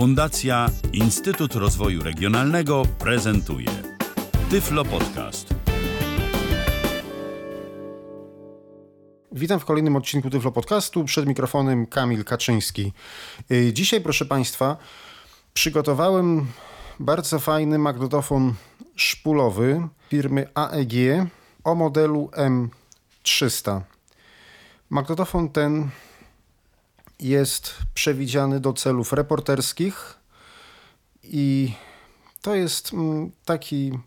Fundacja Instytut Rozwoju Regionalnego prezentuje Tyflo Podcast. Witam w kolejnym odcinku Tyflo Podcastu. Przed mikrofonem Kamil Kaczyński. Y, Dzisiaj, proszę Państwa, przygotowałem bardzo fajny magnetofon szpulowy firmy AEG o modelu M300. Magnetofon ten jest przewidziany do celów reporterskich i to jest mm, taki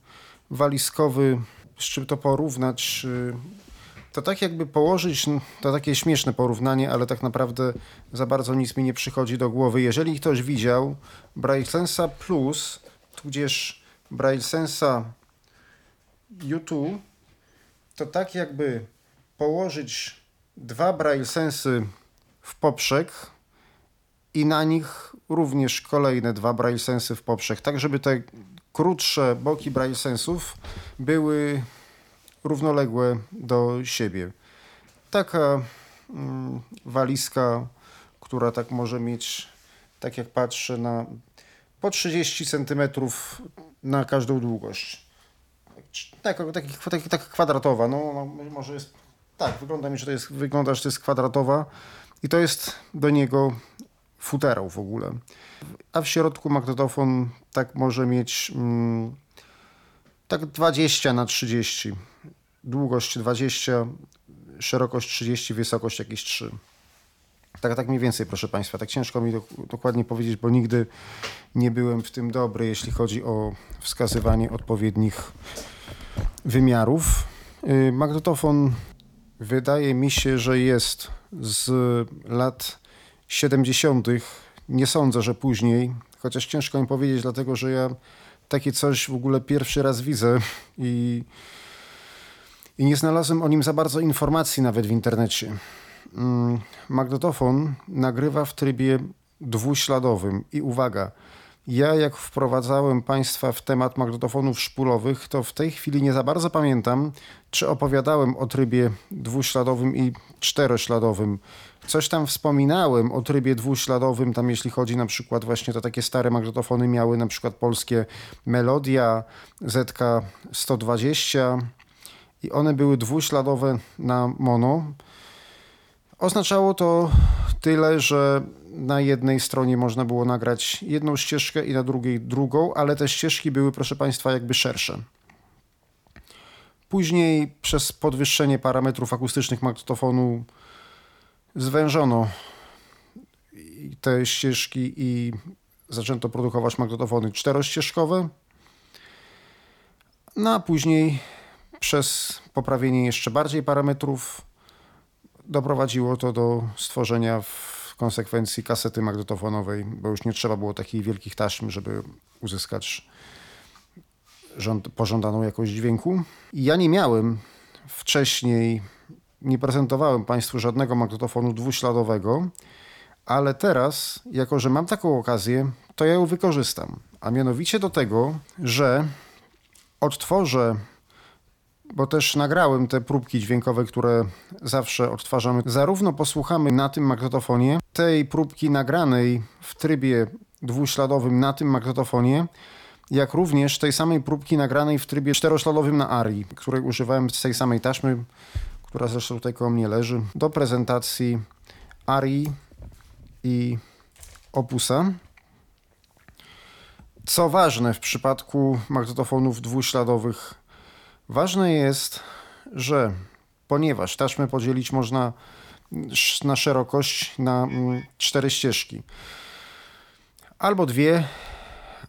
walizkowy, z czym to porównać. y, To tak jakby położyć, to takie śmieszne porównanie, ale tak naprawdę za bardzo nic mi nie przychodzi do głowy. Jeżeli ktoś widział Braillesensa Plus, tudzież Braillesensa U2, to tak jakby położyć dwa Braillesensy w poprzek i na nich również kolejne dwa Braillesensy w poprzek, tak żeby te krótsze boki Braillesensów były równoległe do siebie. Taka mm, walizka, która tak może mieć, tak jak patrzę, na po 30 cm na każdą długość. Tak, taki, taki, taka kwadratowa, no, no może jest, tak, wygląda mi, że to jest, wygląda, że to jest kwadratowa i to jest do niego futerał w ogóle. A w środku magnetofon tak może mieć mm, tak 20 na 30. Długość 20, szerokość 30, wysokość jakieś 3. Tak, tak mniej więcej, proszę Państwa. Tak ciężko mi dok- dokładnie powiedzieć, bo nigdy nie byłem w tym dobry, jeśli chodzi o wskazywanie odpowiednich wymiarów. Y, Magnetofon wydaje mi się, że jest z lat 70. Nie sądzę, że później, chociaż ciężko mi powiedzieć, dlatego że ja takie coś w ogóle pierwszy raz widzę i, i nie znalazłem o nim za bardzo informacji nawet w internecie. Mm, Magnetofon nagrywa w trybie dwuśladowym i uwaga, ja jak wprowadzałem Państwa w temat magnetofonów szpulowych, to w tej chwili nie za bardzo pamiętam, czy opowiadałem o trybie dwuśladowym i czterośladowym. Coś tam wspominałem o trybie dwuśladowym, tam jeśli chodzi na przykład właśnie to takie stare magnetofony miały na przykład polskie Melodia, ZK 120 i one były dwuśladowe na mono. Oznaczało to tyle, że na jednej stronie można było nagrać jedną ścieżkę i na drugiej drugą, ale te ścieżki były, proszę Państwa, jakby szersze. Później przez podwyższenie parametrów akustycznych magnetofonu zwężono te ścieżki i zaczęto produkować magnetofony czterościeżkowe. No a później przez poprawienie jeszcze bardziej parametrów doprowadziło to do stworzenia w konsekwencji kasety magnetofonowej, bo już nie trzeba było takich wielkich taśm, żeby uzyskać żąd- pożądaną jakość dźwięku. I ja nie miałem wcześniej, nie prezentowałem Państwu żadnego magnetofonu dwuśladowego, ale teraz, jako że mam taką okazję, to ja ją wykorzystam. A mianowicie do tego, że odtworzę bo też nagrałem te próbki dźwiękowe, które zawsze odtwarzamy. Zarówno posłuchamy na tym magnetofonie, tej próbki nagranej w trybie dwuśladowym na tym magnetofonie, jak również tej samej próbki nagranej w trybie czterośladowym na Arii, której używałem z tej samej taśmy, która zresztą tutaj koło mnie leży, do prezentacji Arii i Opusa. Co ważne w przypadku magnetofonów dwuśladowych, ważne jest, że ponieważ taśmę podzielić można na szerokość na mm, cztery ścieżki, albo dwie,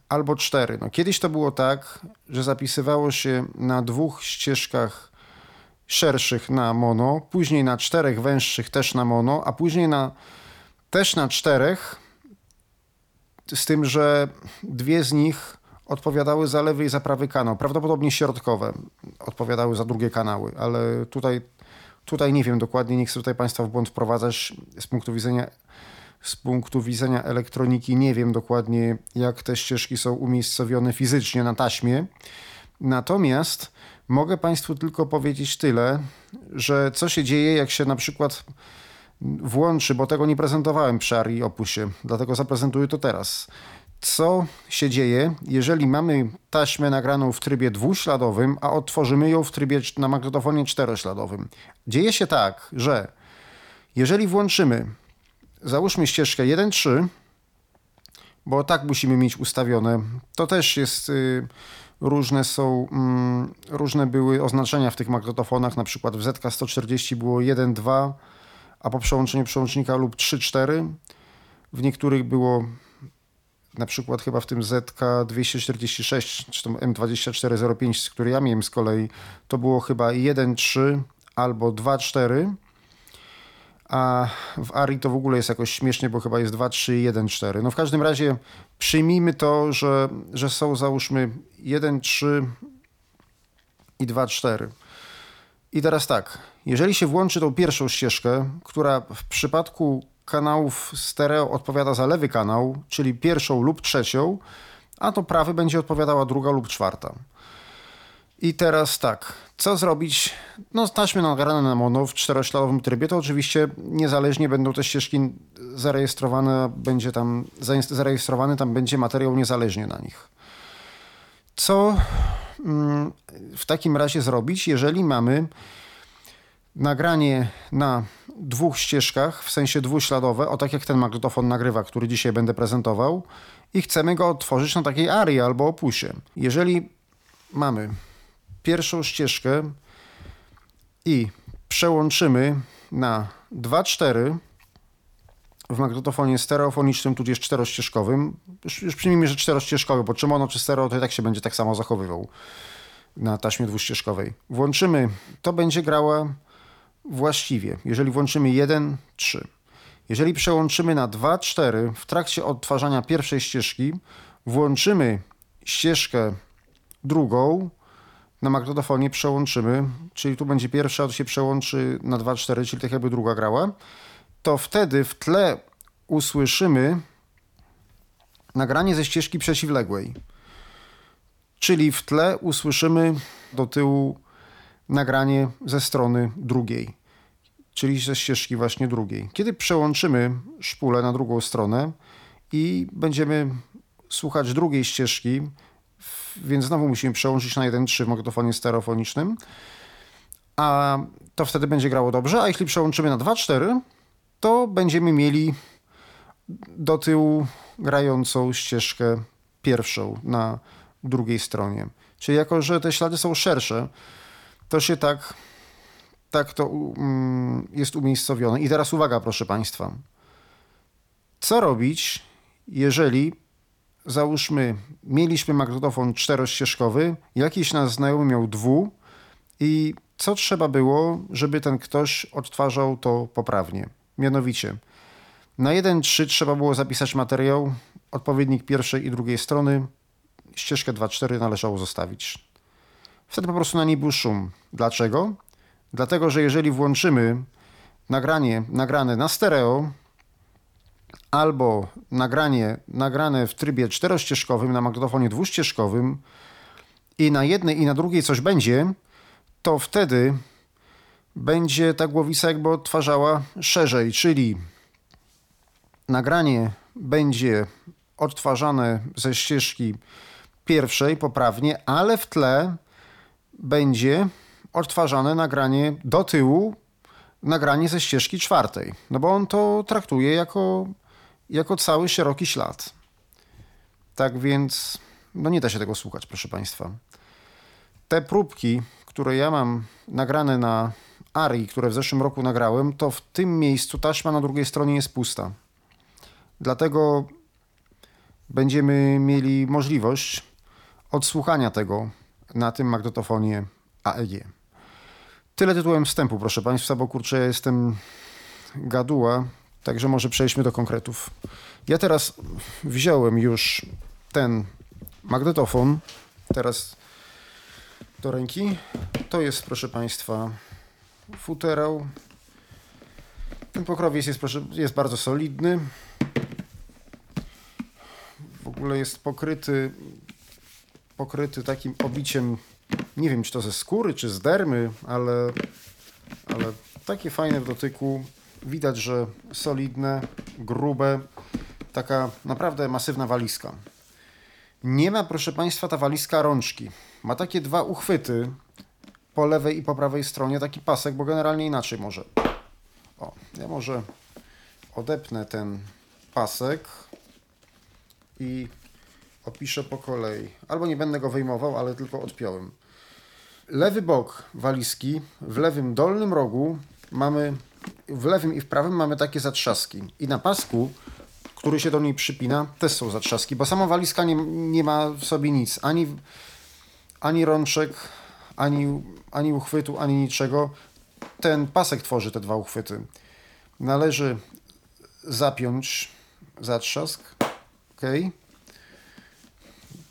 albo cztery. No, kiedyś to było tak, że zapisywało się na dwóch ścieżkach szerszych na mono, później na czterech węższych też na mono, a później na, też na czterech, z tym, że dwie z nich odpowiadały za lewy i za prawy kanał. Prawdopodobnie środkowe odpowiadały za drugie kanały, ale tutaj, tutaj nie wiem dokładnie, nie chcę tutaj Państwa w błąd wprowadzać z punktu widzenia z punktu widzenia elektroniki nie wiem dokładnie, jak te ścieżki są umiejscowione fizycznie na taśmie. Natomiast mogę Państwu tylko powiedzieć tyle, że co się dzieje, jak się na przykład włączy, bo tego nie prezentowałem przy Arii Opusie, dlatego zaprezentuję to teraz. Co się dzieje, jeżeli mamy taśmę nagraną w trybie dwuśladowym, a odtworzymy ją w trybie na magnetofonie czterośladowym? Dzieje się tak, że jeżeli włączymy, załóżmy ścieżkę 1.3, bo tak musimy mieć ustawione, to też jest... Yy, różne są, mm, różne były oznaczenia w tych magnetofonach, na przykład w ZK140 było 1.2, a po przełączeniu przełącznika lub 3.4. W niektórych było na przykład chyba w tym ZK246 czy tam M2405, który ja miałem z kolei, to było chyba 1.3 albo 2.4 a w Ari to w ogóle jest jakoś śmiesznie, bo chyba jest 2, 3, 1, 4. No w każdym razie przyjmijmy to, że, że są załóżmy 1, 3 i 2, 4. I teraz tak, jeżeli się włączy tą pierwszą ścieżkę, która w przypadku kanałów stereo odpowiada za lewy kanał, czyli pierwszą lub trzecią, a to prawy będzie odpowiadała druga lub czwarta. I teraz tak, co zrobić? No taśmy nagrane na mono w czterośladowym trybie, to oczywiście niezależnie będą te ścieżki zarejestrowane, będzie tam zarejestrowany, tam będzie materiał niezależnie na nich. Co mm, w takim razie zrobić, jeżeli mamy nagranie na dwóch ścieżkach, w sensie dwuśladowe, o tak jak ten magnetofon nagrywa, który dzisiaj będę prezentował, i chcemy go otworzyć na takiej arii albo opusie. Jeżeli mamy pierwszą ścieżkę i przełączymy na 2-4 w magnetofonie stereofonicznym, tudzież czterościeżkowym. Już, już przyjmijmy, że czterościeżkowy, bo czy mono, czy stereo, to i tak się będzie tak samo zachowywał na taśmie dwuścieżkowej. Włączymy, to będzie grała właściwie. Jeżeli włączymy 1, 3. Jeżeli przełączymy na 2, 4 w trakcie odtwarzania pierwszej ścieżki, włączymy ścieżkę drugą, na magnetofonie przełączymy, czyli tu będzie pierwsza, to się przełączy na 2-4, czyli tak jakby druga grała, to wtedy w tle usłyszymy nagranie ze ścieżki przeciwległej. Czyli w tle usłyszymy do tyłu nagranie ze strony drugiej, czyli ze ścieżki właśnie drugiej. Kiedy przełączymy szpulę na drugą stronę i będziemy słuchać drugiej ścieżki, więc znowu musimy przełączyć na 1.3 w magnetofonie stereofonicznym, a to wtedy będzie grało dobrze, a jeśli przełączymy na 2.4, to będziemy mieli do tyłu grającą ścieżkę pierwszą na drugiej stronie. Czyli jako, że te ślady są szersze, to się tak, tak to um, jest umiejscowione. I teraz uwaga, proszę Państwa. Co robić, jeżeli załóżmy, mieliśmy magnetofon czterościeżkowy, jakiś nasz znajomy miał dwu i co trzeba było, żeby ten ktoś odtwarzał to poprawnie? Mianowicie, na 1.3 trzeba było zapisać materiał, odpowiednik pierwszej i drugiej strony, ścieżkę 2.4 należało zostawić. Wtedy po prostu na niej był szum. Dlaczego? Dlatego, że jeżeli włączymy nagranie nagrane na stereo, albo nagranie nagrane w trybie czterościeżkowym na magnetofonie dwuścieżkowym i na jednej i na drugiej coś będzie, to wtedy będzie ta głowica jakby odtwarzała szerzej, czyli nagranie będzie odtwarzane ze ścieżki pierwszej poprawnie, ale w tle będzie odtwarzane nagranie do tyłu, nagranie ze ścieżki czwartej. No bo on to traktuje jako jako cały szeroki ślad. Tak więc, no nie da się tego słuchać, proszę Państwa. Te próbki, które ja mam nagrane na Ari, które w zeszłym roku nagrałem, to w tym miejscu taśma na drugiej stronie jest pusta. Dlatego będziemy mieli możliwość odsłuchania tego na tym magnetofonie AEG. Tyle tytułem wstępu, proszę Państwa, bo kurczę, ja jestem gaduła Także może przejdźmy do konkretów. Ja teraz wziąłem już ten magnetofon, teraz do ręki. To jest, proszę Państwa, futerał. Ten pokrowiec jest, proszę, jest bardzo solidny. W ogóle jest pokryty, pokryty takim obiciem, nie wiem czy to ze skóry, czy z dermy, ale, ale takie fajne w dotyku widać, że solidne, grube, taka naprawdę masywna walizka. Nie ma, proszę Państwa, ta walizka rączki. Ma takie dwa uchwyty po lewej i po prawej stronie, taki pasek, bo generalnie inaczej może. O, ja może odepnę ten pasek i opiszę po kolei. Albo nie będę go wyjmował, ale tylko odpiąłem. Lewy bok walizki, w lewym dolnym rogu mamy, w lewym i w prawym mamy takie zatrzaski. I na pasku, który się do niej przypina, też są zatrzaski, bo sama walizka nie, nie ma w sobie nic, ani, ani rączek, ani, ani uchwytu, ani niczego. Ten pasek tworzy te dwa uchwyty. Należy zapiąć zatrzask. ok.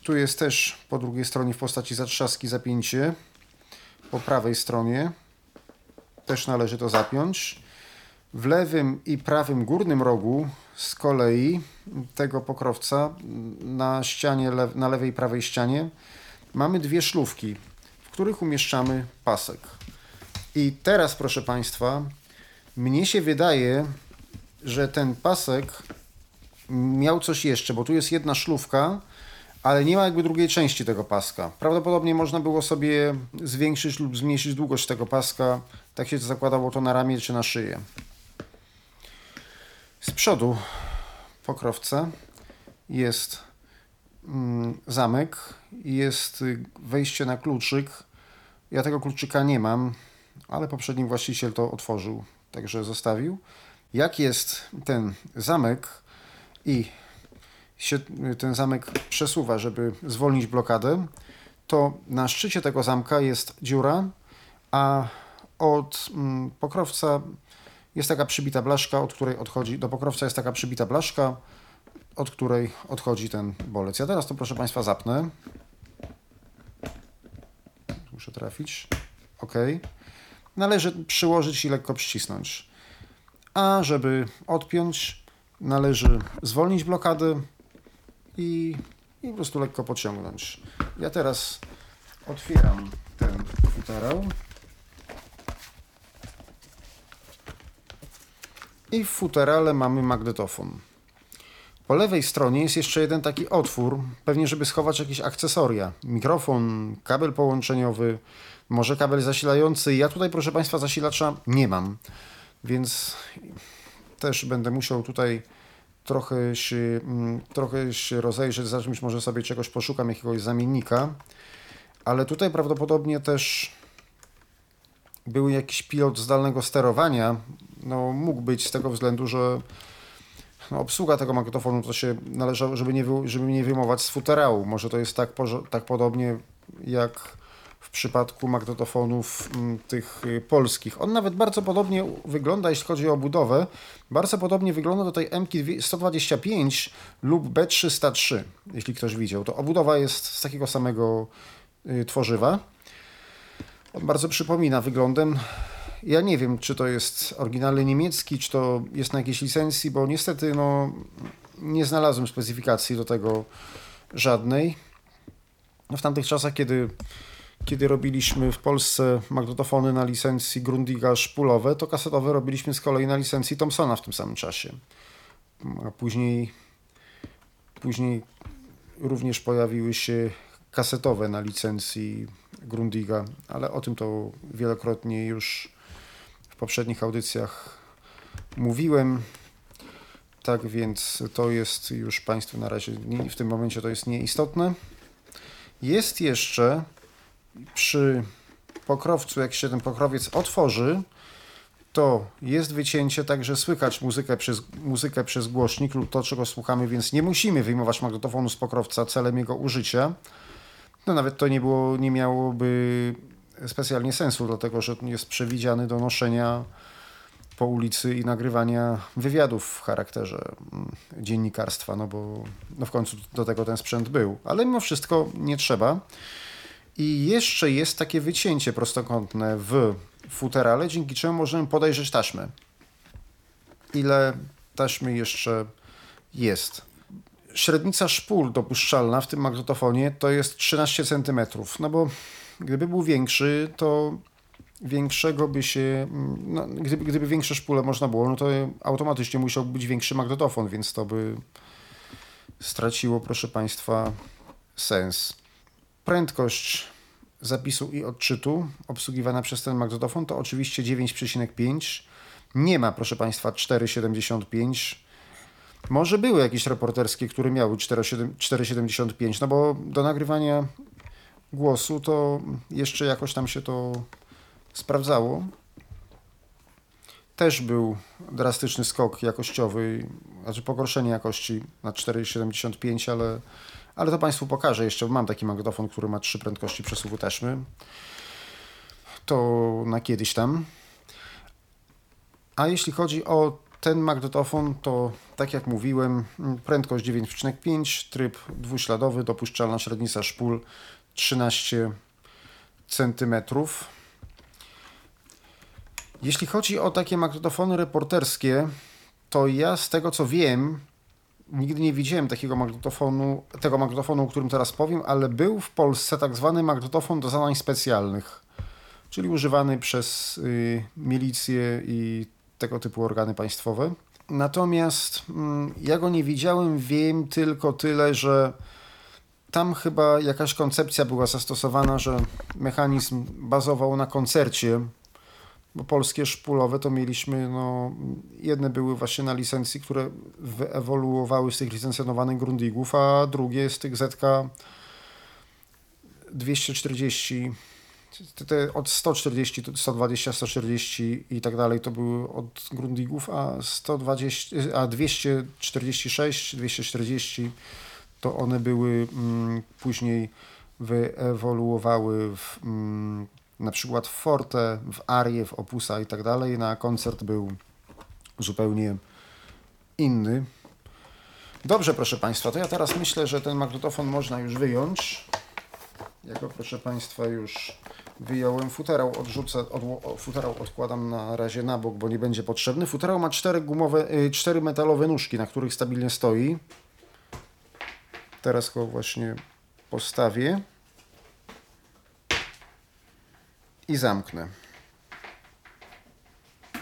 Tu jest też po drugiej stronie w postaci zatrzaski zapięcie. Po prawej stronie też należy to zapiąć. W lewym i prawym górnym rogu z kolei tego pokrowca na ścianie, na lewej i prawej ścianie mamy dwie szlówki, w których umieszczamy pasek. I teraz, proszę Państwa, mnie się wydaje, że ten pasek miał coś jeszcze, bo tu jest jedna szlówka, ale nie ma jakby drugiej części tego paska. Prawdopodobnie można było sobie zwiększyć lub zmniejszyć długość tego paska. Tak się zakładało to na ramię czy na szyję. Z przodu pokrowca jest mm, zamek, jest wejście na kluczyk. Ja tego kluczyka nie mam, ale poprzedni właściciel to otworzył, także zostawił. Jak jest ten zamek i się ten zamek przesuwa, żeby zwolnić blokadę, to na szczycie tego zamka jest dziura, a od mm, pokrowca jest taka przybita blaszka, od której odchodzi, do pokrowca jest taka przybita blaszka, od której odchodzi ten bolec. Ja teraz to proszę Państwa zapnę. Muszę trafić. OK. Należy przyłożyć i lekko przycisnąć. A żeby odpiąć, należy zwolnić blokadę, i, i po prostu lekko pociągnąć. Ja teraz otwieram ten futerał. I w futerale mamy magnetofon. Po lewej stronie jest jeszcze jeden taki otwór, pewnie żeby schować jakieś akcesoria. Mikrofon, kabel połączeniowy, może kabel zasilający. Ja tutaj, proszę Państwa, zasilacza nie mam, więc też będę musiał tutaj trochę się, mm, trochę się rozejrzeć, zacząć może sobie czegoś poszukam, jakiegoś zamiennika, ale tutaj prawdopodobnie też był jakiś pilot zdalnego sterowania, no mógł być z tego względu, że no, obsługa tego magnetofonu to się należało, żeby nie, żeby nie wyjmować z futerału. Może to jest tak, tak podobnie jak przypadku magnetofonów mm, tych y, polskich. On nawet bardzo podobnie wygląda, jeśli chodzi o budowę. Bardzo podobnie wygląda do tej MK125 lub B303, jeśli ktoś widział. To obudowa jest z takiego samego y, tworzywa. On bardzo przypomina wyglądem. Ja nie wiem, czy to jest oryginalny niemiecki, czy to jest na jakiejś licencji, bo niestety no, nie znalazłem specyfikacji do tego żadnej. No, w tamtych czasach, kiedy kiedy robiliśmy w Polsce magnetofony na licencji Grundiga szpulowe, to kasetowe robiliśmy z kolei na licencji Thomsona w tym samym czasie. A później, później również pojawiły się kasetowe na licencji Grundiga, ale o tym to wielokrotnie już w poprzednich audycjach mówiłem. Tak więc to jest już Państwu na razie w tym momencie to jest nieistotne. Jest jeszcze przy pokrowcu, jak się ten pokrowiec otworzy, to jest wycięcie, także słychać muzykę przez, muzykę przez głośnik lub to, czego słuchamy, więc nie musimy wyjmować magnetofonu z pokrowca celem jego użycia. No nawet to nie, było, nie miałoby specjalnie sensu, dlatego że jest przewidziany do noszenia po ulicy i nagrywania wywiadów w charakterze mm, dziennikarstwa, no bo no w końcu do tego ten sprzęt był. Ale mimo wszystko nie trzeba. I jeszcze jest takie wycięcie prostokątne w futerale, dzięki czemu możemy podejrzeć taśmę. Ile taśmy jeszcze jest. Średnica szpul dopuszczalna w tym magnetofonie to jest 13 cm. No bo gdyby był większy, to większego by się, no, gdyby, gdyby większe szpule można było, no to automatycznie musiał być większy magnetofon, więc to by straciło, proszę Państwa, sens. Prędkość zapisu i odczytu obsługiwana przez ten magnetofon to oczywiście 9,5. Nie ma, proszę Państwa, 4,75. Może były jakieś reporterskie, które miały 4,75, no bo do nagrywania głosu to jeszcze jakoś tam się to sprawdzało. Też był drastyczny skok jakościowy, znaczy pogorszenie jakości na 4,75, ale, ale to Państwu pokażę jeszcze. Mam taki magnetofon, który ma trzy prędkości przesuwu taśmy. To na kiedyś tam. A jeśli chodzi o ten magnetofon, to tak jak mówiłem, prędkość 9,5, tryb dwuśladowy, dopuszczalna średnica szpul 13 cm. Jeśli chodzi o takie magnetofony reporterskie, to ja z tego co wiem, nigdy nie widziałem takiego magnetofonu, tego magnetofonu, o którym teraz powiem, ale był w Polsce tak zwany magnetofon do zadań specjalnych, czyli używany przez y, milicję i tego typu organy państwowe. Natomiast mm, ja go nie widziałem, wiem tylko tyle, że tam chyba jakaś koncepcja była zastosowana, że mechanizm bazował na koncercie, bo polskie szpulowe to mieliśmy, no, jedne były właśnie na licencji, które wyewoluowały z tych licencjonowanych Grundigów, a drugie z tych ZK 240 te od 140, 120, 140 i tak dalej to były od Grundigów, a 120, a 246, 240 to one były mm, później wyewoluowały w, mm, na przykład w Forte, w Arię, w Opusa i tak dalej. Na koncert był zupełnie inny. Dobrze, proszę Państwa, to ja teraz myślę, że ten magnetofon można już wyjąć. Ja go, proszę Państwa, już wyjąłem. Futerał odrzucę, od, futerał odkładam na razie na bok, bo nie będzie potrzebny. Futerał ma cztery gumowe, y, cztery metalowe nóżki, na których stabilnie stoi. Teraz go właśnie postawię i zamknę.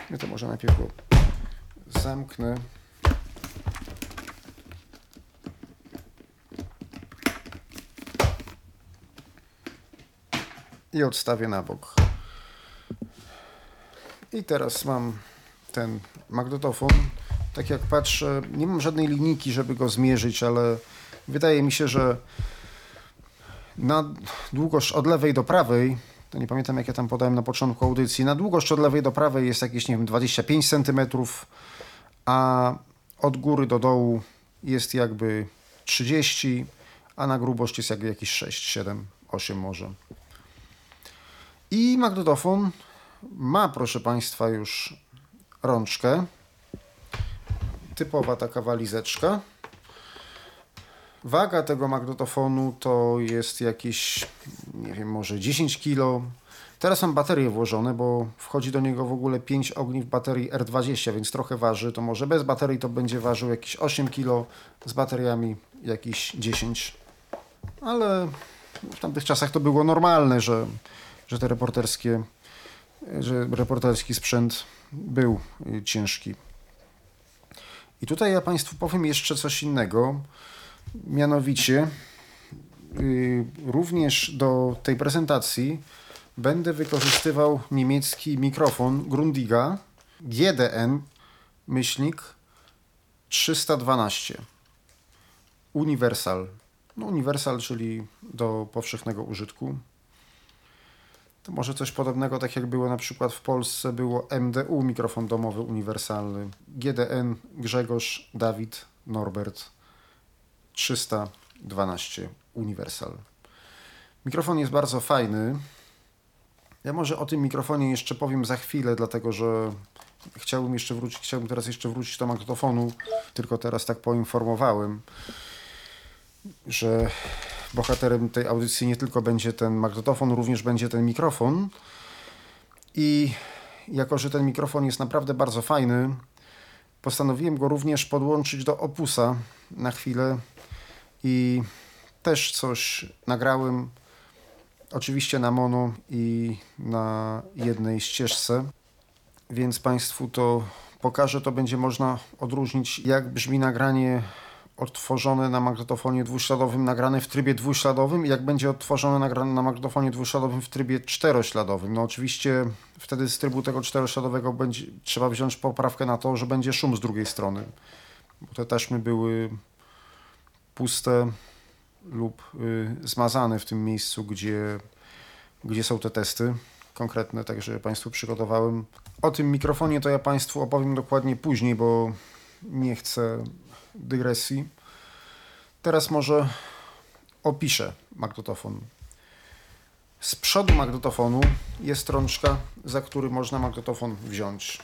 Ja to może najpierw go zamknę. I odstawię na bok. I teraz mam ten magnetofon. Tak jak patrzę, nie mam żadnej linijki, żeby go zmierzyć, ale Wydaje mi się, że na długość od lewej do prawej, to nie pamiętam jak ja tam podałem na początku audycji, na długość od lewej do prawej jest jakieś, nie wiem, 25 cm, a od góry do dołu jest jakby 30, a na grubość jest jakby jakieś 6, 7, 8 może. I magnetofon ma, proszę Państwa, już rączkę. Typowa taka walizeczka. Waga tego magnetofonu to jest jakieś, nie wiem, może 10 kg. Teraz mam baterie włożone, bo wchodzi do niego w ogóle 5 ogniw baterii R20, więc trochę waży. To może bez baterii to będzie ważył jakieś 8 kg, z bateriami jakieś 10. Ale w tamtych czasach to było normalne, że, że te reporterskie, że reporterski sprzęt był ciężki. I tutaj ja Państwu powiem jeszcze coś innego. Mianowicie y, również do tej prezentacji będę wykorzystywał niemiecki mikrofon Grundiga GDN myślnik 312 Universal. No Universal, czyli do powszechnego użytku. To może coś podobnego, tak jak było na przykład w Polsce, było MDU, mikrofon domowy uniwersalny. GDN Grzegorz, Dawid, Norbert 312 Universal. Mikrofon jest bardzo fajny. Ja może o tym mikrofonie jeszcze powiem za chwilę, dlatego że chciałbym jeszcze wrócić, chciałbym teraz jeszcze wrócić do magnetofonu, tylko teraz tak poinformowałem, że bohaterem tej audycji nie tylko będzie ten magnetofon, również będzie ten mikrofon. I jako, że ten mikrofon jest naprawdę bardzo fajny, postanowiłem go również podłączyć do opusa na chwilę i też coś nagrałem Oczywiście na mono i na jednej ścieżce, więc Państwu to pokażę. To będzie można odróżnić, jak brzmi nagranie odtworzone na magnetofonie dwuśladowym, nagrane w trybie dwuśladowym i jak będzie odtworzone nagrane na magnetofonie dwuśladowym w trybie czterośladowym. No oczywiście wtedy z trybu tego czterośladowego będzie, trzeba wziąć poprawkę na to, że będzie szum z drugiej strony, bo te taśmy były puste lub y, zmazane w tym miejscu, gdzie, gdzie są te testy konkretne, także Państwu przygotowałem. O tym mikrofonie to ja Państwu opowiem dokładnie później, bo nie chcę dygresji. Teraz może opiszę magnetofon. Z przodu magnetofonu jest rączka, za który można magnetofon wziąć.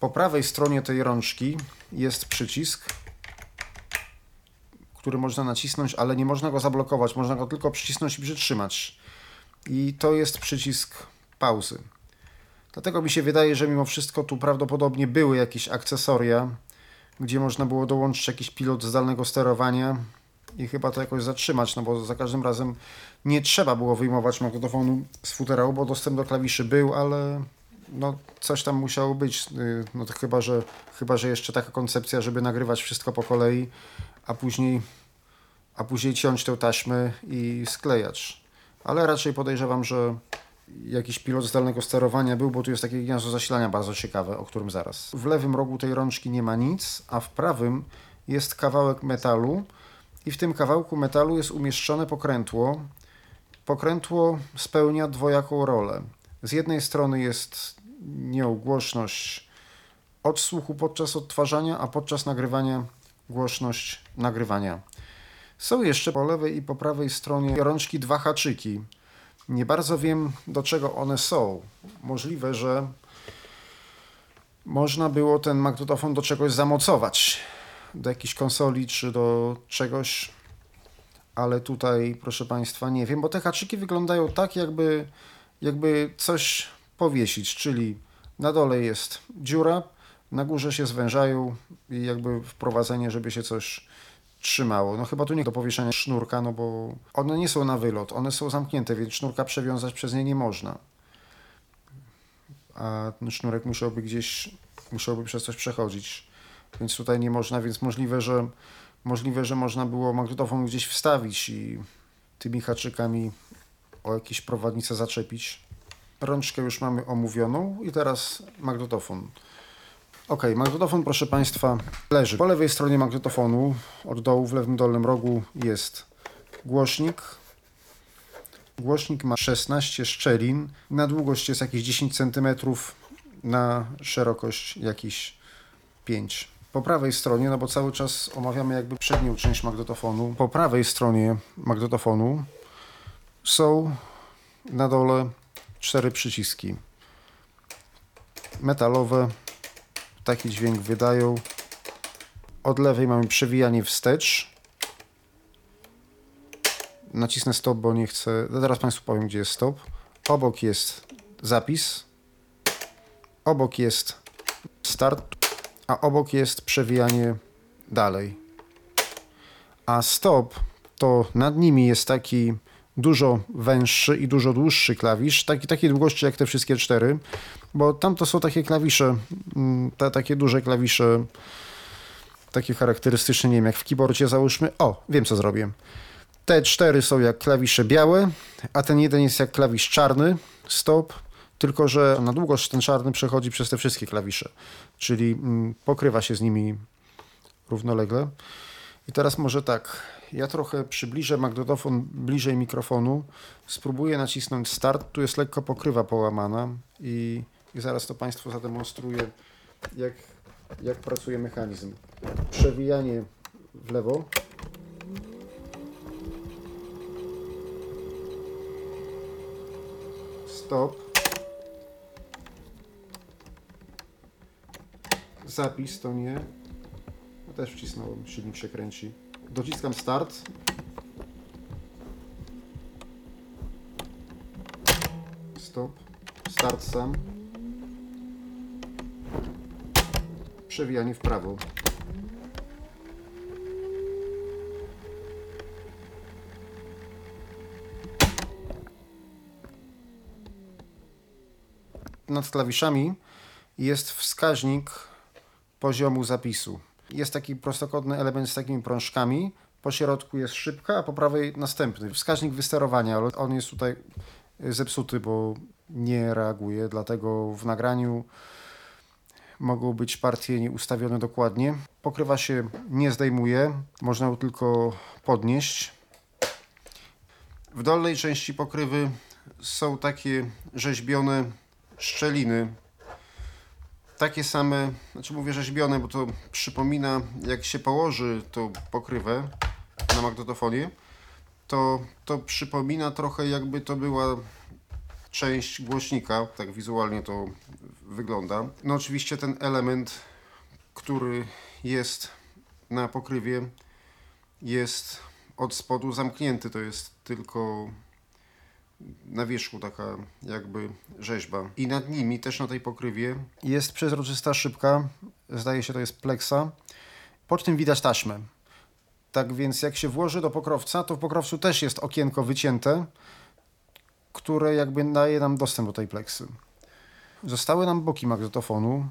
Po prawej stronie tej rączki jest przycisk, który można nacisnąć, ale nie można go zablokować, można go tylko przycisnąć i przytrzymać. I to jest przycisk pauzy. Dlatego mi się wydaje, że mimo wszystko tu prawdopodobnie były jakieś akcesoria, gdzie można było dołączyć jakiś pilot zdalnego sterowania i chyba to jakoś zatrzymać, no bo za każdym razem nie trzeba było wyjmować magnetofonu z futerału, bo dostęp do klawiszy był, ale no coś tam musiało być, y, no to chyba, że, chyba, że jeszcze taka koncepcja, żeby nagrywać wszystko po kolei, a później, a później ciąć tę taśmę i sklejać. Ale raczej podejrzewam, że jakiś pilot zdalnego sterowania był, bo tu jest takie gniazdo zasilania bardzo ciekawe, o którym zaraz. W lewym rogu tej rączki nie ma nic, a w prawym jest kawałek metalu i w tym kawałku metalu jest umieszczone pokrętło. Pokrętło spełnia dwojaką rolę. Z jednej strony jest nią głośność odsłuchu podczas odtwarzania, a podczas nagrywania głośność nagrywania. Są jeszcze po lewej i po prawej stronie rączki dwa haczyki. Nie bardzo wiem, do czego one są. Możliwe, że można było ten magnetofon do czegoś zamocować. Do jakiejś konsoli czy do czegoś. Ale tutaj, proszę Państwa, nie wiem, bo te haczyki wyglądają tak, jakby, jakby coś powiesić, czyli na dole jest dziura, na górze się zwężają i jakby wprowadzenie, żeby się coś trzymało. No chyba tu nie do powieszenia sznurka, no bo one nie są na wylot, one są zamknięte, więc sznurka przewiązać przez nie nie można. A ten sznurek musiałby gdzieś, musiałby przez coś przechodzić, więc tutaj nie można, więc możliwe, że możliwe, że można było magnetofon gdzieś wstawić i tymi haczykami o jakieś prowadnice zaczepić. Rączkę już mamy omówioną i teraz magnetofon. Ok, magnetofon, proszę Państwa, leży. Po lewej stronie magnetofonu, od dołu w lewym dolnym rogu jest głośnik. Głośnik ma 16 szczelin. Na długość jest jakieś 10 cm, na szerokość jakieś 5 po prawej stronie, no bo cały czas omawiamy jakby przednią część magnetofonu. Po prawej stronie magnetofonu są na dole cztery przyciski metalowe, taki dźwięk wydają. Od lewej mamy przewijanie wstecz. Nacisnę stop, bo nie chcę. Teraz Państwu powiem, gdzie jest stop. Obok jest zapis. Obok jest start, a obok jest przewijanie dalej. A stop to nad nimi jest taki dużo węższy i dużo dłuższy klawisz, taki, takiej długości jak te wszystkie cztery, bo tam to są takie klawisze, mm, te takie duże klawisze, takie charakterystyczne, nie wiem, jak w keyboardzie załóżmy. O, wiem co zrobię. Te cztery są jak klawisze białe, a ten jeden jest jak klawisz czarny, stop, tylko że na długość ten czarny przechodzi przez te wszystkie klawisze, czyli mm, pokrywa się z nimi równolegle. I teraz może tak, ja trochę przybliżę magnetofon bliżej mikrofonu, spróbuję nacisnąć start, tu jest lekko pokrywa połamana i, i zaraz to Państwu zademonstruję, jak, jak pracuje mechanizm. Przewijanie w lewo. Stop. Zapis to nie. Też wcisnąłem, silnik się kręci. Dociskam start. Stop. Start sam. Przewijanie w prawo. Nad klawiszami jest wskaźnik poziomu zapisu. Jest taki prostokątny element z takimi prążkami. Po środku jest szybka, a po prawej następny. Wskaźnik wysterowania, ale on jest tutaj zepsuty, bo nie reaguje, dlatego w nagraniu mogą być partie nieustawione dokładnie. Pokrywa się nie zdejmuje, można ją tylko podnieść. W dolnej części pokrywy są takie rzeźbione szczeliny. Takie same, znaczy mówię rzeźbione, bo to przypomina, jak się położy tą pokrywę na magnetofonie, to, to przypomina trochę jakby to była część głośnika, tak wizualnie to wygląda. No oczywiście ten element, który jest na pokrywie jest od spodu zamknięty, to jest tylko na wierzchu taka jakby rzeźba. I nad nimi, też na tej pokrywie, jest przezroczysta szybka, zdaje się to jest pleksa, pod tym widać taśmę. Tak więc jak się włoży do pokrowca, to w pokrowcu też jest okienko wycięte, które jakby daje nam dostęp do tej pleksy. Zostały nam boki magnetofonu.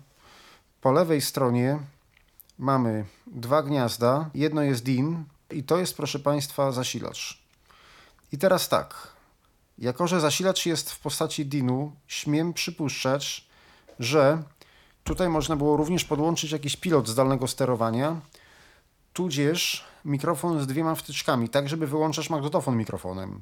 Po lewej stronie mamy dwa gniazda. Jedno jest DIN i to jest, proszę Państwa, zasilacz. I teraz tak. Jako, że zasilacz jest w postaci DIN-u, śmiem przypuszczać, że tutaj można było również podłączyć jakiś pilot zdalnego sterowania, tudzież mikrofon z dwiema wtyczkami, tak żeby wyłączać magnetofon mikrofonem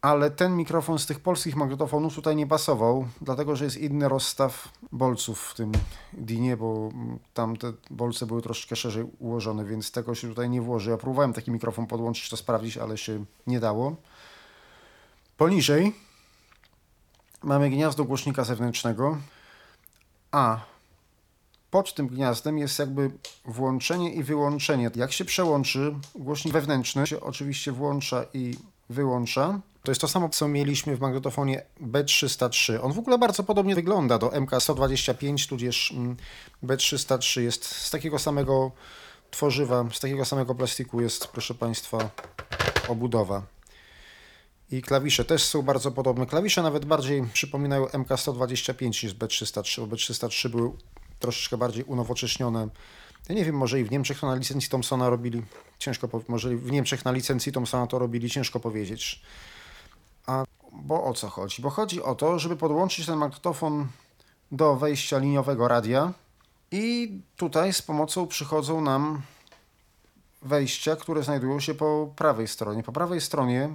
ale ten mikrofon z tych polskich magnetofonów tutaj nie pasował, dlatego że jest inny rozstaw bolców w tym dinie, bo tam te bolce były troszeczkę szerzej ułożone, więc tego się tutaj nie włoży. Ja próbowałem taki mikrofon podłączyć, to sprawdzić, ale się nie dało. Poniżej mamy gniazdo głośnika zewnętrznego, a pod tym gniazdem jest jakby włączenie i wyłączenie. Jak się przełączy, głośnik wewnętrzny się oczywiście włącza i wyłącza. To jest to samo, co mieliśmy w magnetofonie B303. On w ogóle bardzo podobnie wygląda do MK125, tudzież mm, B303 jest z takiego samego tworzywa, z takiego samego plastiku jest, proszę Państwa, obudowa. I klawisze też są bardzo podobne. Klawisze nawet bardziej przypominają MK125 niż B303, bo B303 były troszeczkę bardziej unowocześnione. Ja nie wiem, może i w Niemczech to na licencji Thomsona robili, ciężko, może w Niemczech na licencji Thomsona to robili, ciężko powiedzieć. A bo o co chodzi? Bo chodzi o to, żeby podłączyć ten magnetofon do wejścia liniowego radia i tutaj z pomocą przychodzą nam wejścia, które znajdują się po prawej stronie. Po prawej stronie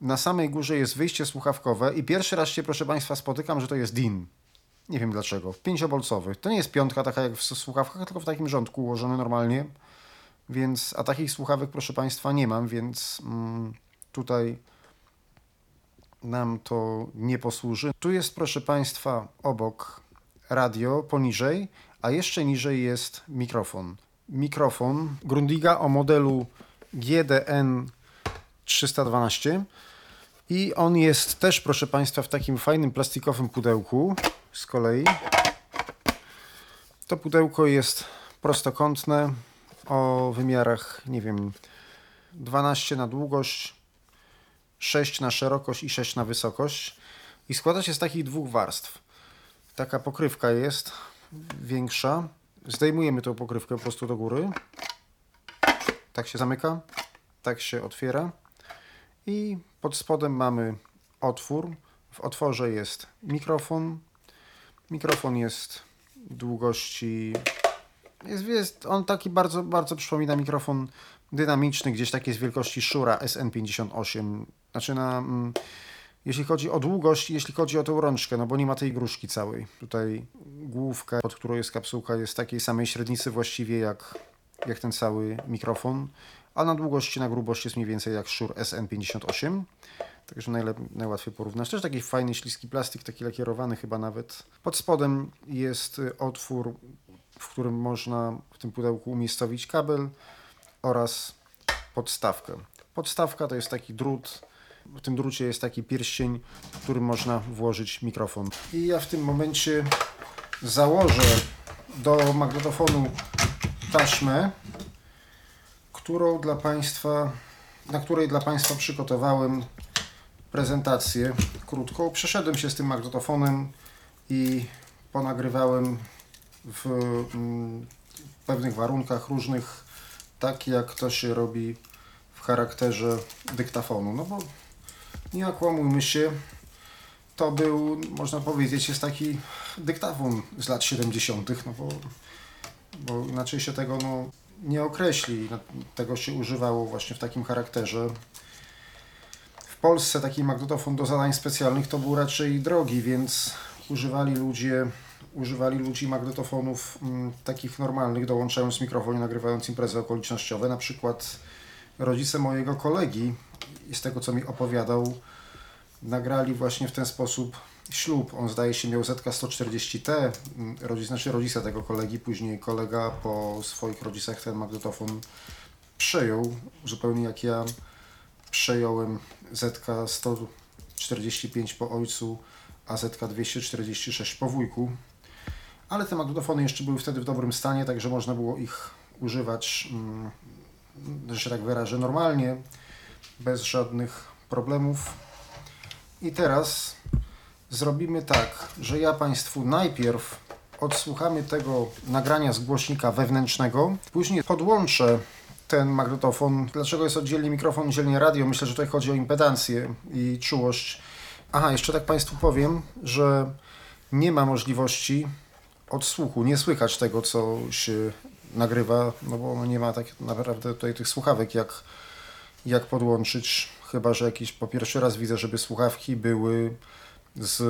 na samej górze jest wyjście słuchawkowe i pierwszy raz się, proszę Państwa, spotykam, że to jest DIN. Nie wiem dlaczego. Pięciobolcowy. To nie jest piątka taka jak w słuchawkach, tylko w takim rządku ułożony normalnie. Więc, a takich słuchawek, proszę Państwa, nie mam, więc mm, tutaj nam to nie posłuży. Tu jest, proszę Państwa, obok radio, poniżej, a jeszcze niżej jest mikrofon. Mikrofon Grundiga o modelu GDN 312 i on jest też, proszę Państwa, w takim fajnym plastikowym pudełku z kolei. To pudełko jest prostokątne o wymiarach, nie wiem, 12 na długość, 6 na szerokość i 6 na wysokość i składa się z takich dwóch warstw. Taka pokrywka jest większa. Zdejmujemy tą pokrywkę po prostu do góry. Tak się zamyka, tak się otwiera. I pod spodem mamy otwór. W otworze jest mikrofon. Mikrofon jest długości. Jest, jest on taki bardzo, bardzo przypomina mikrofon dynamiczny, gdzieś taki z wielkości Shura SN58 znaczy na, mm, jeśli chodzi o długość, jeśli chodzi o tę rączkę, no bo nie ma tej gruszki całej. Tutaj główka, pod którą jest kapsułka, jest takiej samej średnicy właściwie jak, jak ten cały mikrofon, a na długości, na grubość jest mniej więcej jak Shure SN58. Także najłatwiej porównać. Też taki fajny, śliski plastik, taki lakierowany chyba nawet. Pod spodem jest y, otwór, w którym można w tym pudełku umiejscowić kabel oraz podstawkę. Podstawka to jest taki drut w tym drucie jest taki pierścień, w którym można włożyć mikrofon. I ja w tym momencie założę do magnetofonu taśmę, którą dla Państwa, na której dla Państwa przygotowałem prezentację krótką. Przeszedłem się z tym magnetofonem i ponagrywałem w mm, pewnych warunkach różnych, tak jak to się robi w charakterze dyktafonu. No bo nie okłamujmy się, to był, można powiedzieć, jest taki dyktafon z lat 70., no bo, bo inaczej się tego no, nie określi. No, Tego się używało właśnie w takim charakterze. W Polsce taki magnetofon do zadań specjalnych to był raczej drogi, więc używali ludzie, używali ludzi magnetofonów mm, takich normalnych, dołączając mikrofon i nagrywając imprezy okolicznościowe. Na przykład rodzice mojego kolegi, z tego co mi opowiadał, nagrali właśnie w ten sposób ślub. On zdaje się miał ZK-140T, mm, rodzic, znaczy rodzice tego kolegi, później kolega po swoich rodzicach ten magnetofon przejął, zupełnie jak ja przejąłem ZK-145 po ojcu, a ZK-246 po wujku. Ale te magnetofony jeszcze były wtedy w dobrym stanie, także można było ich używać, mm, że tak wyrażę, normalnie, bez żadnych problemów. I teraz zrobimy tak, że ja Państwu najpierw odsłuchamy tego nagrania z głośnika wewnętrznego, później podłączę ten magnetofon. Dlaczego jest oddzielnie mikrofon, oddzielnie radio? Myślę, że tutaj chodzi o impedancję i czułość. Aha, jeszcze tak Państwu powiem, że nie ma możliwości odsłuchu, nie słychać tego, co się nagrywa, no bo nie ma tak naprawdę tutaj tych słuchawek, jak, jak podłączyć, chyba że jakiś po pierwszy raz widzę, żeby słuchawki były z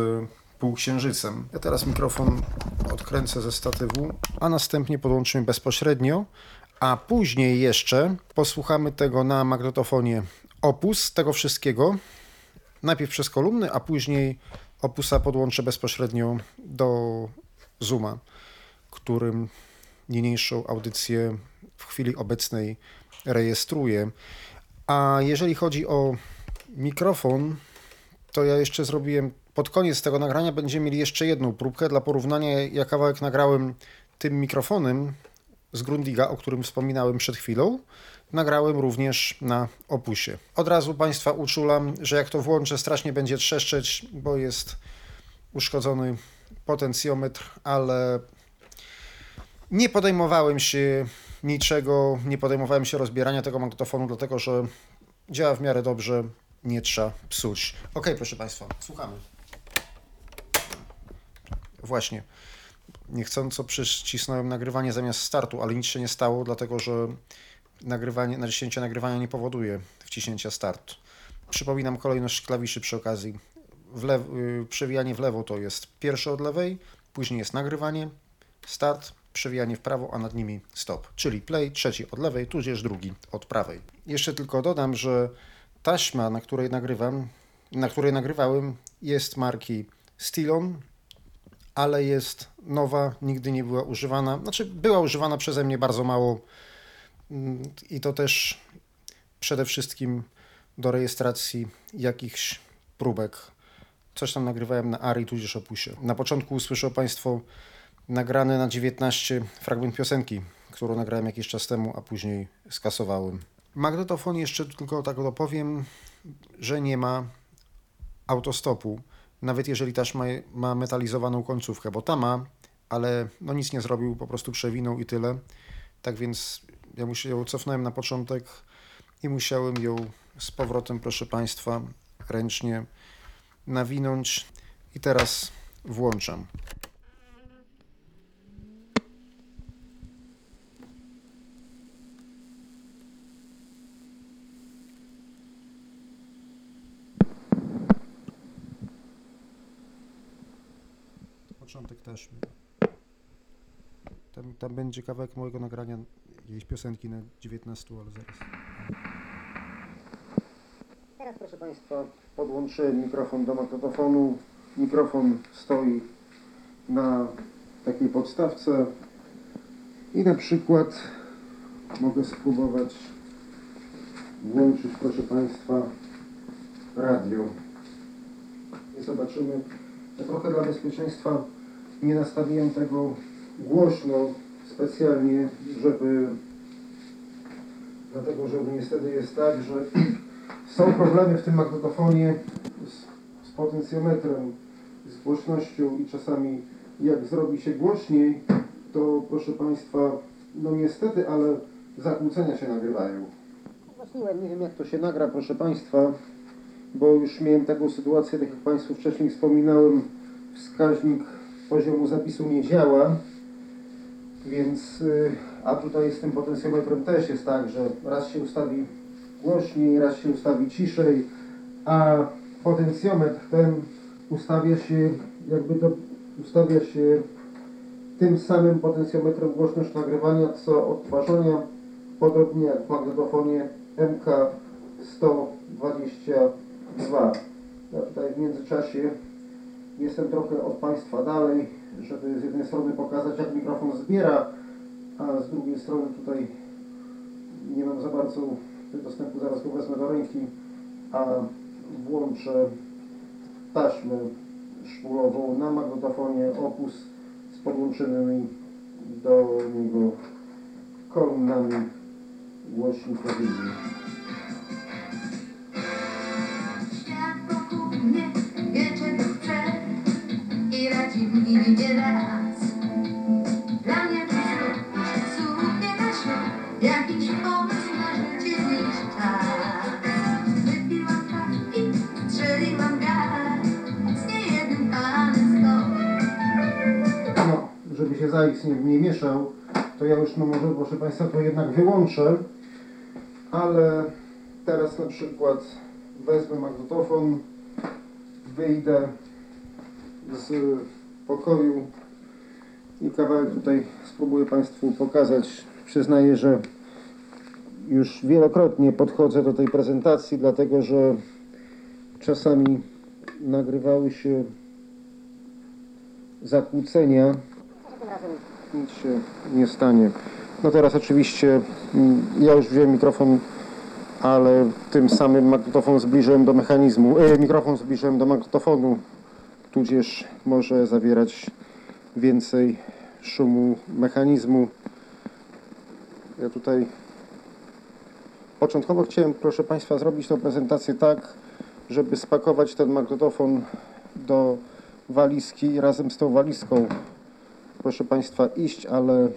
półksiężycem. Ja teraz mikrofon odkręcę ze statywu, a następnie podłączymy bezpośrednio, a później jeszcze posłuchamy tego na magnetofonie Opus, tego wszystkiego, najpierw przez kolumny, a później Opusa podłączę bezpośrednio do Zooma, którym niniejszą audycję w chwili obecnej rejestruję. A jeżeli chodzi o mikrofon, to ja jeszcze zrobiłem pod koniec tego nagrania będziemy mieli jeszcze jedną próbkę dla porównania. Ja kawałek nagrałem tym mikrofonem z Grundiga, o którym wspominałem przed chwilą. Nagrałem również na opusie. Od razu Państwa uczulam, że jak to włączę, strasznie będzie trzeszczeć, bo jest uszkodzony potencjometr, ale nie podejmowałem się niczego, nie podejmowałem się rozbierania tego magnetofonu, dlatego że działa w miarę dobrze, nie trzeba psuć. Ok, proszę Państwa, słuchamy. Właśnie. Niechcąco przycisnąłem nagrywanie zamiast startu, ale nic się nie stało, dlatego że nagrywanie, naciśnięcie nagrywania nie powoduje wciśnięcia start. Przypominam kolejność klawiszy przy okazji. W lew, yy, przewijanie w lewo to jest pierwsze od lewej, później jest nagrywanie, start, przewijanie w prawo, a nad nimi stop. Czyli play, trzeci od lewej, tudzież drugi od prawej. Jeszcze tylko dodam, że taśma, na której nagrywam, na której nagrywałem, jest marki Stilon, ale jest nowa, nigdy nie była używana. Znaczy, była używana przeze mnie bardzo mało mm, i to też przede wszystkim do rejestracji jakichś próbek. Coś tam nagrywałem na Ari, tudzież Opusie. Na początku usłyszą Państwo nagrany na 19 fragment piosenki, którą nagrałem jakiś czas temu, a później skasowałem. Magnetofon jeszcze tylko tak dopowiem, że nie ma autostopu, nawet jeżeli taśma ma metalizowaną końcówkę, bo ta ma, ale no nic nie zrobił, po prostu przewinął i tyle. Tak więc ja ją cofnąłem na początek i musiałem ją z powrotem, proszę Państwa, ręcznie nawinąć i teraz włączam. Początek też. Tam, tam będzie kawałek mojego nagrania jakiejś piosenki na 19, ale zaraz. Teraz proszę Państwa podłączyłem mikrofon do magnetofonu. Mikrofon stoi na takiej podstawce i na przykład mogę spróbować włączyć proszę Państwa radio i zobaczymy. Ja trochę dla bezpieczeństwa nie nastawiłem tego głośno specjalnie, żeby dlatego, że niestety jest tak, że są problemy w tym magnetofonie z, z potencjometrem, z głośnością i czasami jak zrobi się głośniej, to proszę Państwa, no niestety, ale zakłócenia się nagrywają. Właśnie nie wiem jak to się nagra, proszę Państwa, bo już miałem taką sytuację, tak jak Państwu wcześniej wspominałem, wskaźnik poziomu zapisu nie działa, więc, y, a tutaj z tym potencjometrem też jest tak, że raz się ustawi głośniej, raz się ustawi ciszej, a potencjometr ten ustawia się, jakby to ustawia się tym samym potencjometrem głośność nagrywania, co odtwarzania, podobnie jak w magnetofonie MK122. Ja tutaj w międzyczasie jestem trochę od Państwa dalej, żeby z jednej strony pokazać, jak mikrofon zbiera, a z drugiej strony tutaj nie mam za bardzo dostępu, zaraz go wezmę do ręki, a włączę taśmę szpulową na magnetofonie Opus z podłączonymi do niego kolumnami głośnikowymi. Się zaic nie, nie mieszał, to ja już no może, proszę Państwa, to jednak wyłączę, ale teraz na przykład wezmę magnetofon, wyjdę z pokoju i kawałek tutaj spróbuję Państwu pokazać. Przyznaję, że już wielokrotnie podchodzę do tej prezentacji, dlatego że czasami nagrywały się zakłócenia. Nic się nie stanie. No teraz oczywiście mm, ja już wziąłem mikrofon, ale tym samym magnetofon zbliżyłem do mechanizmu, e, mikrofon zbliżyłem do magnetofonu, tudzież może zawierać więcej szumu mechanizmu. Ja tutaj początkowo chciałem, proszę Państwa, zrobić tę prezentację tak, żeby spakować ten magnetofon do walizki razem z tą walizką, proszę Państwa, iść, ale,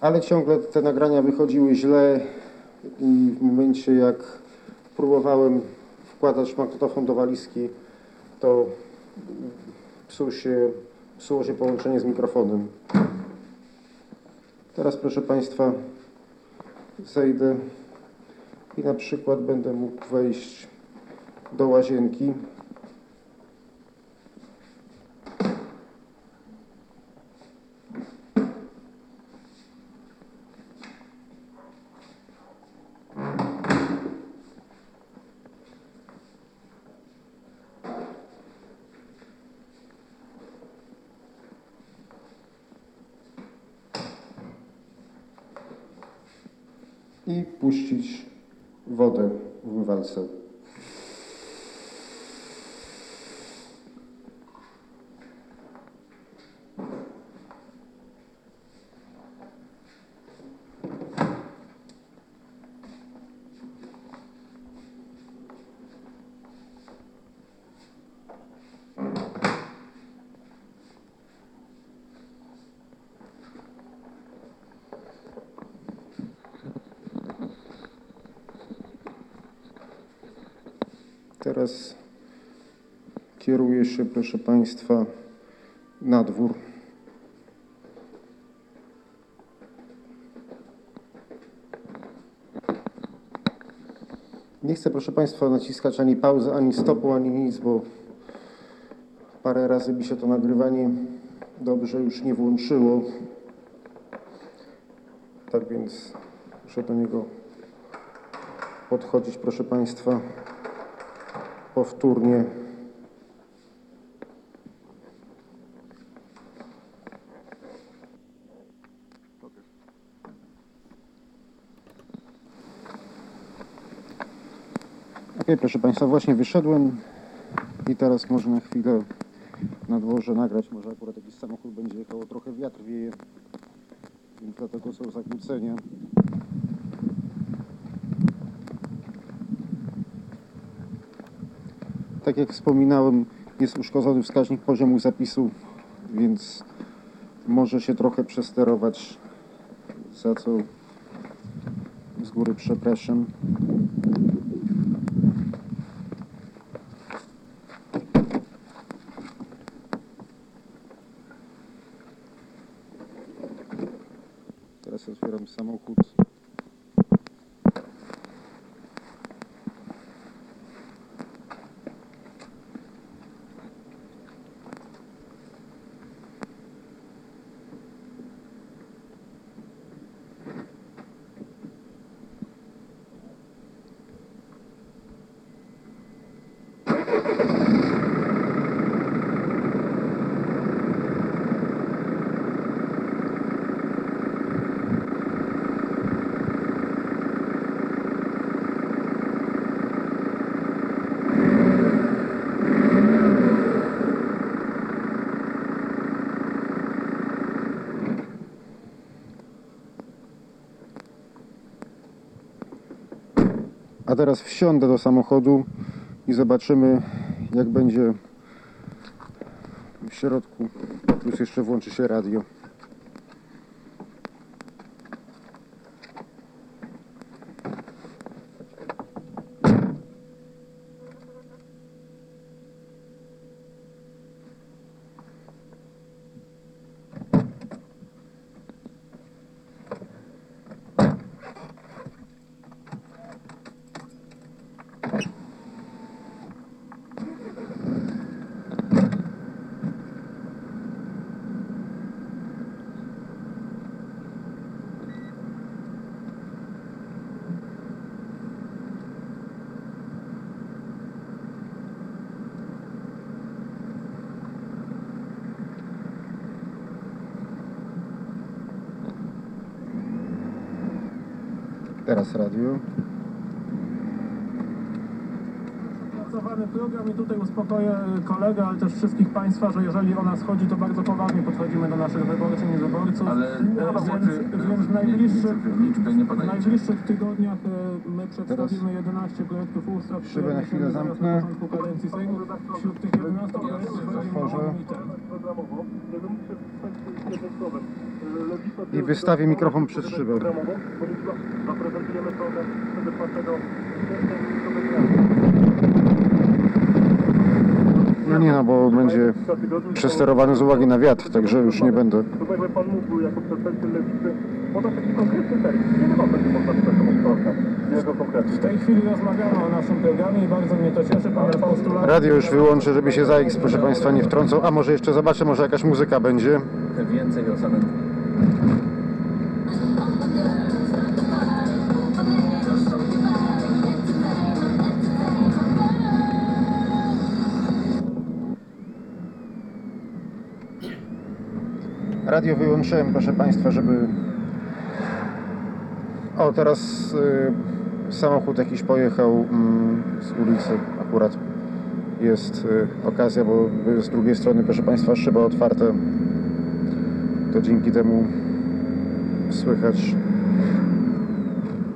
ale ciągle te nagrania wychodziły źle i w momencie jak próbowałem wkładać magnetofon do walizki, to psuł się, psuło się połączenie z mikrofonem. Teraz, proszę Państwa, zejdę i na przykład będę mógł wejść do łazienki. Puścić Teraz kieruję się, proszę Państwa, na dwór. Nie chcę, proszę Państwa, naciskać ani pauzy, ani stopu, ani nic, bo parę razy mi się to nagrywanie dobrze już nie włączyło. Tak więc muszę do niego podchodzić, proszę Państwa powtórnie. Ok, proszę Państwa, właśnie wyszedłem i teraz można chwilę na dworze nagrać. Może akurat jakiś samochód będzie jechał, trochę wiatr wieje, więc dlatego są zakłócenia. Tak jak wspominałem, jest uszkodzony wskaźnik poziomu zapisu, więc może się trochę przesterować, za co z góry przepraszam. Teraz otwieram samochód. A teraz wsiądę do samochodu i zobaczymy, jak będzie w środku. Plus jeszcze włączy się radio. Teraz radio. Pracowany program i tutaj uspokoję kolegę, ale też wszystkich Państwa, że jeżeli o nas chodzi, to bardzo poważnie podchodzimy do naszych wyborczyń i wyborców. Ale E, więc, więc w najbliższych, w najbliższych tygodniach e, my przedstawimy 11 projektów ustaw, które Szybę na chwilę zamknę. na początku kadencji Sejmu. Wśród tych 11 projektów Otworzę. I wystawię mikrofon przez szybę. Zaprezentujemy program wypłatnego No nie no, bo będzie przesterowany z uwagi na wiatr, także już nie będę. To jakby Pan mógł jako przedstawiciel Lewicy podać jakiś konkretny termin. Kiedy Pan będzie można czytać taką program? Jego konkretny. W tej chwili rozmawiamy o naszym programie i bardzo mnie to cieszy. Pan postulat... Radio już wyłączę, żeby się ZAX, proszę Państwa, nie wtrącał. A może jeszcze zobaczę, może jakaś muzyka będzie. Więcej o samym Radio wyłączyłem, proszę Państwa, żeby... O, teraz y, samochód jakiś pojechał mm, z ulicy akurat. Jest y, okazja, bo z drugiej strony, proszę Państwa, szyba otwarta. To dzięki temu słychać.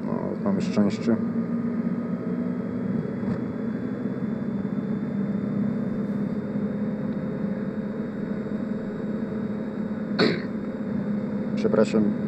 O, mamy szczęście. Przepraszam.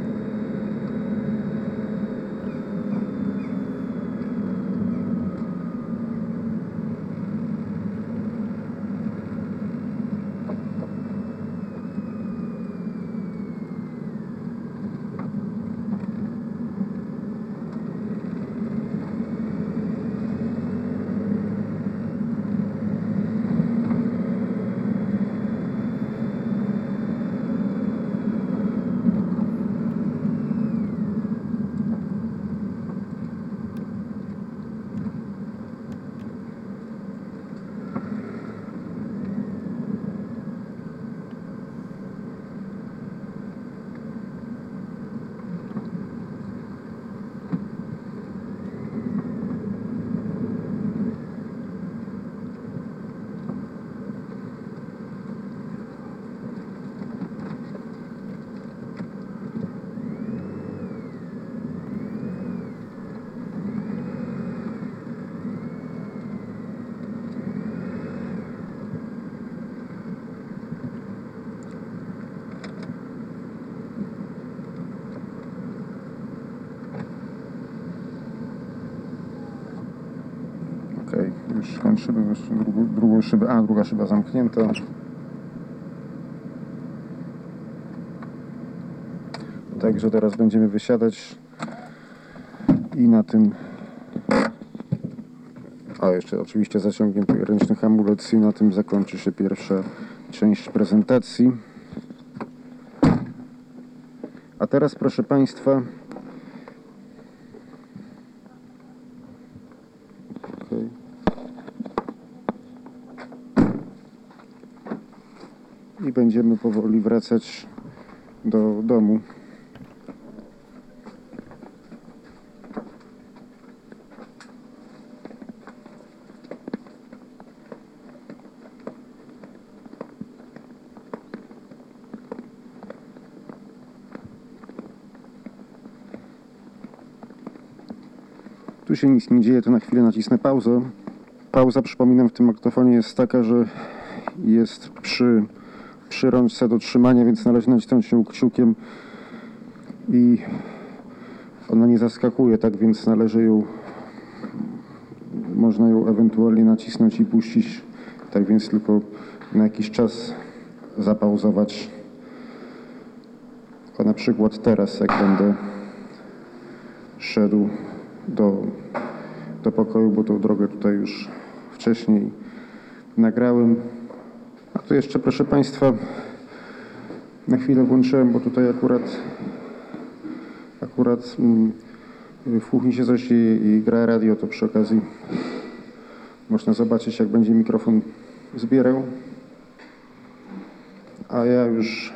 Szybę, a druga szyba zamknięta. Także teraz będziemy wysiadać i na tym a jeszcze oczywiście zaciągiem ręczny hamulec i na tym zakończy się pierwsza część prezentacji. A teraz proszę Państwa będziemy powoli wracać do domu. Tu się nic nie dzieje, to na chwilę nacisnę pauzę. Pauza, przypominam, w tym maktofonie jest taka, że jest przy, przy rączce do trzymania, więc należy nacisnąć ją kciukiem i ona nie zaskakuje, tak więc należy ją, można ją ewentualnie nacisnąć i puścić, tak więc tylko na jakiś czas zapauzować. A na przykład teraz, jak będę szedł do, do pokoju, bo tą drogę tutaj już wcześniej nagrałem. Tu jeszcze, proszę Państwa, na chwilę włączyłem, bo tutaj akurat akurat mm, w kuchni się coś dzieje i gra radio, to przy okazji można zobaczyć, jak będzie mikrofon zbierał. A ja już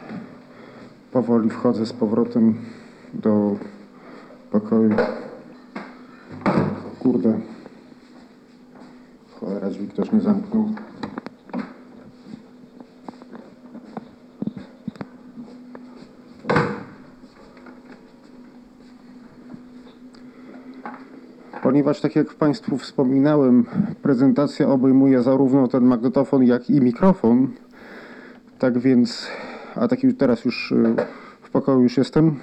powoli wchodzę z powrotem do pokoju. Kurde. Cholera, drzwi ktoś nie zamknął. Ponieważ, tak jak Państwu wspominałem, prezentacja obejmuje zarówno ten magnetofon, jak i mikrofon, tak więc, a tak już teraz już y, w pokoju już jestem,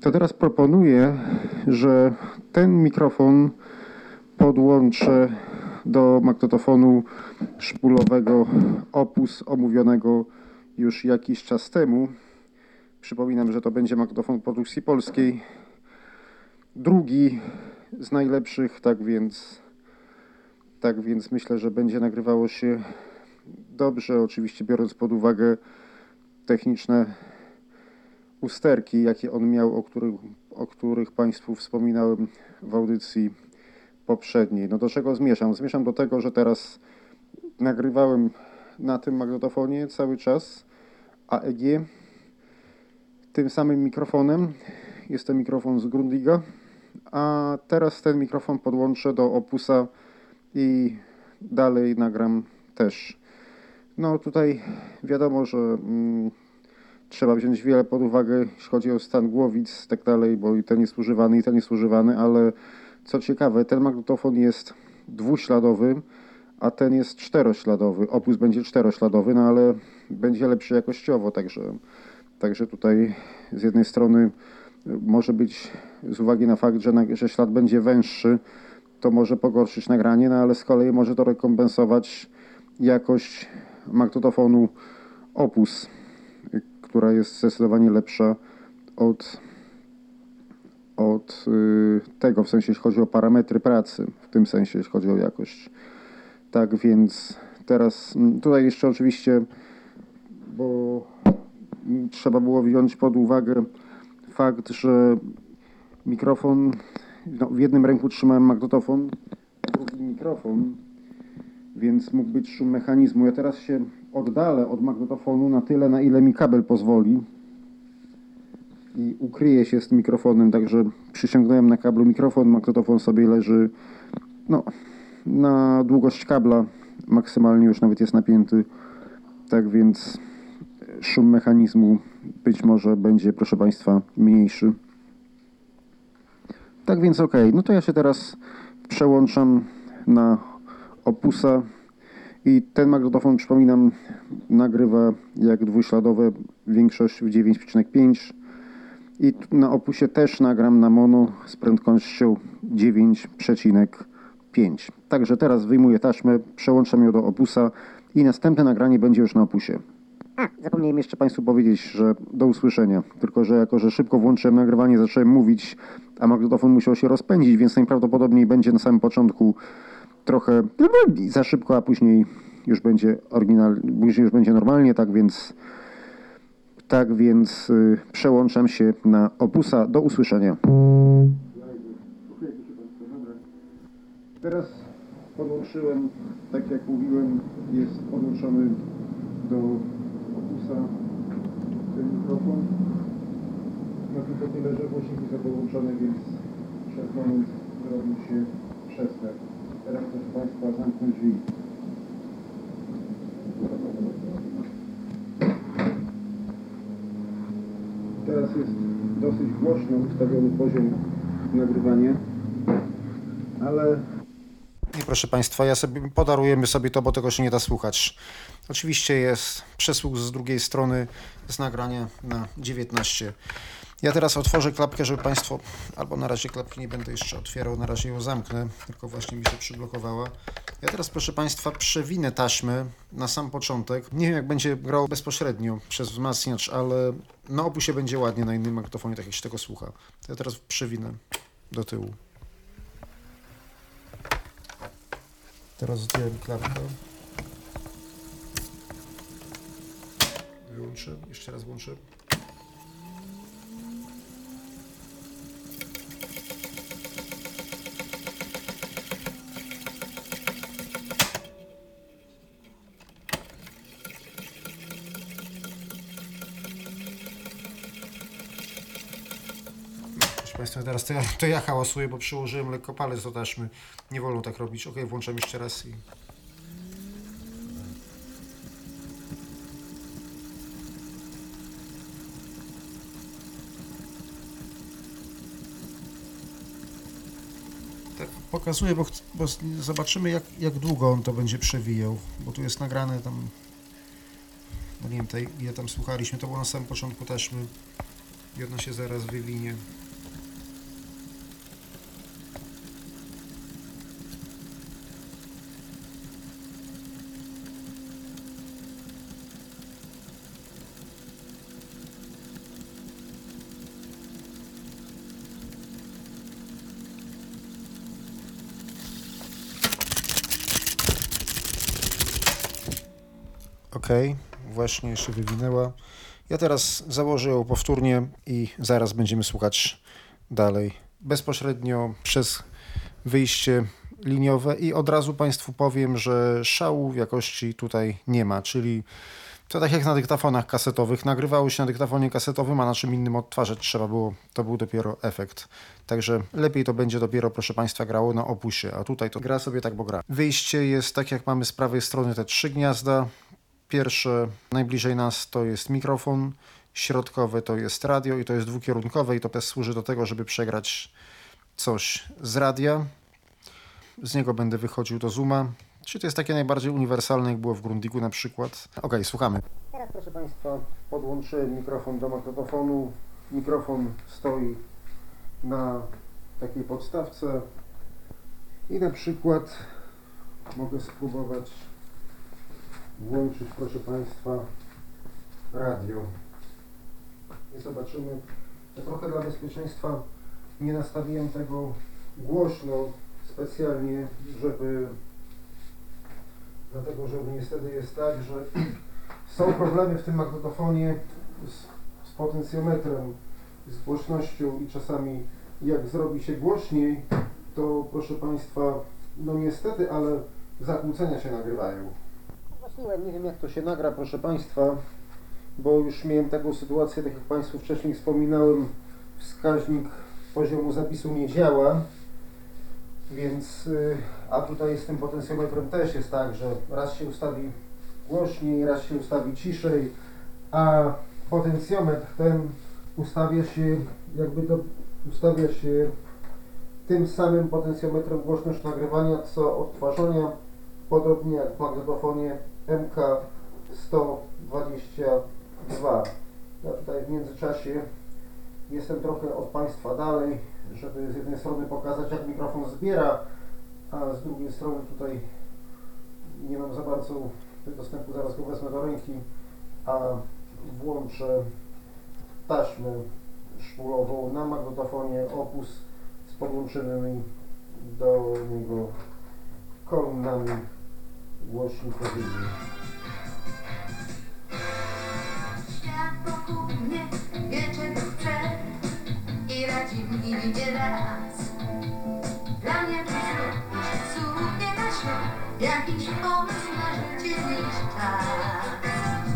to teraz proponuję, że ten mikrofon podłączę do magnetofonu szpulowego Opus omówionego już jakiś czas temu. Przypominam, że to będzie magnetofon produkcji polskiej. Drugi z najlepszych, tak więc tak więc myślę, że będzie nagrywało się dobrze, oczywiście biorąc pod uwagę techniczne usterki, jakie on miał, o których, o których Państwu wspominałem w audycji poprzedniej. No do czego zmierzam? Zmierzam do tego, że teraz nagrywałem na tym magnetofonie cały czas AEG tym samym mikrofonem. Jest to mikrofon z Grundiga, a teraz ten mikrofon podłączę do Opusa i dalej nagram też. No tutaj wiadomo, że mm, trzeba wziąć wiele pod uwagę, jeśli chodzi o stan głowic i tak dalej, bo i ten jest używany, i ten jest używany, ale co ciekawe, ten magnetofon jest dwuśladowy, a ten jest czterośladowy. Opus będzie czterośladowy, no ale będzie lepszy jakościowo, także, także tutaj z jednej strony może być z uwagi na fakt, że, że ślad będzie węższy, to może pogorszyć nagranie, no ale z kolei może to rekompensować jakość magnetofonu Opus, która jest zdecydowanie lepsza od, od y, tego, w sensie jeśli chodzi o parametry pracy, w tym sensie jeśli chodzi o jakość. Tak więc teraz mm, tutaj jeszcze oczywiście, bo trzeba było wziąć pod uwagę fakt, że mikrofon, no, w jednym ręku trzymałem magnetofon, drugi mikrofon, więc mógł być szum mechanizmu. Ja teraz się oddalę od magnetofonu na tyle, na ile mi kabel pozwoli i ukryję się z tym mikrofonem, także przyciągnąłem na kablu mikrofon, magnetofon sobie leży no, na długość kabla, maksymalnie już nawet jest napięty, tak więc szum mechanizmu być może będzie, proszę Państwa, mniejszy. Tak więc ok, no to ja się teraz przełączam na Opusa i ten magnetofon, przypominam, nagrywa jak dwuśladowe, większość w 9,5 i na Opusie też nagram na mono z prędkością 9,5 5. Także teraz wyjmuję taśmę, przełączam ją do opusa i następne nagranie będzie już na opusie. Zapomniałem jeszcze Państwu powiedzieć, że do usłyszenia. Tylko, że jako, że szybko włączyłem nagrywanie, zacząłem mówić, a magnetofon musiał się rozpędzić, więc najprawdopodobniej będzie na samym początku trochę za szybko, a później już będzie oryginal, później już będzie normalnie, tak więc tak więc y, przełączam się na opusa. Do usłyszenia. Teraz podłączyłem, tak jak mówiłem, jest podłączony do opusa ten mikrofon. No tylko tyle, głośniki są więc przez moment zrobił się przestęp. Teraz proszę Państwa drzwi. Teraz jest dosyć głośno ustawiony poziom nagrywania, ale... I proszę Państwa, ja sobie podarujemy sobie to, bo tego się nie da słuchać. Oczywiście jest przesłuch z drugiej strony z nagrania na 19. Ja teraz otworzę klapkę, żeby Państwo, albo na razie klapki nie będę jeszcze otwierał, na razie ją zamknę, tylko właśnie mi się przyblokowała. Ja teraz, proszę Państwa, przewinę taśmę na sam początek. Nie wiem, jak będzie grał bezpośrednio przez wzmacniacz, ale na opusie będzie ładnie na innym magnetofonie, tak jak się tego słucha. Ja teraz przewinę do tyłu. Teraz zdjąłem klapkę. Wyłączę, jeszcze raz włączę. Państwa, teraz to ja, to ja hałasuję, bo przyłożyłem lekko palec do taśmy. Nie wolno tak robić. Ok, włączam jeszcze raz i... Tak pokazuję, bo, bo zobaczymy jak, jak długo on to będzie przewijał, bo tu jest nagrane tam... No nie wiem, tej, tam słuchaliśmy, to było na samym początku taśmy i ona się zaraz wywinie. Ok, właśnie się wywinęła. Ja teraz założę ją powtórnie i zaraz będziemy słuchać dalej. Bezpośrednio przez wyjście liniowe i od razu Państwu powiem, że szału jakości tutaj nie ma, czyli to tak jak na dyktafonach kasetowych. Nagrywało się na dyktafonie kasetowym, a na czym innym odtwarzać trzeba było. To był dopiero efekt. Także lepiej to będzie dopiero, proszę Państwa, grało na opusie, a tutaj to gra sobie tak, bo gra. Wyjście jest tak jak mamy z prawej strony te trzy gniazda. Pierwsze najbliżej nas to jest mikrofon, środkowe to jest radio i to jest dwukierunkowe i to służy do tego, żeby przegrać coś z radia. Z niego będę wychodził do Zooma. Czy to jest takie najbardziej uniwersalne, jak było w Grundigu na przykład? Ok, słuchamy. Teraz proszę Państwa, podłączyłem mikrofon do magnetofonu. Mikrofon stoi na takiej podstawce i na przykład mogę spróbować włączyć, proszę Państwa, radio. I zobaczymy. Ja trochę dla bezpieczeństwa nie nastawiłem tego głośno specjalnie, żeby dlatego, że niestety jest tak, że są problemy w tym magnetofonie z, z potencjometrem, z głośnością i czasami jak zrobi się głośniej, to proszę Państwa, no niestety, ale zakłócenia się nagrywają. Nie wiem jak to się nagra, proszę Państwa, bo już miałem taką sytuację, tak jak Państwu wcześniej wspominałem, wskaźnik poziomu zapisu nie działa, więc, y, a tutaj z tym potencjometrem też jest tak, że raz się ustawi głośniej, raz się ustawi ciszej, a potencjometr ten ustawia się, jakby to ustawia się tym samym potencjometrem głośność nagrywania, co odtwarzania, podobnie jak w magnetofonie MK122. Ja tutaj w międzyczasie jestem trochę od Państwa dalej, żeby z jednej strony pokazać, jak mikrofon zbiera a z drugiej strony tutaj nie mam za bardzo dostępu, zaraz go wezmę do ręki, a włączę taśmę szpulową na magnetofonie Opus z podłączonymi do niego kolumnami głośnikowymi. Świat wokół mnie wie czego chce i radzi mi nie raz. Dla mnie to znów cudnie taśmą, jakiś pomysł na życie niż czas.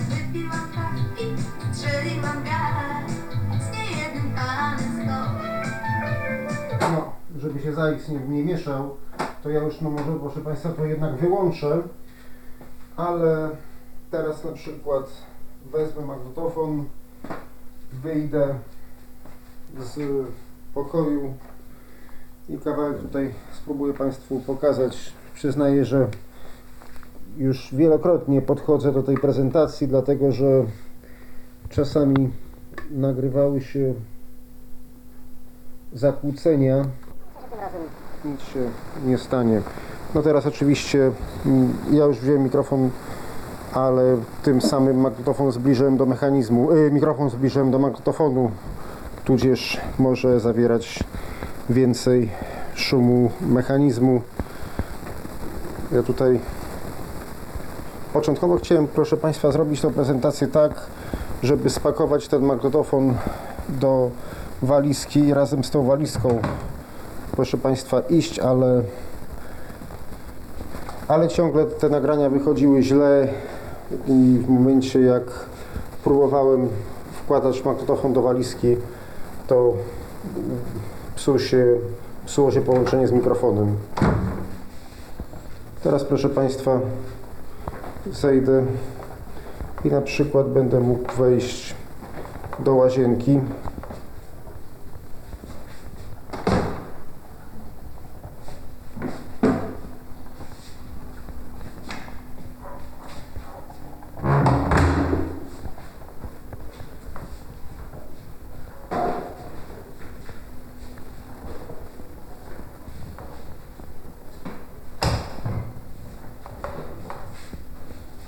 Wypiłam kawę i strzeliłam gaz z niejednym panem. No, żeby się zajc nie, nie mieszał, to ja już no może, proszę Państwa, to jednak wyłączę, ale teraz na przykład wezmę magnetofon, wyjdę z pokoju i kawałek tutaj spróbuję Państwu pokazać. Przyznaję, że już wielokrotnie podchodzę do tej prezentacji, dlatego że czasami nagrywały się zakłócenia. Nic się nie stanie. No teraz oczywiście mm, ja już wziąłem mikrofon, ale tym samym magnetofon zbliżyłem do mechanizmu, y, mikrofon zbliżyłem do magnetofonu, tudzież może zawierać więcej szumu mechanizmu. Ja tutaj początkowo chciałem, proszę Państwa, zrobić tą prezentację tak, żeby spakować ten magnetofon do walizki i razem z tą walizką proszę Państwa iść, ale ale ciągle te nagrania wychodziły źle i w momencie jak próbowałem wkładać magnetofon do walizki to psuł się, psuło się połączenie z mikrofonem. Teraz proszę Państwa zejdę i na przykład będę mógł wejść do łazienki.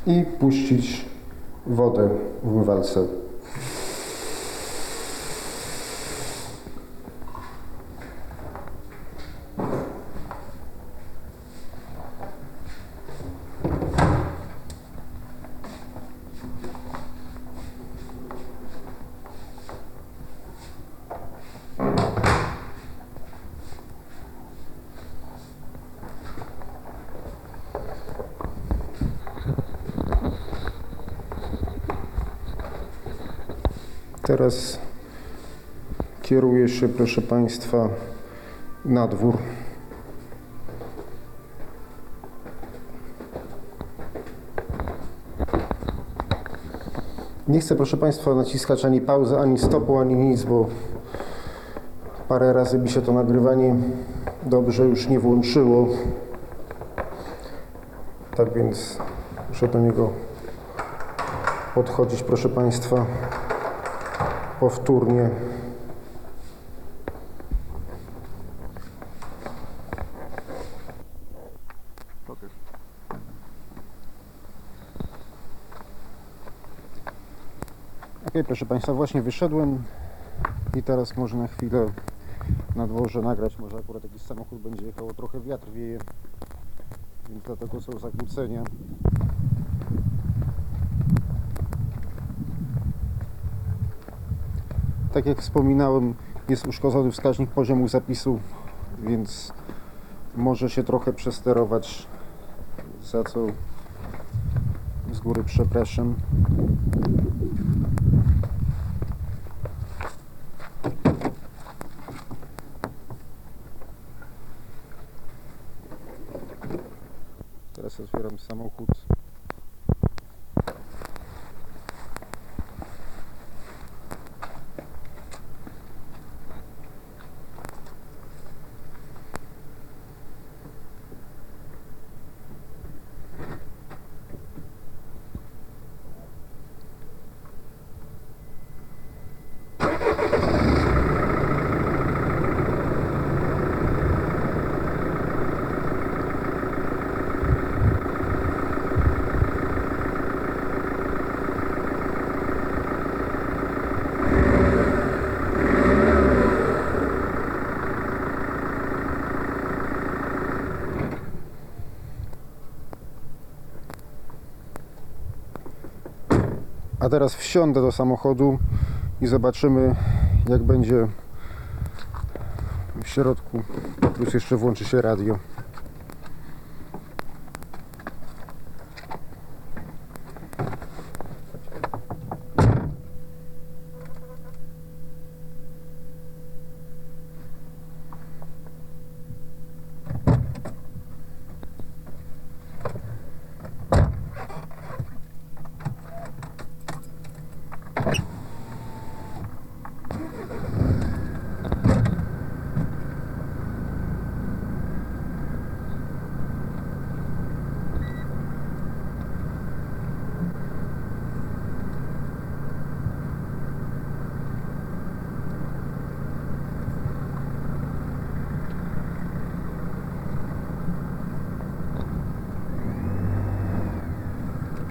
i puścić wodę w umywalce. Teraz kieruję się, proszę Państwa, na dwór. Nie chcę, proszę Państwa, naciskać ani pauzy, ani stopu, ani nic, bo parę razy mi się to nagrywanie dobrze już nie włączyło. Tak więc muszę do niego podchodzić, proszę Państwa powtórnie. Ok, proszę Państwa, właśnie wyszedłem i teraz może na chwilę na dworze nagrać. Może akurat jakiś samochód będzie jechał, trochę wiatr wieje, więc dlatego są zakłócenia. Tak jak wspominałem, jest uszkodzony wskaźnik poziomu zapisu, więc może się trochę przesterować, za co z góry przepraszam. A teraz wsiądę do samochodu i zobaczymy, jak będzie w środku. Plus jeszcze włączy się radio.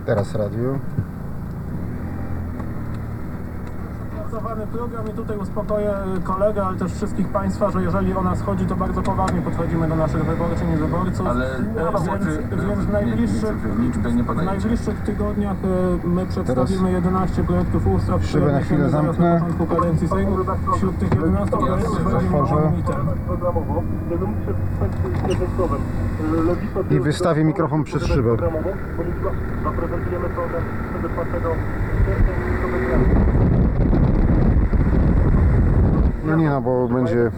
Teraz radio. Program i tutaj uspokoję kolegę, ale też wszystkich Państwa, że jeżeli o nas chodzi, to bardzo poważnie podchodzimy do naszych wyborczyń i wyborców. Ale E, więc, więc w najbliższych, liczby nie w najbliższych tygodniach e, my przedstawimy 11 projektów ustaw, które na chwilę zamknę. na początku kadencji Sejmu. Wśród tych 11 projektów będzie. Lewica I wystawię mikrofon przed szybę. zaprezentujemy program 24 sierpnia No nie no, bo będzie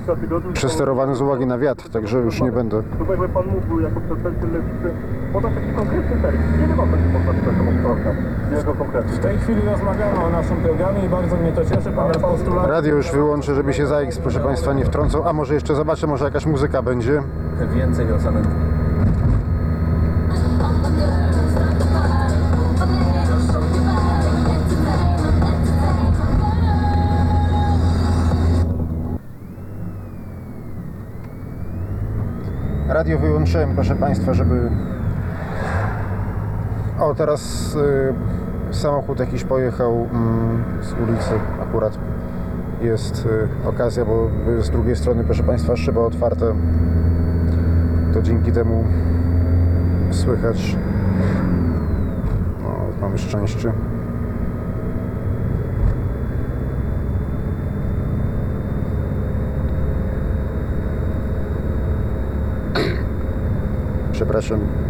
przesterowany z uwagi na wiatr, także już nie będę. Tutaj by Pan mógł jako przedstawiciel Lewicy podać taki konkretny termin. Kiedy można się poznać taką program? Jego konkretny. W tej chwili rozmawiamy o naszym programie i bardzo mnie to cieszy, ponieważ postulat Radio już wyłączę, żeby się ZAX, proszę Państwa, nie wtrącał. A może jeszcze zobaczę, może jakaś muzyka będzie. Więcej o samym Radio wyłączyłem, proszę Państwa, żeby... O, teraz y, samochód jakiś pojechał mm, z ulicy akurat. Jest y, okazja, bo z drugiej strony, proszę Państwa, szyba otwarte. To dzięki temu słychać. O, mamy szczęście. Przepraszam.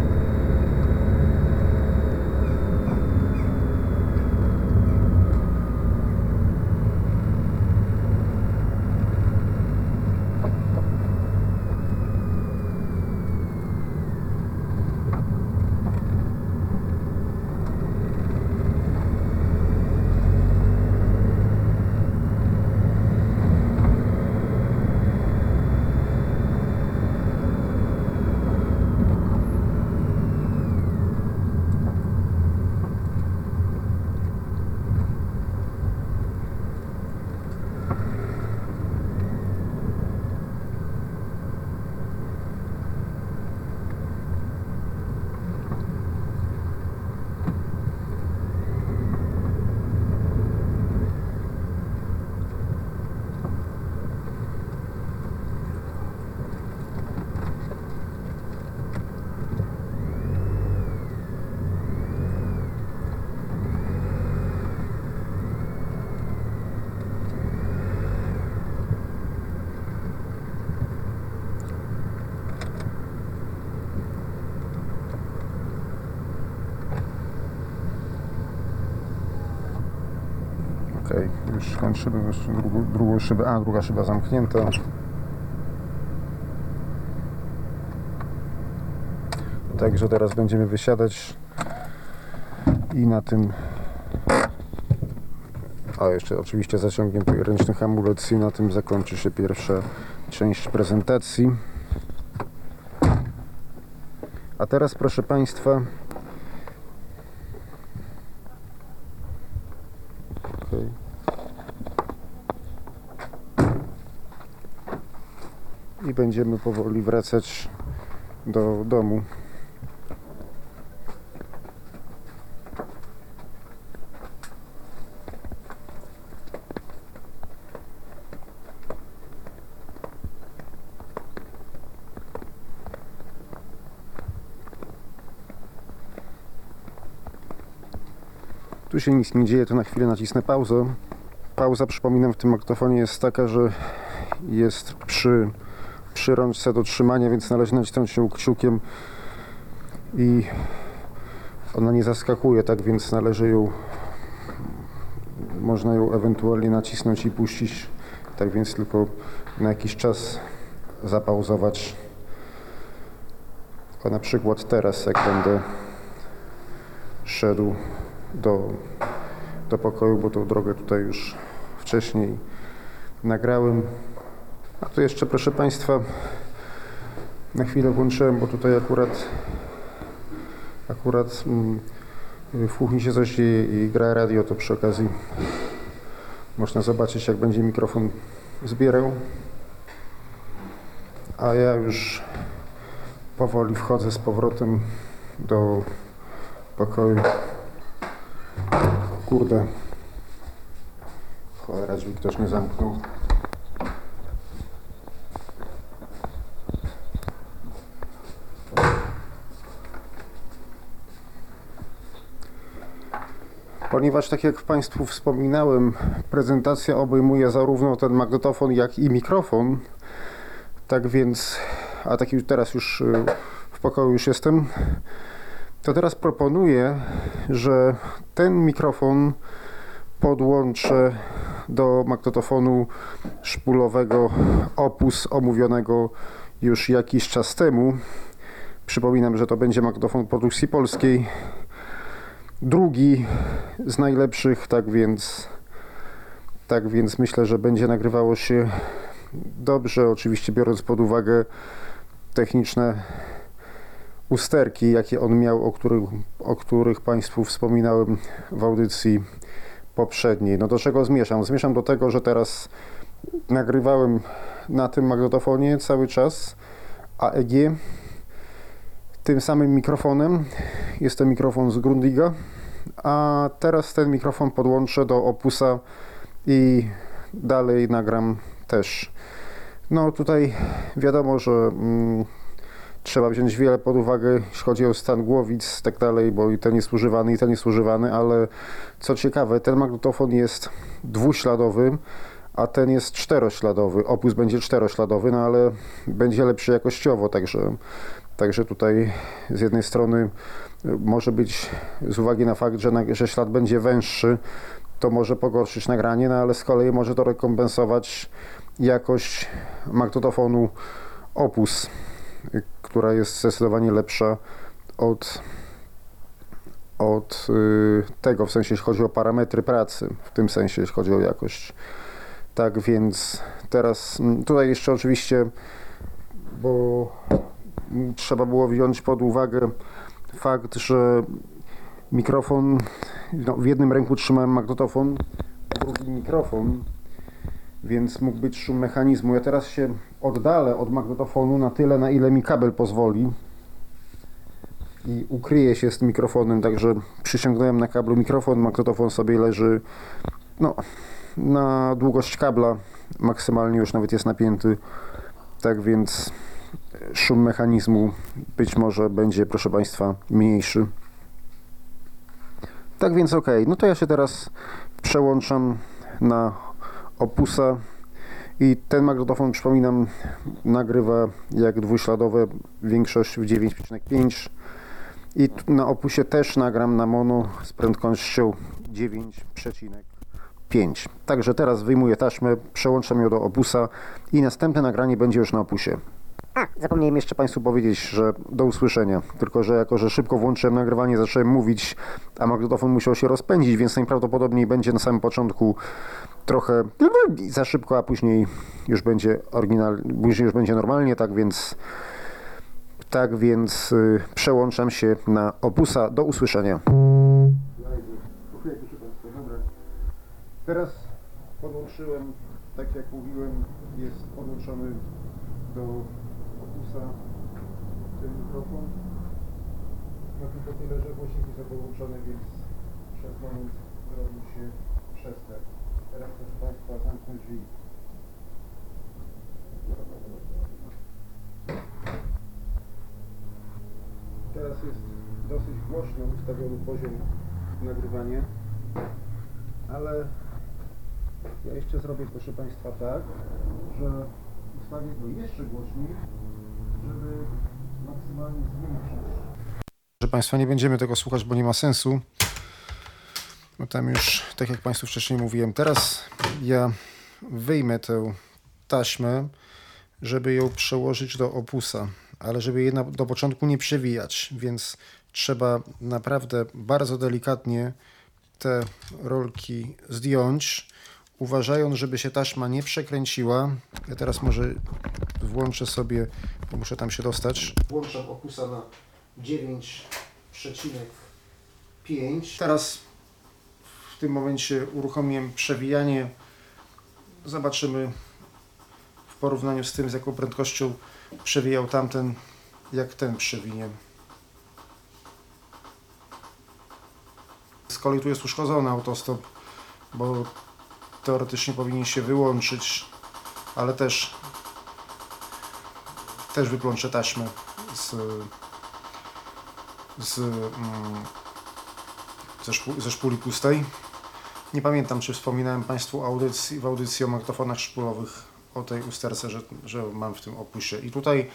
Okej, jeszcze drugą, drugą szybę, a druga szyba zamknięta. Także teraz będziemy wysiadać i na tym a jeszcze oczywiście zaciągnięty ręczny hamulec i na tym zakończy się pierwsza część prezentacji. A teraz proszę Państwa Okej. I będziemy powoli wracać do domu. Tu się nic nie dzieje, to na chwilę nacisnę pauzę. Pauza, przypominam, w tym magnetofonie jest taka, że jest przy, przy rączce do trzymania, więc należy nacisnąć ją kciukiem i ona nie zaskakuje, tak więc należy ją można ją ewentualnie nacisnąć i puścić, tak więc tylko na jakiś czas zapauzować. Tylko na przykład teraz, jak będę szedł do, do pokoju, bo tą drogę tutaj już wcześniej nagrałem. A tu jeszcze, proszę Państwa, na chwilę włączyłem, bo tutaj akurat akurat mm, w kuchni się coś i gra radio, to przy okazji można zobaczyć, jak będzie mikrofon zbierał. A ja już powoli wchodzę z powrotem do pokoju. Kurde. Cholera, drzwi ktoś nie zamknął. Ponieważ, tak jak Państwu wspominałem, prezentacja obejmuje zarówno ten magnetofon, jak i mikrofon, tak więc, a tak już teraz już y, w pokoju już jestem, to teraz proponuję, że ten mikrofon podłączę do magnetofonu szpulowego Opus omówionego już jakiś czas temu. Przypominam, że to będzie magnetofon produkcji polskiej. Drugi z najlepszych, tak więc tak więc myślę, że będzie nagrywało się dobrze, oczywiście biorąc pod uwagę techniczne usterki, jakie on miał, o których, o których Państwu wspominałem w audycji poprzedniej. No do czego zmieszam? Zmieszam do tego, że teraz nagrywałem na tym magnetofonie cały czas AEG tym samym mikrofonem. Jest to mikrofon z Grundiga, a teraz ten mikrofon podłączę do Opusa i dalej nagram też. No tutaj wiadomo, że mm, trzeba wziąć wiele pod uwagę, jeśli chodzi o stan głowic i tak dalej, bo i ten jest używany, i ten jest używany, ale co ciekawe, ten magnetofon jest dwuśladowy, a ten jest czterośladowy. Opus będzie czterośladowy, no ale będzie lepszy jakościowo, także, także tutaj z jednej strony może być z uwagi na fakt, że, że ślad będzie węższy, to może pogorszyć nagranie, no ale z kolei może to rekompensować jakość magnetofonu Opus, która jest zdecydowanie lepsza od, od y, tego, w sensie jeśli chodzi o parametry pracy, w tym sensie jeśli chodzi o jakość. Tak więc teraz tutaj jeszcze oczywiście, bo trzeba było wziąć pod uwagę fakt, że mikrofon, no, w jednym ręku trzymałem magnetofon, drugi mikrofon, więc mógł być szum mechanizmu. Ja teraz się oddalę od magnetofonu na tyle, na ile mi kabel pozwoli i ukryję się z mikrofonem, także przyciągnąłem na kablu mikrofon, magnetofon sobie leży no, na długość kabla, maksymalnie już nawet jest napięty, tak więc szum mechanizmu być może będzie, proszę Państwa, mniejszy. Tak więc ok, no to ja się teraz przełączam na Opusa i ten magnetofon, przypominam, nagrywa jak dwuśladowe, większość w 9,5 i na Opusie też nagram na mono z prędkością 9,5. Także teraz wyjmuję taśmę, przełączam ją do Opusa i następne nagranie będzie już na Opusie. A, zapomniałem jeszcze Państwu powiedzieć, że do usłyszenia. Tylko, że jako, że szybko włączyłem nagrywanie, zacząłem mówić, a magnetofon musiał się rozpędzić, więc najprawdopodobniej będzie na samym początku trochę za szybko, a później już będzie oryginal, później już będzie normalnie, tak więc tak więc y, przełączam się na opusa. Do usłyszenia. Teraz podłączyłem, tak jak mówiłem, jest podłączony do opusa ten mikrofon. No tylko tyle, że głośniki są podłączone, więc przez moment zrobił się przestęp. Teraz proszę Państwa zamknę drzwi. Teraz jest dosyć głośno ustawiony poziom nagrywania. ale ja jeszcze zrobię, proszę Państwa, tak, że ustawię go jeszcze głośniej, żeby maksymalnie zwiększyć. Proszę Państwa, nie będziemy tego słuchać, bo nie ma sensu. Bo tam już, tak jak Państwu wcześniej mówiłem, teraz ja wyjmę tę taśmę, żeby ją przełożyć do opusa, ale żeby jej na, do początku nie przewijać, więc trzeba naprawdę bardzo delikatnie te rolki zdjąć, uważając, żeby się taśma nie przekręciła. Ja teraz może włączę sobie, bo muszę tam się dostać. Włączam opusa na 9,5. Teraz w tym momencie uruchomiłem przewijanie. Zobaczymy w porównaniu z tym, z jaką prędkością przewijał tamten, jak ten przewinie. Z kolei tu jest uszkodzony autostop, bo teoretycznie powinien się wyłączyć, ale też też wyplączę taśmę z, z, mm, ze, ze szpuli pustej. Nie pamiętam, czy wspominałem Państwu audycji, w audycji o magnetofonach szpulowych o tej usterce, że, że mam w tym opusie. I tutaj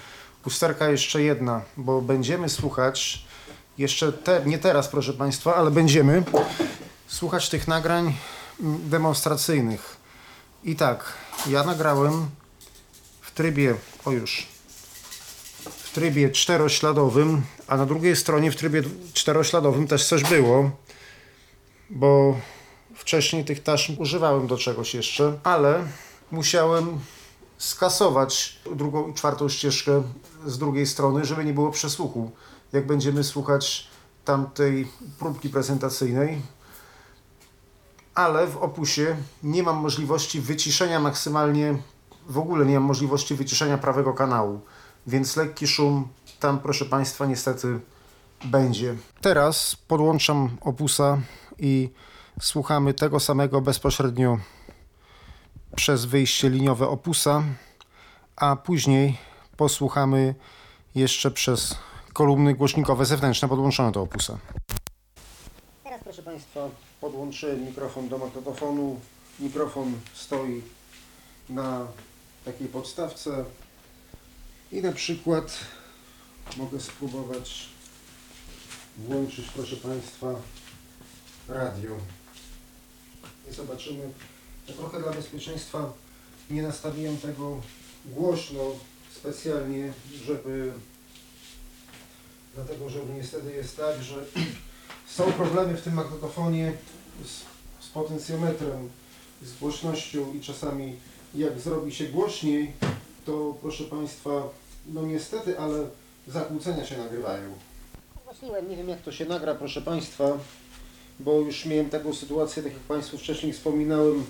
usterka jeszcze jedna, bo będziemy słuchać jeszcze te, nie teraz, proszę Państwa, ale będziemy słuchać tych nagrań demonstracyjnych. I tak, ja nagrałem w trybie, o już, w trybie czterośladowym, a na drugiej stronie w trybie czterośladowym też coś było, bo wcześniej tych taśm używałem do czegoś jeszcze, ale musiałem skasować drugą i czwartą ścieżkę z drugiej strony, żeby nie było przesłuchu. Jak będziemy słuchać tamtej próbki prezentacyjnej, ale w opusie nie mam możliwości wyciszenia maksymalnie, w ogóle nie mam możliwości wyciszenia prawego kanału, więc lekki szum tam, proszę Państwa, niestety będzie. Teraz podłączam opusa i słuchamy tego samego bezpośrednio przez wyjście liniowe opusa, a później posłuchamy jeszcze przez kolumny głośnikowe zewnętrzne podłączone do opusa. Teraz proszę Państwa podłączyłem mikrofon do magnetofonu. Mikrofon stoi na takiej podstawce i na przykład mogę spróbować włączyć proszę Państwa radio i zobaczymy. Ja trochę dla bezpieczeństwa nie nastawiłem tego głośno specjalnie, żeby dlatego, że niestety jest tak, że są problemy w tym magnetofonie z, z potencjometrem, z głośnością i czasami jak zrobi się głośniej, to proszę Państwa, no niestety, ale zakłócenia się nagrywają. Właśnie nie wiem jak to się nagra, proszę Państwa, bo już miałem taką sytuację, tak jak Państwu wcześniej wspominałem,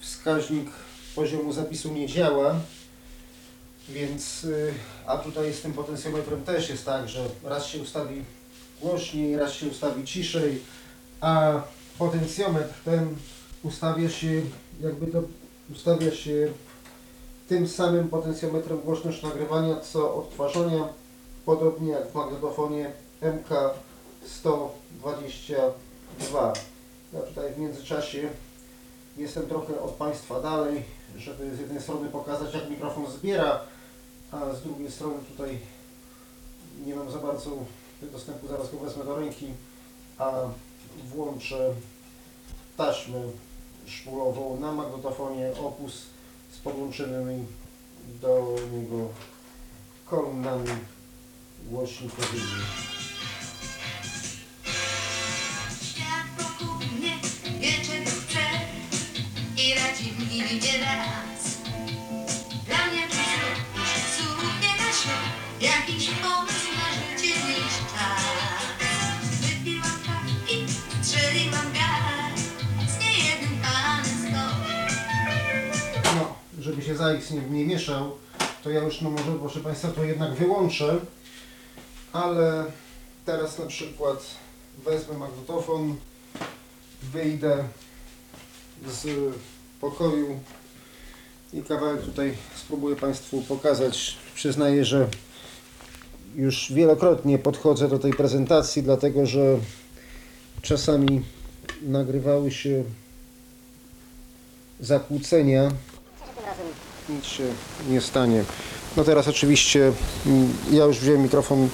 wskaźnik poziomu zapisu nie działa, więc, y, a tutaj z tym potencjometrem też jest tak, że raz się ustawi głośniej, raz się ustawi ciszej, a potencjometr ten ustawia się, jakby to ustawia się tym samym potencjometrem głośność nagrywania, co odtwarzania, podobnie jak w magnetofonie MK122. Ja tutaj w międzyczasie jestem trochę od Państwa dalej, żeby z jednej strony pokazać jak mikrofon zbiera, a z drugiej strony tutaj nie mam za bardzo dostępu, zaraz go wezmę do ręki, a włączę taśmę szpulową na magnetofonie Opus z podłączonymi do niego kolumnami głośnikowymi. Świat wokół mnie wie czego chce i radzi mi nie raz. Się ZAX nie, nie mieszał, to ja już no może proszę Państwa to jednak wyłączę, ale teraz na przykład wezmę magnetofon, wyjdę z pokoju i kawałek tutaj spróbuję Państwu pokazać. Przyznaję, że już wielokrotnie podchodzę do tej prezentacji, dlatego że czasami nagrywały się zakłócenia. Nic się nie stanie. No teraz oczywiście mm, ja już wziąłem mikrofon,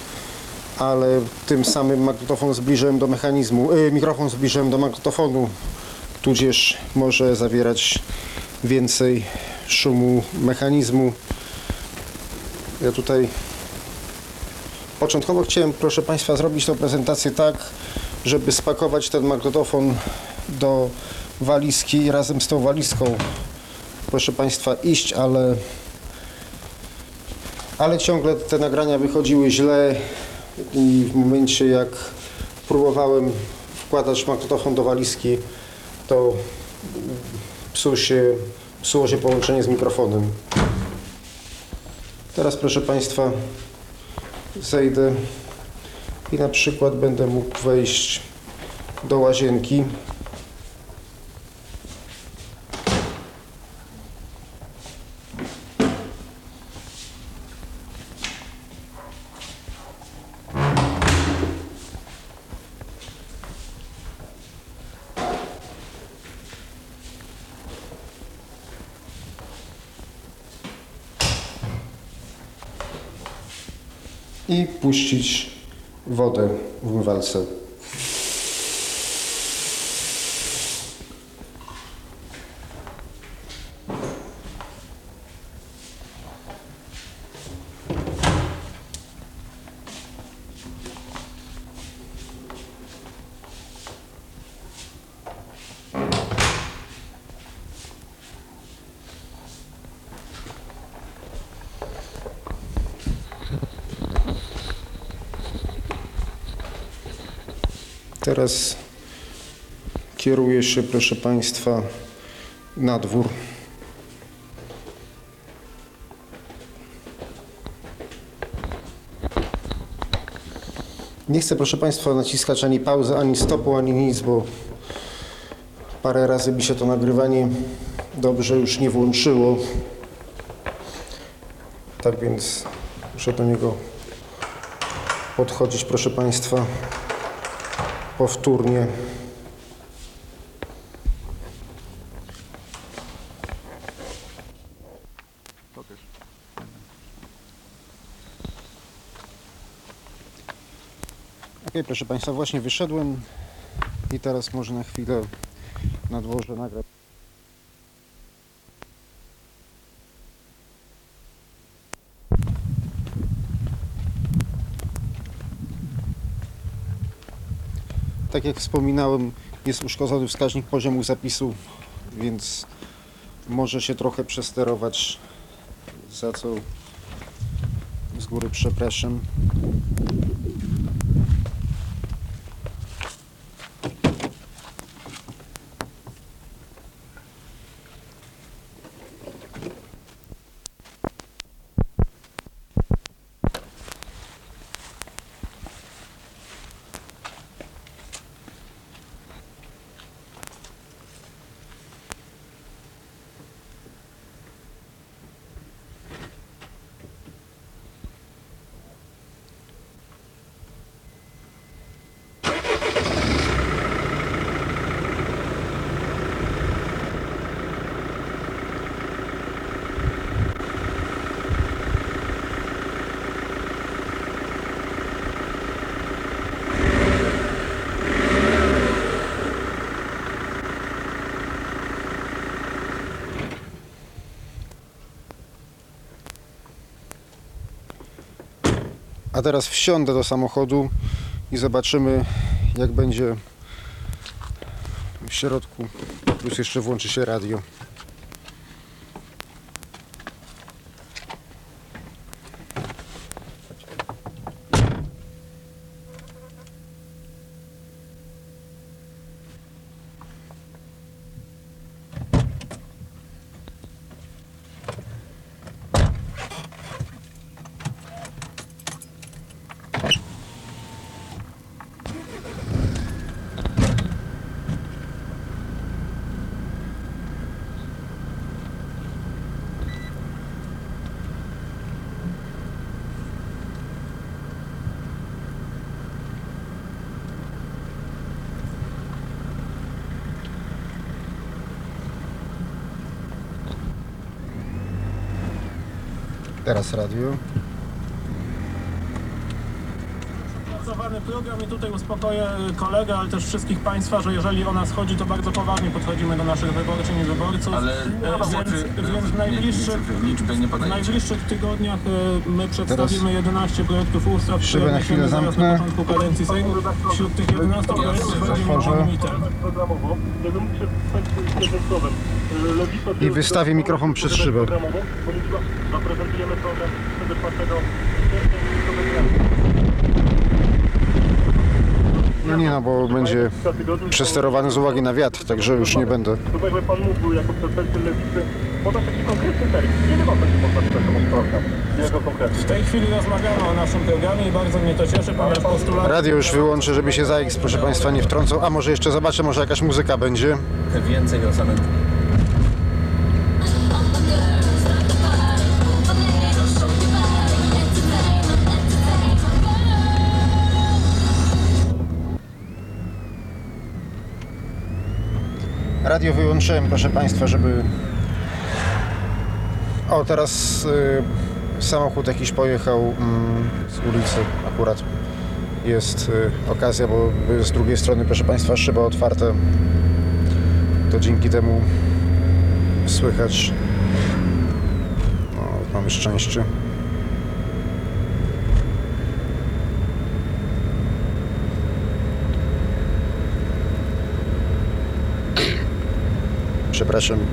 ale tym samym magnetofon zbliżyłem do mechanizmu, y, mikrofon zbliżyłem do magnetofonu, tudzież może zawierać więcej szumu mechanizmu. Ja tutaj początkowo chciałem, proszę Państwa, zrobić tę prezentację tak, żeby spakować ten magnetofon do walizki razem z tą walizką, proszę Państwa, iść, ale ale ciągle te nagrania wychodziły źle i w momencie jak próbowałem wkładać magnetofon do walizki, to psuł się, psuło się połączenie z mikrofonem. Teraz proszę Państwa zejdę i na przykład będę mógł wejść do łazienki. i puścić wodę w umywalce. Teraz kieruję się, proszę Państwa, na dwór. Nie chcę, proszę Państwa, naciskać ani pauzy, ani stopu, ani nic, bo parę razy mi się to nagrywanie dobrze już nie włączyło. Tak więc muszę do niego podchodzić, proszę Państwa powtórnie. Ok, proszę Państwa, właśnie wyszedłem i teraz może na chwilę na dworze nagrać. Tak jak wspominałem, jest uszkodzony wskaźnik poziomu zapisu, więc może się trochę przesterować, za co z góry przepraszam. A teraz wsiądę do samochodu i zobaczymy jak będzie w środku. Plus jeszcze włączy się radio. Teraz radio. Tutaj uspokoję kolegę, ale też wszystkich Państwa, że jeżeli o nas chodzi, to bardzo poważnie podchodzimy do naszych wyborczyń i wyborców. Ale E, więc, znaczy, więc w najbliższych, liczby nie w najbliższych tygodniach e, my przedstawimy 11 projektów ustaw, które na chwilę zamknę. na początku kadencji Sejmu. Wśród tych 11 projektów będzie Otworzę. między limitem. programowo, jakby mógł się przedstawić słowem. Logika I wystawię mikrofon przez szybę. Zaprezentujemy program 24 sierpnia i to będzie No nie no, bo będzie przesterowany z uwagi na wiatr, także już nie będę. To jakby pan mógł jako przedstawiciel lewicy podać taki konkretny termin. Ile ma będzie można konkretny? W tej chwili rozmawiamy o naszym programie i bardzo mnie to cieszy, ponieważ postulat Radio już wyłączę, żeby się za X, proszę Państwa, nie wtrącał. A może jeszcze zobaczę, może jakaś muzyka będzie. Więcej o samym Radio wyłączyłem, proszę Państwa, żeby... O, teraz y, samochód jakiś pojechał mm, z ulicy akurat. Jest y, okazja, bo z drugiej strony, proszę Państwa, szyba otwarta. To dzięki temu słychać. No, mamy szczęście. Przepraszam.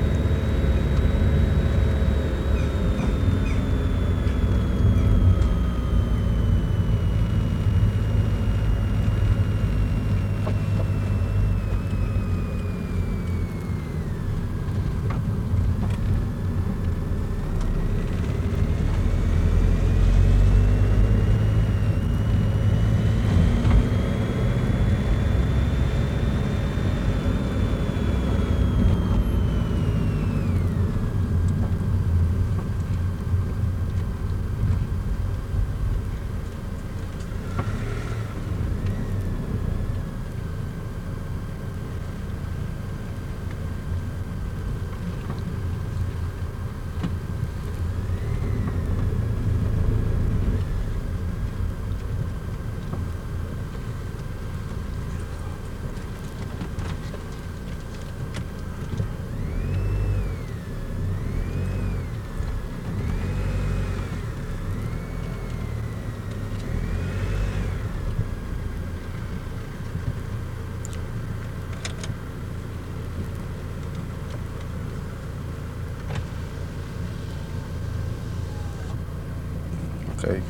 Okej,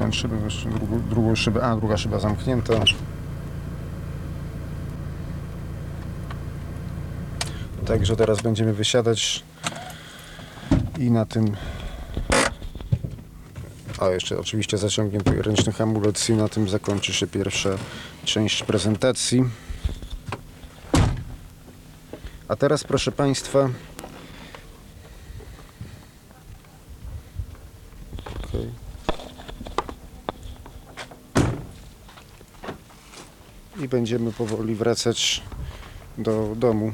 kończymy jeszcze drugą, drugą szybę. A, druga szyba zamknięta. Także teraz będziemy wysiadać i na tym. A jeszcze oczywiście zaciągnięty ręczny hamulec i na tym zakończy się pierwsza część prezentacji. A teraz proszę Państwa. Okej. i będziemy powoli wracać do domu.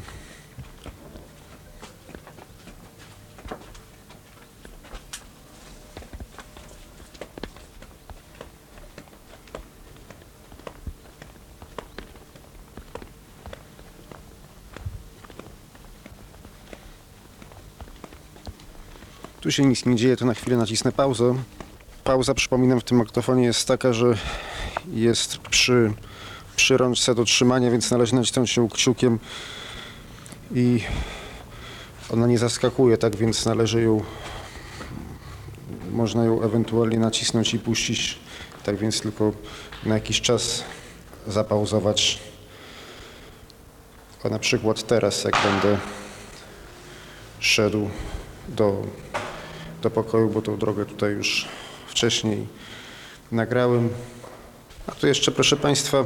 Tu się nic nie dzieje, to na chwilę nacisnę pauzę. Pauza, przypominam, w tym maktofonie jest taka, że jest przy, przy rączce do trzymania, więc należy nacisnąć ją kciukiem i ona nie zaskakuje, tak więc należy ją, można ją ewentualnie nacisnąć i puścić, tak więc tylko na jakiś czas zapauzować. O na przykład teraz, jak będę szedł do, do pokoju, bo tą drogę tutaj już wcześniej nagrałem. A tu jeszcze, proszę Państwa,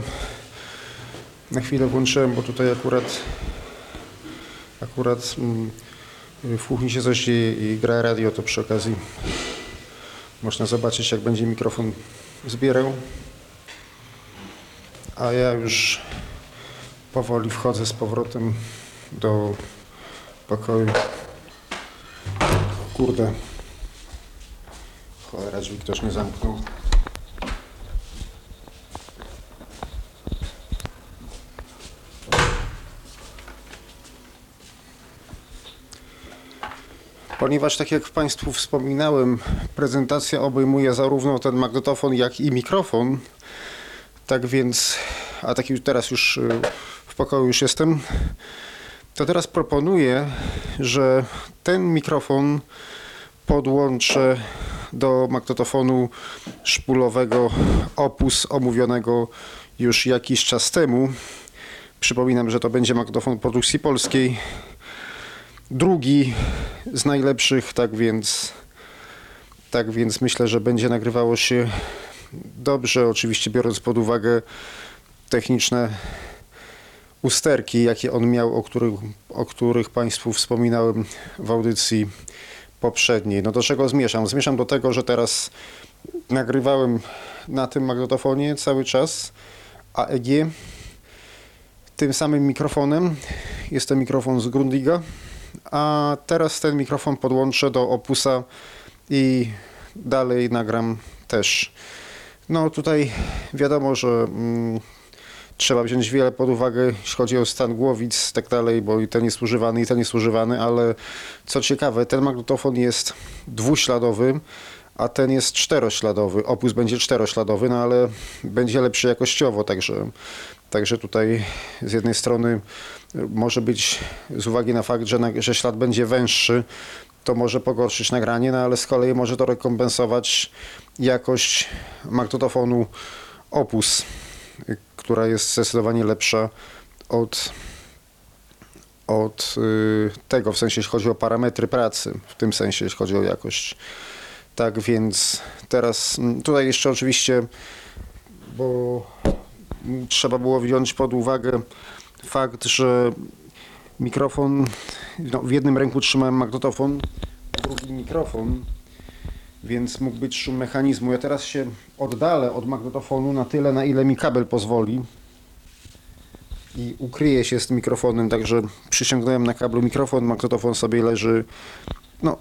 na chwilę włączyłem, bo tutaj akurat akurat mm, w kuchni się coś dzieje i gra radio, to przy okazji można zobaczyć, jak będzie mikrofon zbierał. A ja już powoli wchodzę z powrotem do pokoju. Kurde. Cholera, drzwi ktoś nie zamknął. Ponieważ, tak jak Państwu wspominałem, prezentacja obejmuje zarówno ten magnetofon, jak i mikrofon, tak więc, a tak już teraz już y, w pokoju już jestem, to teraz proponuję, że ten mikrofon podłączę do magnetofonu szpulowego Opus omówionego już jakiś czas temu. Przypominam, że to będzie magnetofon produkcji polskiej. Drugi z najlepszych, tak więc tak więc myślę, że będzie nagrywało się dobrze, oczywiście biorąc pod uwagę techniczne usterki, jakie on miał, o których, o których Państwu wspominałem w audycji poprzedniej. No do czego zmieszam? Zmieszam do tego, że teraz nagrywałem na tym magnetofonie cały czas AEG tym samym mikrofonem. Jest to mikrofon z Grundiga, a teraz ten mikrofon podłączę do Opusa i dalej nagram też. No tutaj wiadomo, że mm, trzeba wziąć wiele pod uwagę, jeśli chodzi o stan głowic i tak dalej, bo i ten jest używany, i ten jest używany, ale co ciekawe, ten magnetofon jest dwuśladowy, a ten jest czterośladowy. Opus będzie czterośladowy, no ale będzie lepszy jakościowo, także, także tutaj z jednej strony może być z uwagi na fakt, że, na, że ślad będzie węższy, to może pogorszyć nagranie, no ale z kolei może to rekompensować jakość magnetofonu Opus, która jest zdecydowanie lepsza od, od y, tego, w sensie jeśli chodzi o parametry pracy, w tym sensie jeśli chodzi o jakość. Tak więc teraz tutaj jeszcze oczywiście, bo trzeba było wziąć pod uwagę fakt, że mikrofon, no, w jednym ręku trzymałem magnetofon, w drugim mikrofon, więc mógł być szum mechanizmu. Ja teraz się oddalę od magnetofonu na tyle, na ile mi kabel pozwoli i ukryję się z tym mikrofonem, także przyciągnąłem na kablu mikrofon, magnetofon sobie leży no,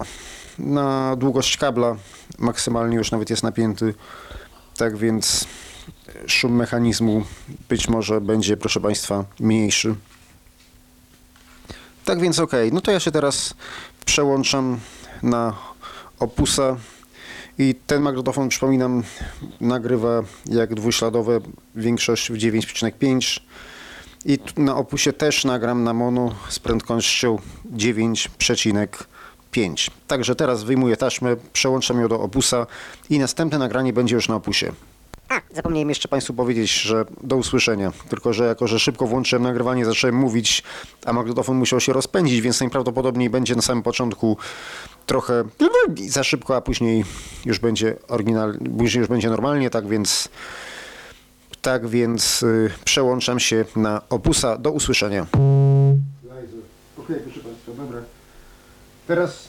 na długość kabla, maksymalnie już nawet jest napięty, tak więc szum mechanizmu być może będzie, proszę Państwa, mniejszy. Tak więc ok, no to ja się teraz przełączam na Opusa i ten magnetofon, przypominam, nagrywa jak dwuśladowe, większość w 9,5 i na Opusie też nagram na mono z prędkością 9,5. Także teraz wyjmuję taśmę, przełączam ją do Opusa i następne nagranie będzie już na Opusie. A, zapomniałem jeszcze Państwu powiedzieć, że do usłyszenia. Tylko, że jako, że szybko włączyłem nagrywanie, zacząłem mówić, a magnetofon musiał się rozpędzić, więc najprawdopodobniej będzie na samym początku trochę za szybko, a później już będzie oryginal, później już będzie normalnie, tak więc tak więc y, przełączam się na Opusa. Do usłyszenia. Okej, proszę Państwa, dobra. Teraz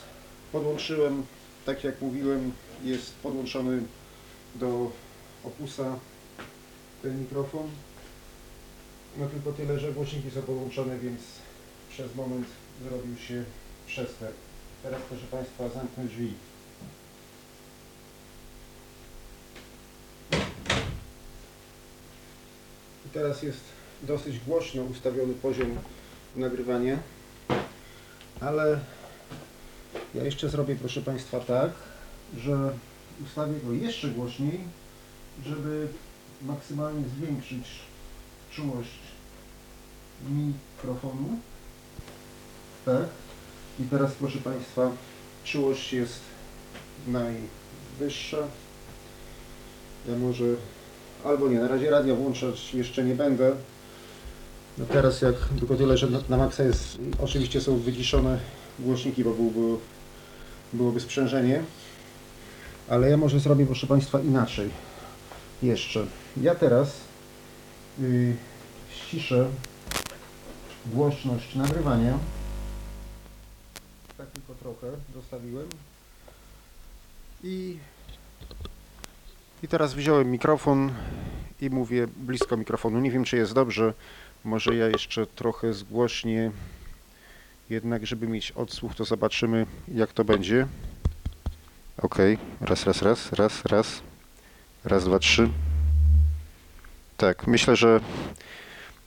podłączyłem, tak jak mówiłem, jest podłączony do Opusa ten mikrofon. No tylko tyle, że głośniki są podłączone, więc przez moment zrobił się przester. Teraz proszę Państwa zamknę drzwi. I teraz jest dosyć głośno ustawiony poziom nagrywania, ale ja jeszcze zrobię proszę Państwa tak, że ustawię go jeszcze głośniej, żeby maksymalnie zwiększyć czułość mikrofonu. Tak. I teraz proszę Państwa, czułość jest najwyższa. Ja może, albo nie, na razie radia włączać jeszcze nie będę. No teraz jak, tylko tyle, że na, maksa jest, oczywiście są wyciszone głośniki, bo byłoby, byłoby sprzężenie. Ale ja może zrobię, proszę Państwa, inaczej. Jeszcze. Ja teraz yy, ściszę głośność nagrywania. Tak tylko trochę zostawiłem. I, I teraz wziąłem mikrofon i mówię blisko mikrofonu. Nie wiem, czy jest dobrze. Może ja jeszcze trochę zgłośnię. Jednak, żeby mieć odsłuch, to zobaczymy, jak to będzie. Ok, raz, raz, raz, raz, raz. Raz, dwa, trzy. Tak, myślę, że.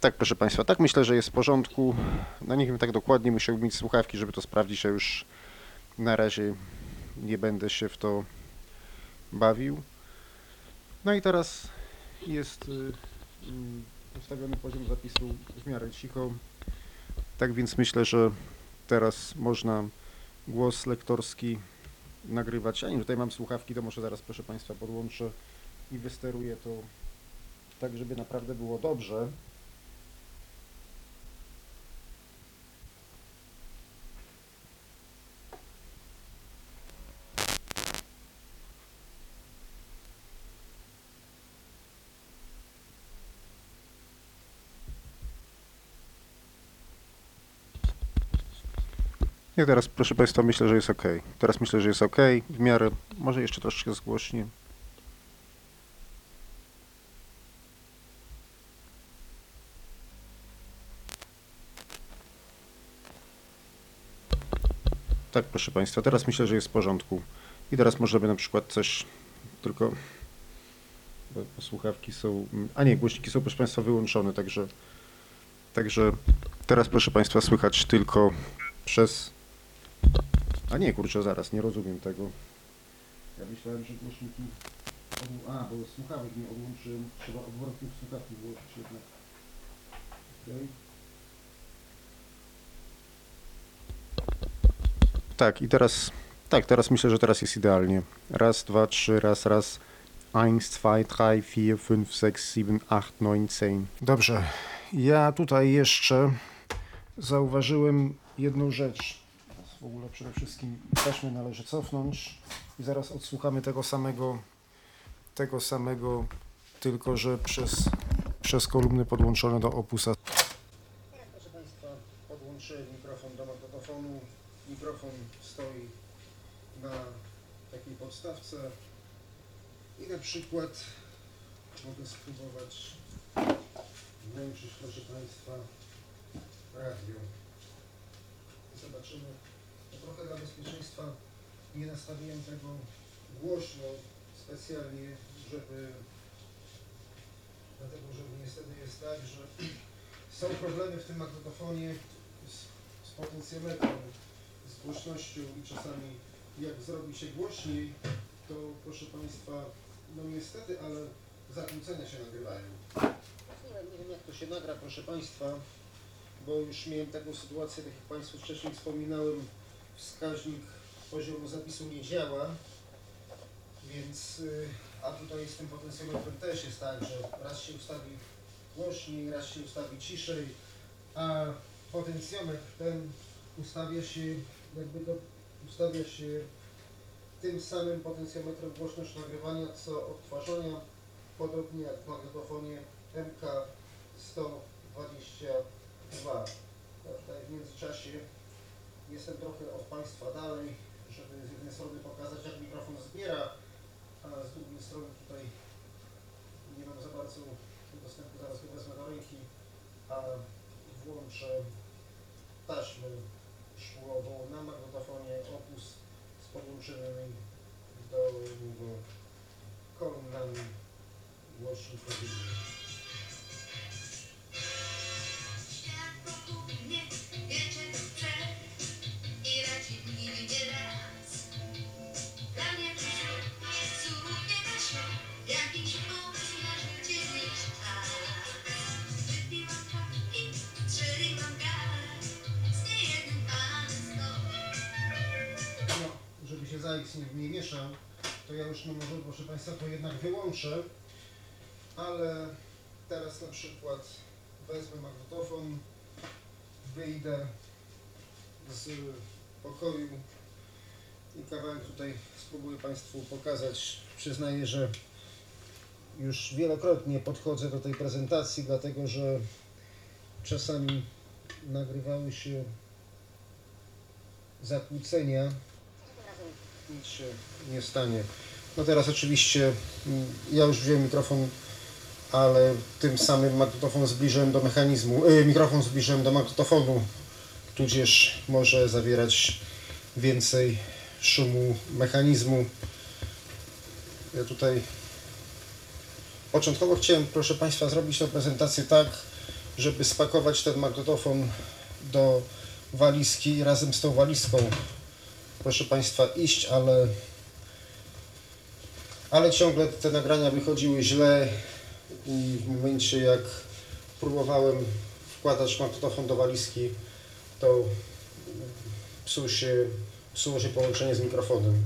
Tak, proszę Państwa, tak myślę, że jest w porządku. No nie wiem tak dokładnie, musiałbym mieć słuchawki, żeby to sprawdzić, a już na razie nie będę się w to bawił. No i teraz jest y, mm, ustawiony poziom zapisu w miarę cicho. Tak więc myślę, że teraz można głos lektorski nagrywać. A nie, tutaj mam słuchawki, to może zaraz proszę Państwa podłączę i wysteruję to tak, żeby naprawdę było dobrze. Nie, teraz proszę Państwa myślę, że jest ok. Teraz myślę, że jest ok. W miarę, może jeszcze troszeczkę zgłośnie. Tak, proszę Państwa, teraz myślę, że jest w porządku. I teraz możemy na przykład coś tylko. Słuchawki są. A nie, głośniki są, proszę Państwa, wyłączone, także. Także teraz, proszę Państwa, słychać tylko przez. A nie, kurczę, zaraz, nie rozumiem tego. Ja myślałem, że głośniki. A, bo słuchawek nie odłączyłem. Trzeba odwrotnie słuchawki włączyć jednak. Okej. Tak, i teraz. Tak, teraz myślę, że teraz jest idealnie. Raz, dwa, trzy, raz, raz. Eins, zwei, drei, vier, fünf, sechs, sieben, acht, neun, zehn. Dobrze. Ja tutaj jeszcze zauważyłem jedną rzecz. W ogóle przede wszystkim taśmy należy cofnąć i zaraz odsłuchamy tego samego, tego samego, tylko że przez, przez kolumny podłączone do opusa. Proszę Państwa, podłączyłem mikrofon do magnetofonu. Mikrofon stoi na takiej podstawce i na przykład mogę spróbować włączyć, proszę Państwa, radio. Zobaczymy. To trochę dla bezpieczeństwa nie nastawiłem tego głośno specjalnie, żeby dlatego, że niestety jest tak, że są problemy w tym magnetofonie z, z potencjometrem, głośnością i czasami jak zrobi się głośniej, to proszę Państwa, no niestety, ale zakłócenia się nagrywają. Nie wiem jak to się nagra, proszę Państwa, bo już miałem taką sytuację, tak jak Państwu wcześniej wspominałem, wskaźnik poziomu zapisu nie działa, więc, y, a tutaj z tym potencjometrem też jest tak, że raz się ustawi głośniej, raz się ustawi ciszej, a potencjometr ten ustawia się, jakby to ustawia się tym samym potencjometrem głośność nagrywania, co odtwarzania, podobnie jak w magnetofonie MK122. Ja tutaj w międzyczasie jestem trochę od Państwa dalej, żeby z jednej strony pokazać, jak mikrofon zbiera, a z drugiej strony tutaj nie mam za bardzo dostępu, zaraz go wezmę do ręki, a włączę taśmę szwulową na magnetofonie Opus z podłączonymi do kolumnami głośnikowymi. Świat zajść nie, mieszał, to ja już no może, proszę Państwa, to jednak wyłączę, ale teraz na przykład wezmę magnetofon, wyjdę z pokoju i kawałek tutaj spróbuję Państwu pokazać. Przyznaję, że już wielokrotnie podchodzę do tej prezentacji, dlatego że czasami nagrywały się zakłócenia. Nic się nie stanie. No teraz oczywiście mm, ja już wziąłem mikrofon, ale tym samym magnetofon zbliżyłem do mechanizmu, y, mikrofon zbliżyłem do magnetofonu, tudzież może zawierać więcej szumu mechanizmu. Ja tutaj początkowo chciałem, proszę Państwa, zrobić tę prezentację tak, żeby spakować ten magnetofon do walizki razem z tą walizką, proszę Państwa, iść, ale ale ciągle te nagrania wychodziły źle i w momencie jak próbowałem wkładać magnetofon do walizki, to psuł się, psuło się połączenie z mikrofonem.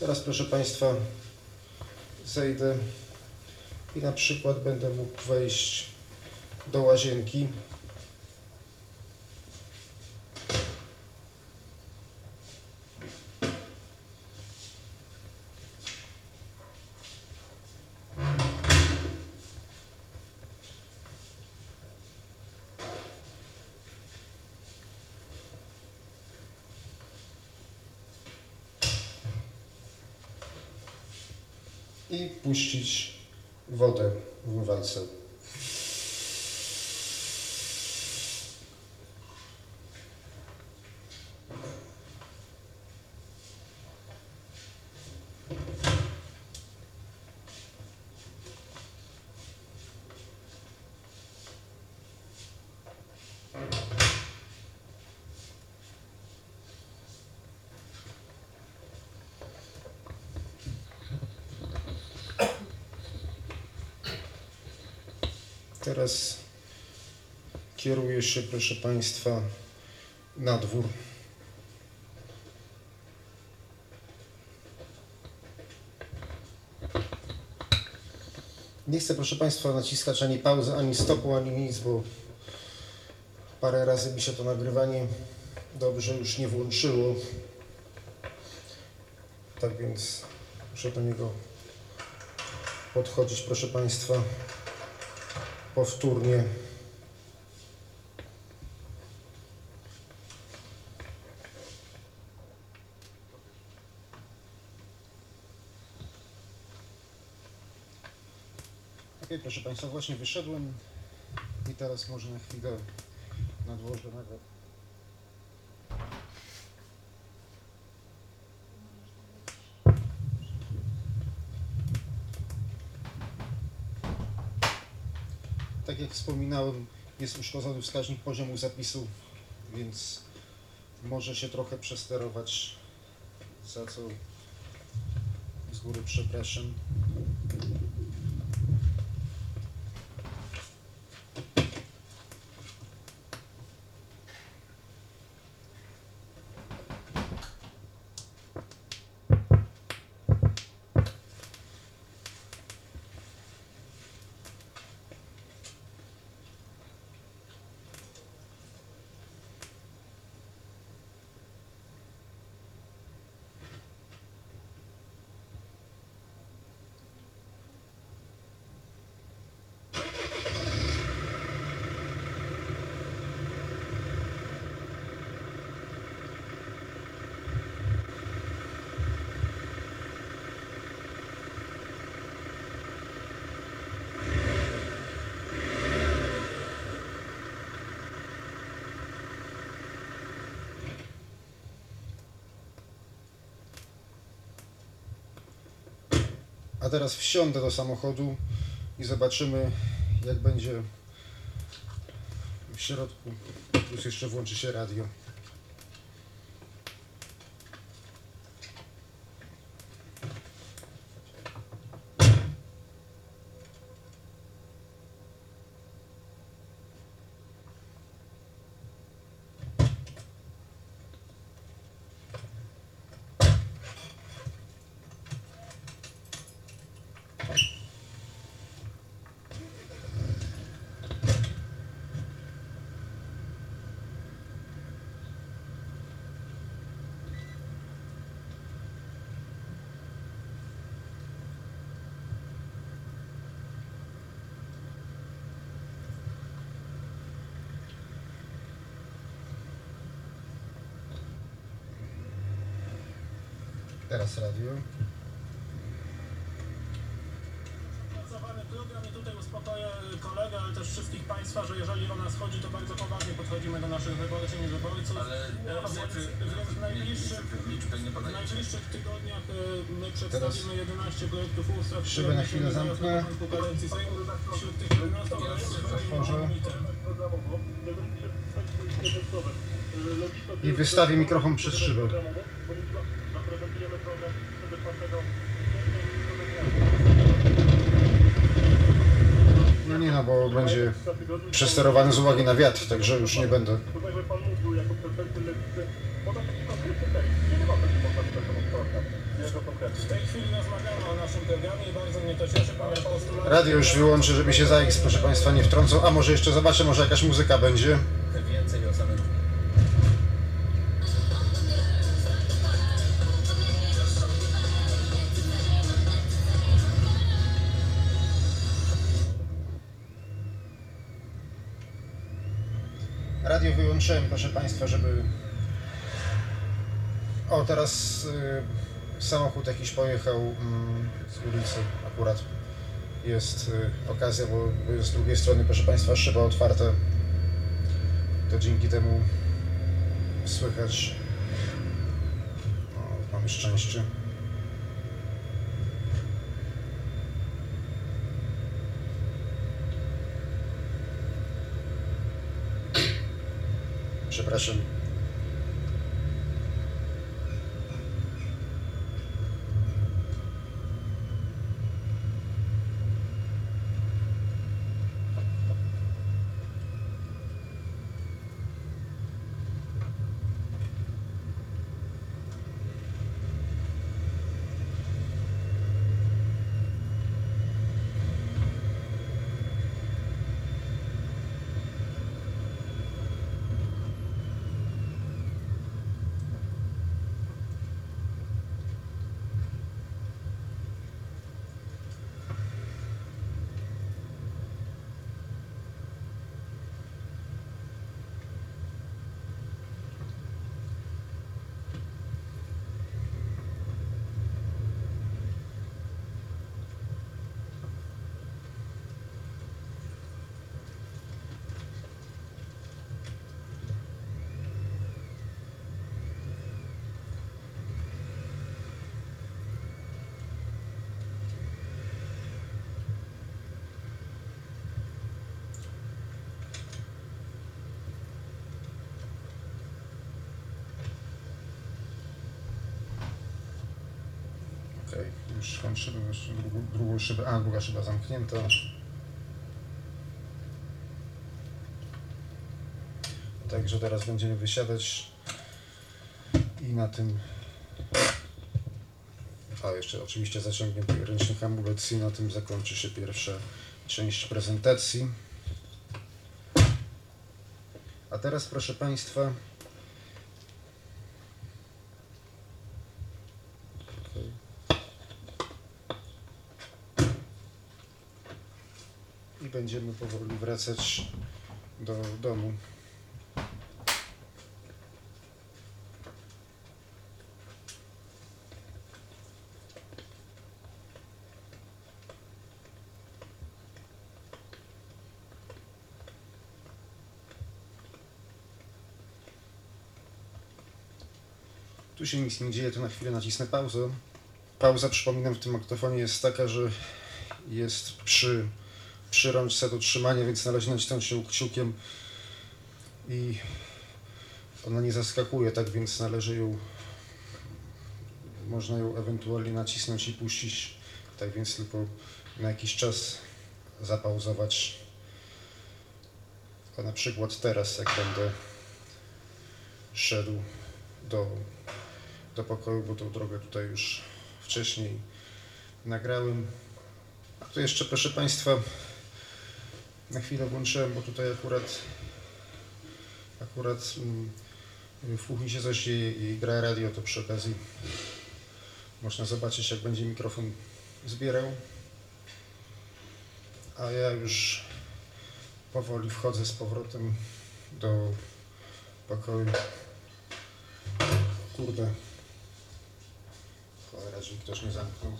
Teraz proszę Państwa zejdę i na przykład będę mógł wejść do łazienki. Puścić Teraz kieruję się, proszę Państwa, na dwór. Nie chcę, proszę Państwa, naciskać ani pauzy, ani stopu, ani nic, bo parę razy mi się to nagrywanie dobrze już nie włączyło. Tak więc muszę do niego podchodzić, proszę Państwa powtórnie. Ok, proszę Państwa, właśnie wyszedłem i teraz może na chwilę na dworze nagle. Tak jak wspominałem, jest uszkodzony wskaźnik poziomu zapisu, więc może się trochę przesterować, za co z góry przepraszam. A teraz wsiądę do samochodu i zobaczymy, jak będzie w środku. Plus jeszcze włączy się radio. Teraz radio. program i tutaj uspokoję kolegę, ale też wszystkich Państwa, że jeżeli o nas chodzi, to bardzo poważnie podchodzimy do naszych wyborczyń i wyborców. Ale E, więc w najbliższych, w najbliższych tygodniach e, my przedstawimy 11 projektów ustaw, szybę na chwilę zamknę. Wśród tych 11 Otworzę. programowo, jeżeli się wstępnie tekstowe, y, logika I wystawię mikrofon przez szybę. programowo, ponieważ zaprezentujemy program 4 No nie no, bo będzie przesterowany z uwagi na wiatr, także już nie będę. Radio już wyłączę, żeby się za X, proszę Państwa, nie wtrącą. A może jeszcze zobaczę, może jakaś muzyka będzie. Proszę Państwa, żeby... O, teraz y, samochód jakiś pojechał mm, z ulicy akurat. Jest y, okazja, bo z drugiej strony, proszę Państwa, szyba otwarta. To dzięki temu słychać. O, mamy szczęście. Przepraszam. Okej, już kończymy, jeszcze drugą, drugą szybę, a druga szyba zamknięta. Także teraz będziemy wysiadać i na tym, a jeszcze oczywiście zaciągnięty ręczny hamulec i na tym zakończy się pierwsza część prezentacji. A teraz proszę Państwa, będziemy powoli wracać do domu. Tu się nic nie dzieje, to na chwilę nacisnę pauzę. Pauza, przypominam, w tym maktofonie jest taka, że jest przy, przy rączce do trzymania, więc należy nacisnąć ją kciukiem i ona nie zaskakuje, tak więc należy ją, można ją ewentualnie nacisnąć i puścić, tak więc tylko na jakiś czas zapauzować. A na przykład teraz, jak będę szedł do, do pokoju, bo tą drogę tutaj już wcześniej nagrałem. A tu jeszcze, proszę Państwa, na chwilę włączyłem, bo tutaj akurat akurat mm, w kuchni się coś i gra radio, to przy okazji można zobaczyć, jak będzie mikrofon zbierał. A ja już powoli wchodzę z powrotem do pokoju. Kurde. Cholera, drzwi ktoś nie zamknął.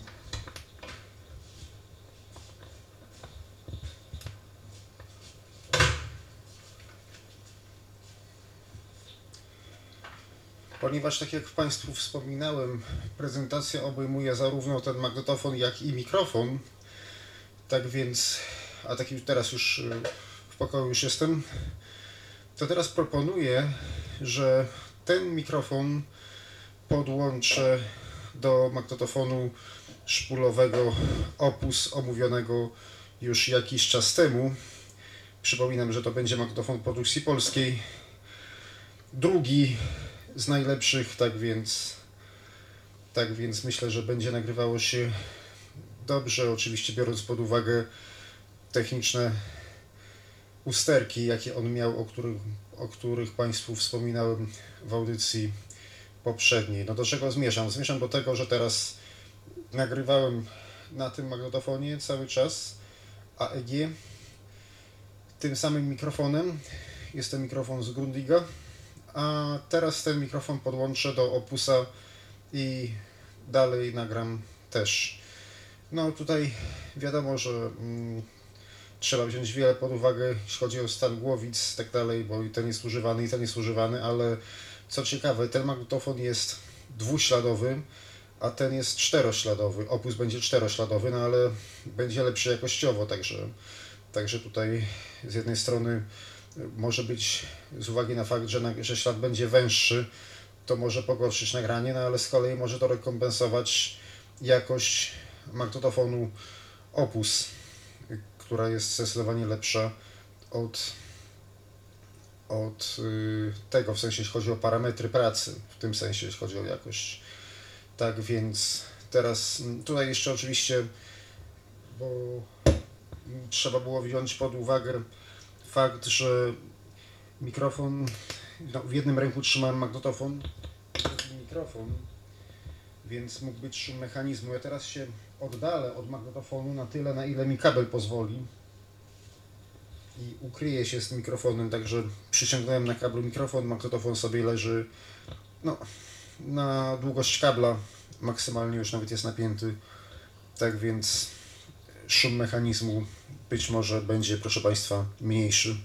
Ponieważ, tak jak Państwu wspominałem, prezentacja obejmuje zarówno ten magnetofon, jak i mikrofon. Tak więc, a taki teraz już y, w pokoju już jestem, to teraz proponuję, że ten mikrofon podłączę do magnetofonu szpulowego Opus omówionego już jakiś czas temu. Przypominam, że to będzie magnetofon produkcji polskiej. Drugi z najlepszych, tak więc tak więc myślę, że będzie nagrywało się dobrze, oczywiście biorąc pod uwagę techniczne usterki, jakie on miał, o których, o których Państwu wspominałem w audycji poprzedniej. No do czego zmierzam? Zmierzam do tego, że teraz nagrywałem na tym magnetofonie cały czas AEG tym samym mikrofonem. Jest to mikrofon z Grundiga, a teraz ten mikrofon podłączę do Opusa i dalej nagram też. No tutaj wiadomo, że mm, trzeba wziąć wiele pod uwagę, jeśli chodzi o stan głowic i tak dalej, bo i ten jest używany, i ten jest używany, ale co ciekawe, ten magnetofon jest dwuśladowy, a ten jest czterośladowy. Opus będzie czterośladowy, no ale będzie lepszy jakościowo, także, także tutaj z jednej strony może być z uwagi na fakt, że, że ślad będzie węższy, to może pogorszyć nagranie, no ale z kolei może to rekompensować jakość magnetofonu Opus, która jest zdecydowanie lepsza od, od y, tego, w sensie jeśli chodzi o parametry pracy, w tym sensie jeśli chodzi o jakość. Tak więc teraz mm, tutaj jeszcze oczywiście, bo trzeba było wziąć pod uwagę fakt, że mikrofon, no, w jednym ręku trzymałem magnetofon, mikrofon, więc mógł być szum mechanizmu. Ja teraz się oddalę od magnetofonu na tyle, na ile mi kabel pozwoli i ukryję się z mikrofonem, także przyciągnąłem na kablu mikrofon, magnetofon sobie leży no, na długość kabla, maksymalnie już nawet jest napięty, tak więc szum mechanizmu być może będzie, proszę Państwa, mniejszy.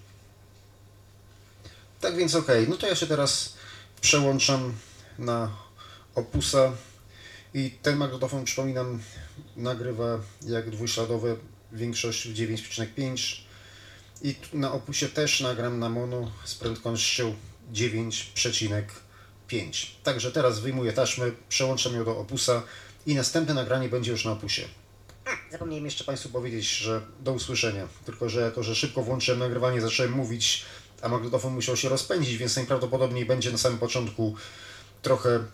Tak więc ok, no to ja się teraz przełączam na Opusa i ten magnetofon, przypominam, nagrywa jak dwuśladowe, większość w 9,5 i na Opusie też nagram na mono z prędkością 9,5. Także teraz wyjmuję taśmę, przełączam ją do Opusa i następne nagranie będzie już na Opusie. Zapomniałem jeszcze Państwu powiedzieć, że do usłyszenia. Tylko, że jako, że szybko włączyłem nagrywanie, zacząłem mówić, a magnetofon musiał się rozpędzić, więc najprawdopodobniej będzie na samym początku trochę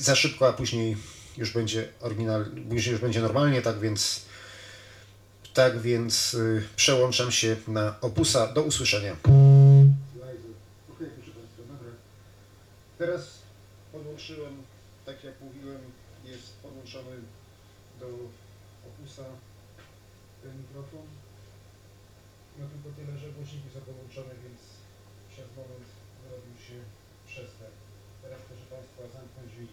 za szybko, a później już będzie oryginal, później już będzie normalnie, tak więc tak więc y, przełączam się na Opusa. Do usłyszenia. Teraz podłączyłem, tak jak mówiłem, jest podłączony do Ten mikrofon. No tylko tyle, że głośniki są podłączone, więc przez moment zrobił się przestęp. Teraz proszę Państwa zamknę drzwi.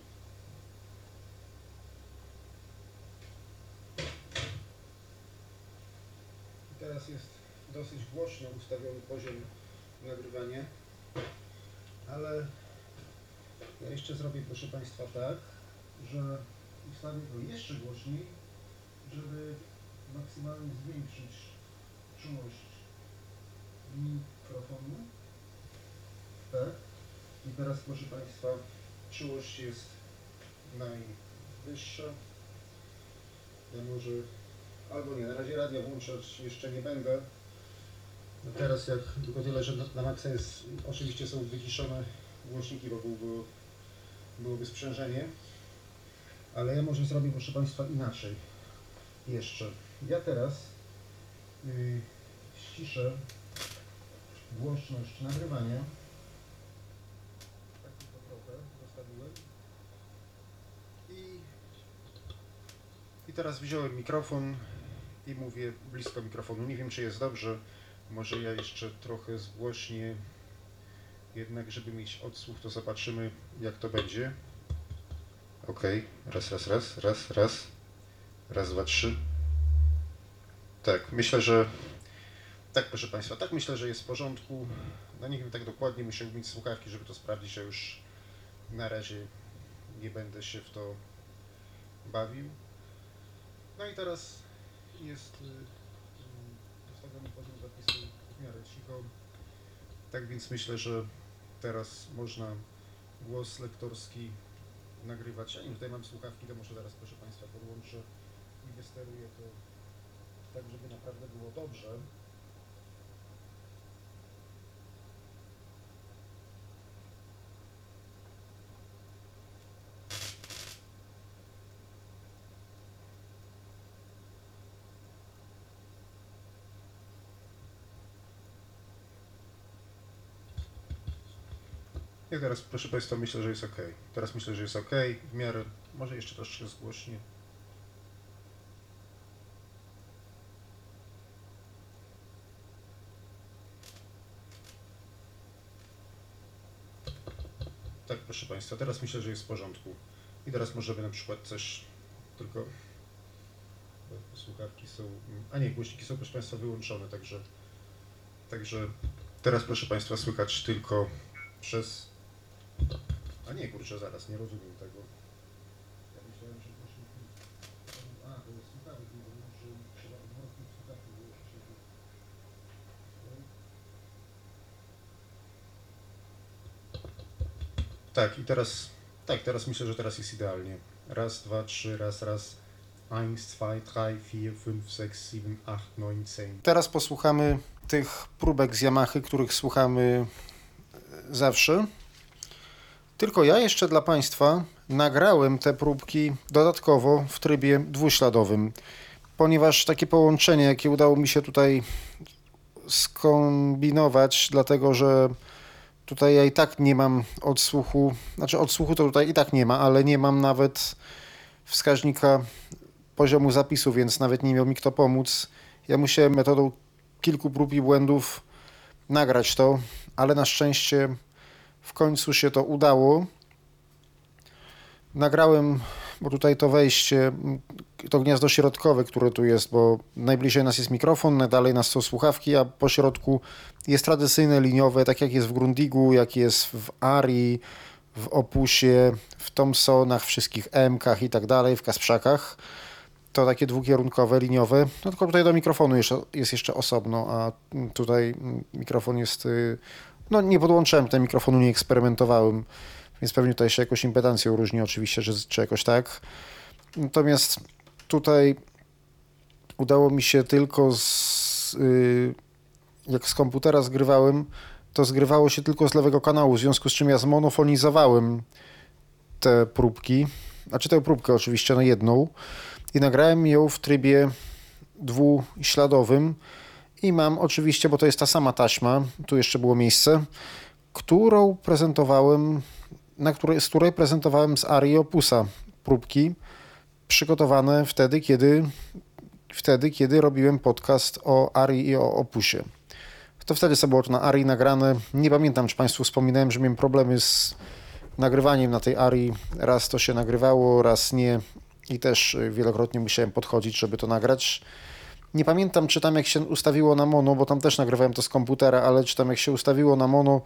I teraz jest dosyć głośno ustawiony poziom nagrywania, ale ja jeszcze zrobię proszę Państwa tak, że ustawię go jeszcze głośniej, żeby maksymalnie zwiększyć czułość mikrofonu. Tak. I teraz proszę Państwa, czułość jest najwyższa. Ja może, albo nie, na razie radia włączać jeszcze nie będę. No teraz jak tylko tyle, że na- maksa jest, oczywiście są wyciszone głośniki, bo byłoby, byłoby sprzężenie. Ale ja może zrobię, proszę Państwa, inaczej. Jeszcze. Ja teraz yy, ściszę głośność nagrywania. Tak tylko trochę zostawiłem. I, I teraz wziąłem mikrofon i mówię blisko mikrofonu. Nie wiem, czy jest dobrze. Może ja jeszcze trochę zgłośnię. Jednak, żeby mieć odsłuch, to zobaczymy, jak to będzie. Ok, raz, raz, raz, raz, raz. Raz, dwa, trzy. Tak, myślę, że. Tak, proszę Państwa, tak myślę, że jest w porządku. No nie wiem tak dokładnie, musiałbym mieć słuchawki, żeby to sprawdzić, a już na razie nie będę się w to bawił. No i teraz jest y, y, ustawiony poziom zapisu w miarę cicho. Tak więc myślę, że teraz można głos lektorski nagrywać. Ja nie tutaj mam słuchawki, to może teraz proszę Państwa podłączę i wysteruję to tak, żeby naprawdę było dobrze. I teraz, proszę Państwa, myślę, że jest ok. Teraz myślę, że jest ok. W miarę, może jeszcze troszkę zgłośnie. Proszę Państwa, teraz myślę, że jest w porządku. I teraz możemy na przykład coś tylko. Słuchawki są. A nie, głośniki są, proszę Państwa, wyłączone, także. Także teraz, proszę Państwa, słychać tylko przez. A nie, kurczę, zaraz, nie rozumiem tego. Ja myślałem, że głośniki. A, to jest słuchawki, bo może trzeba odwrotnie słuchawki wyłożyć. Tak, i teraz, tak, teraz myślę, że teraz jest idealnie. Raz, dwa, trzy, raz, raz. Eins, zwei, drei, vier, fünf, sechs, sieben, acht, neun, zehn. Teraz posłuchamy tych próbek z Yamahy, których słuchamy e, zawsze. Tylko ja jeszcze dla Państwa nagrałem te próbki dodatkowo w trybie dwuśladowym, ponieważ takie połączenie, jakie udało mi się tutaj skombinować, dlatego że Tutaj ja i tak nie mam odsłuchu, znaczy odsłuchu to tutaj i tak nie ma, ale nie mam nawet wskaźnika poziomu zapisu, więc nawet nie miał mi kto pomóc. Ja musiałem metodą kilku prób i błędów nagrać to, ale na szczęście w końcu się to udało. Nagrałem, bo tutaj to wejście, to gniazdo środkowe, które tu jest, bo najbliżej nas jest mikrofon, najdalej nas są słuchawki, a po środku jest tradycyjne liniowe, tak jak jest w Grundigu, jak jest w Ari, w Opusie, w Thompsonach, wszystkich M-kach i tak dalej, w Kasprzakach. To takie dwukierunkowe, liniowe. No tylko tutaj do mikrofonu jeszcze, jest jeszcze osobno, a tutaj mikrofon jest... y, No nie podłączyłem tego mikrofonu, nie eksperymentowałem, więc pewnie tutaj się jakoś impedancją różni oczywiście, że, czy jakoś tak. Natomiast tutaj udało mi się tylko z, y, jak z komputera zgrywałem, to zgrywało się tylko z lewego kanału, w związku z czym ja zmonofonizowałem te próbki, znaczy tę próbkę oczywiście na jedną i nagrałem ją w trybie dwuśladowym i mam oczywiście, bo to jest ta sama taśma, tu jeszcze było miejsce, którą prezentowałem, na której, z której prezentowałem z Arii Opusa próbki przygotowane wtedy, kiedy wtedy, kiedy robiłem podcast o Arii i o Opusie. To wtedy sobie było to na Arii nagrane. Nie pamiętam, czy Państwu wspominałem, że miałem problemy z nagrywaniem na tej Arii. Raz to się nagrywało, raz nie. I też wielokrotnie musiałem podchodzić, żeby to nagrać. Nie pamiętam, czy tam jak się ustawiło na mono, bo tam też nagrywałem to z komputera, ale czy tam jak się ustawiło na mono,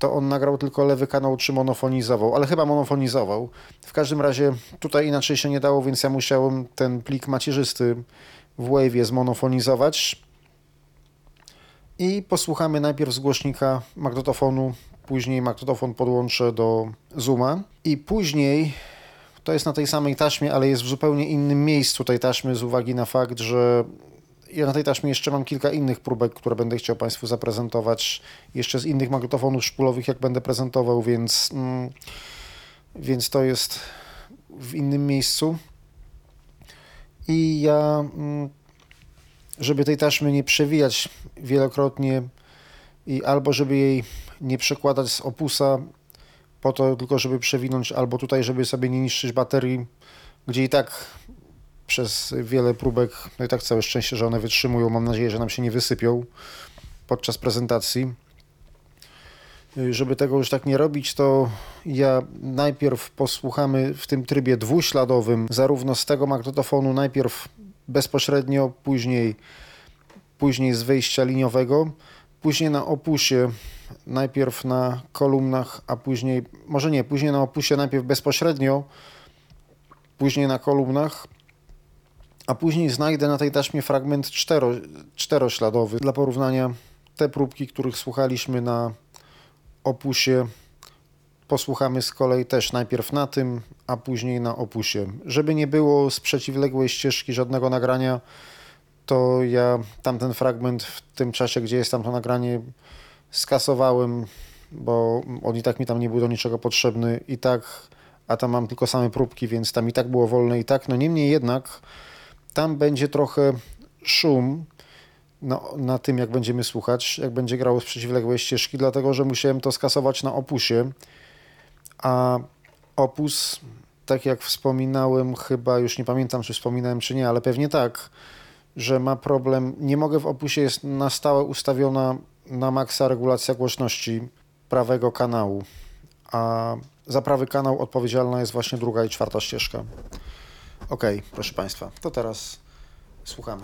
to on nagrał tylko lewy kanał, czy monofonizował, ale chyba monofonizował. W każdym razie tutaj inaczej się nie dało, więc ja musiałem ten plik macierzysty w Wave'ie zmonofonizować. I posłuchamy najpierw z głośnika magnetofonu, później magnetofon podłączę do Zooma i później to jest na tej samej taśmie, ale jest w zupełnie innym miejscu tej taśmy z uwagi na fakt, że ja na tej taśmie jeszcze mam kilka innych próbek, które będę chciał Państwu zaprezentować. Jeszcze z innych magnetofonów szpulowych, jak będę prezentował, więc, mm, więc to jest w innym miejscu. I ja, mm, żeby tej taśmy nie przewijać wielokrotnie i albo żeby jej nie przekładać z opusa, po to tylko, żeby przewinąć, albo tutaj, żeby sobie nie niszczyć baterii, gdzie i tak przez wiele próbek, no i tak całe szczęście, że one wytrzymują. Mam nadzieję, że nam się nie wysypią podczas prezentacji. Żeby tego już tak nie robić, to ja najpierw posłuchamy w tym trybie dwuśladowym, zarówno z tego magnetofonu, najpierw bezpośrednio, później, później z wejścia liniowego. później na opusie, najpierw na kolumnach, a później, może nie, później na opusie najpierw bezpośrednio, później na kolumnach, a później znajdę na tej taśmie fragment cztero, czterośladowy. Dla porównania te próbki, których słuchaliśmy na opusie, posłuchamy z kolei też najpierw na tym, a później na opusie. Żeby nie było z przeciwległej ścieżki żadnego nagrania, to ja tamten fragment w tym czasie, gdzie jest tam to nagranie, skasowałem, bo on i tak mi tam nie był do niczego potrzebny i tak, a tam mam tylko same próbki, więc tam i tak było wolne i tak. No niemniej jednak tam będzie trochę szum na, na tym, jak będziemy słuchać, jak będzie grało z przeciwległej ścieżki, dlatego że musiałem to skasować na opusie, a opus, tak jak wspominałem, chyba już nie pamiętam, czy wspominałem, czy nie, ale pewnie tak, że ma problem. Nie mogę w opusie, jest na stałe ustawiona na maksa regulacja głośności prawego kanału, a za prawy kanał odpowiedzialna jest właśnie druga i czwarta ścieżka. Ok, proszę Państwa, to teraz słuchamy.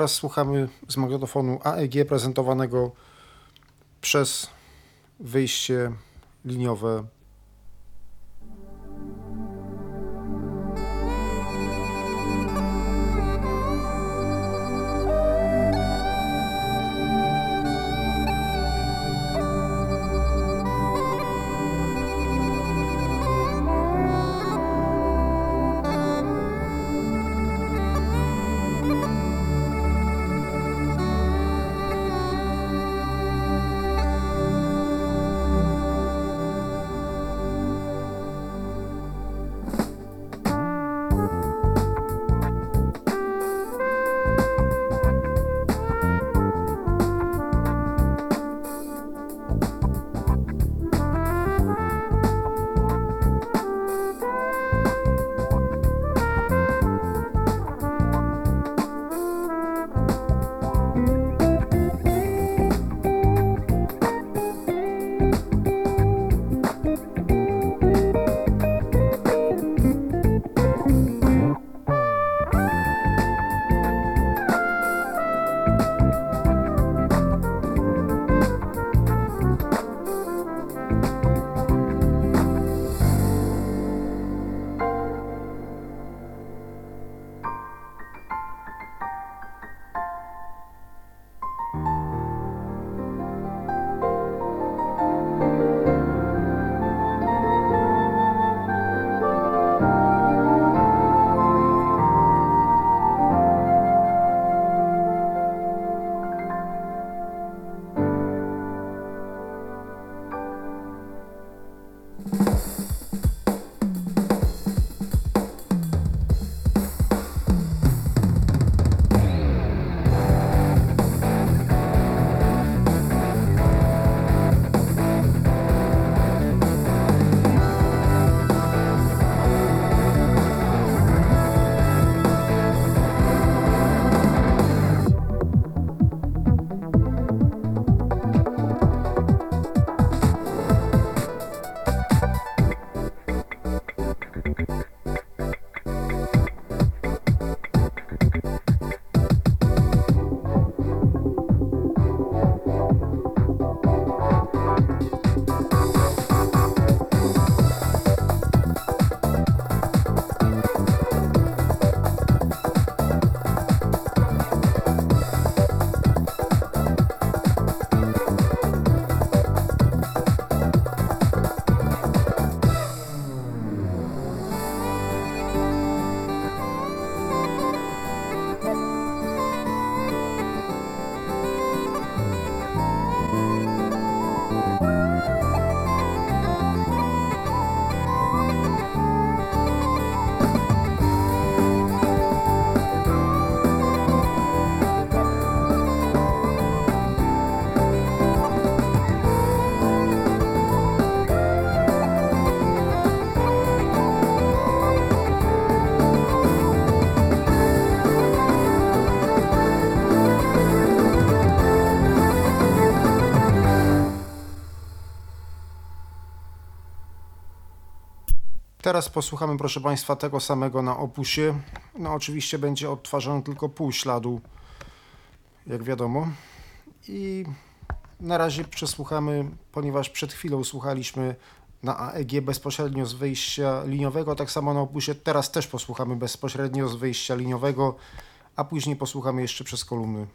Teraz słuchamy z magnetofonu AEG prezentowanego przez wyjście liniowe teraz posłuchamy, proszę Państwa, tego samego na opusie. No oczywiście będzie odtwarzane tylko pół śladu, jak wiadomo. I na razie przesłuchamy, ponieważ przed chwilą słuchaliśmy na AEG bezpośrednio z wyjścia liniowego, tak samo na opusie teraz też posłuchamy bezpośrednio z wyjścia liniowego, a później posłuchamy jeszcze przez kolumny.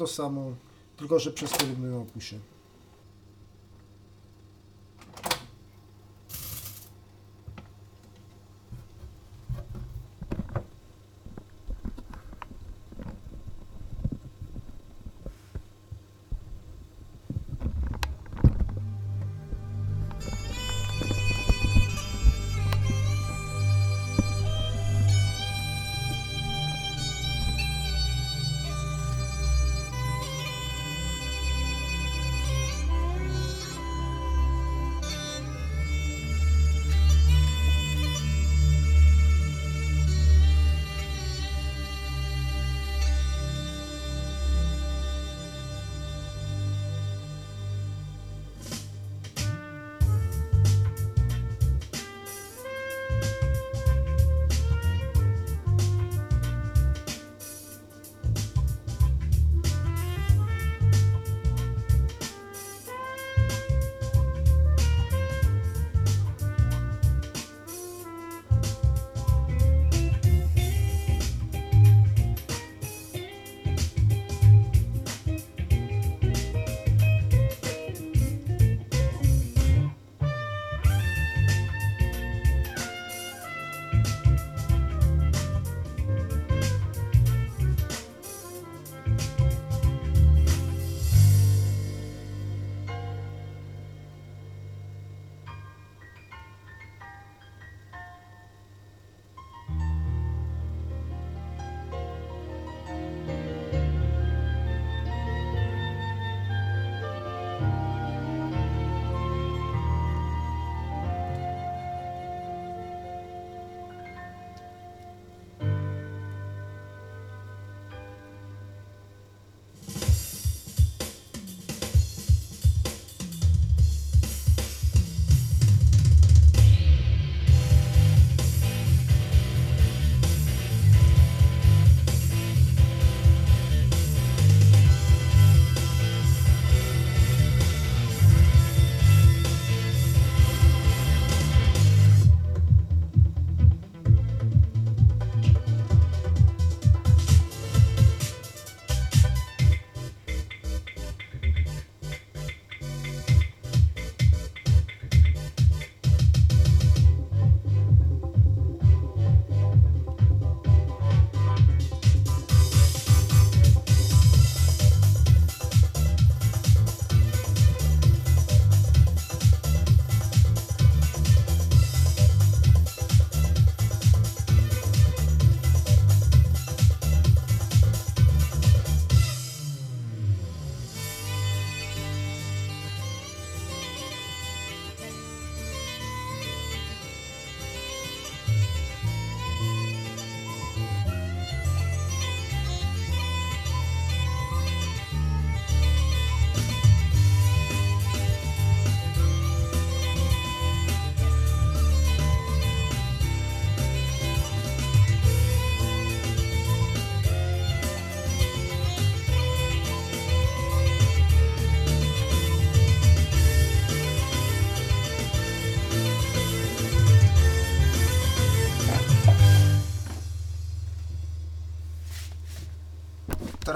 To samo, tylko że przez kolumny na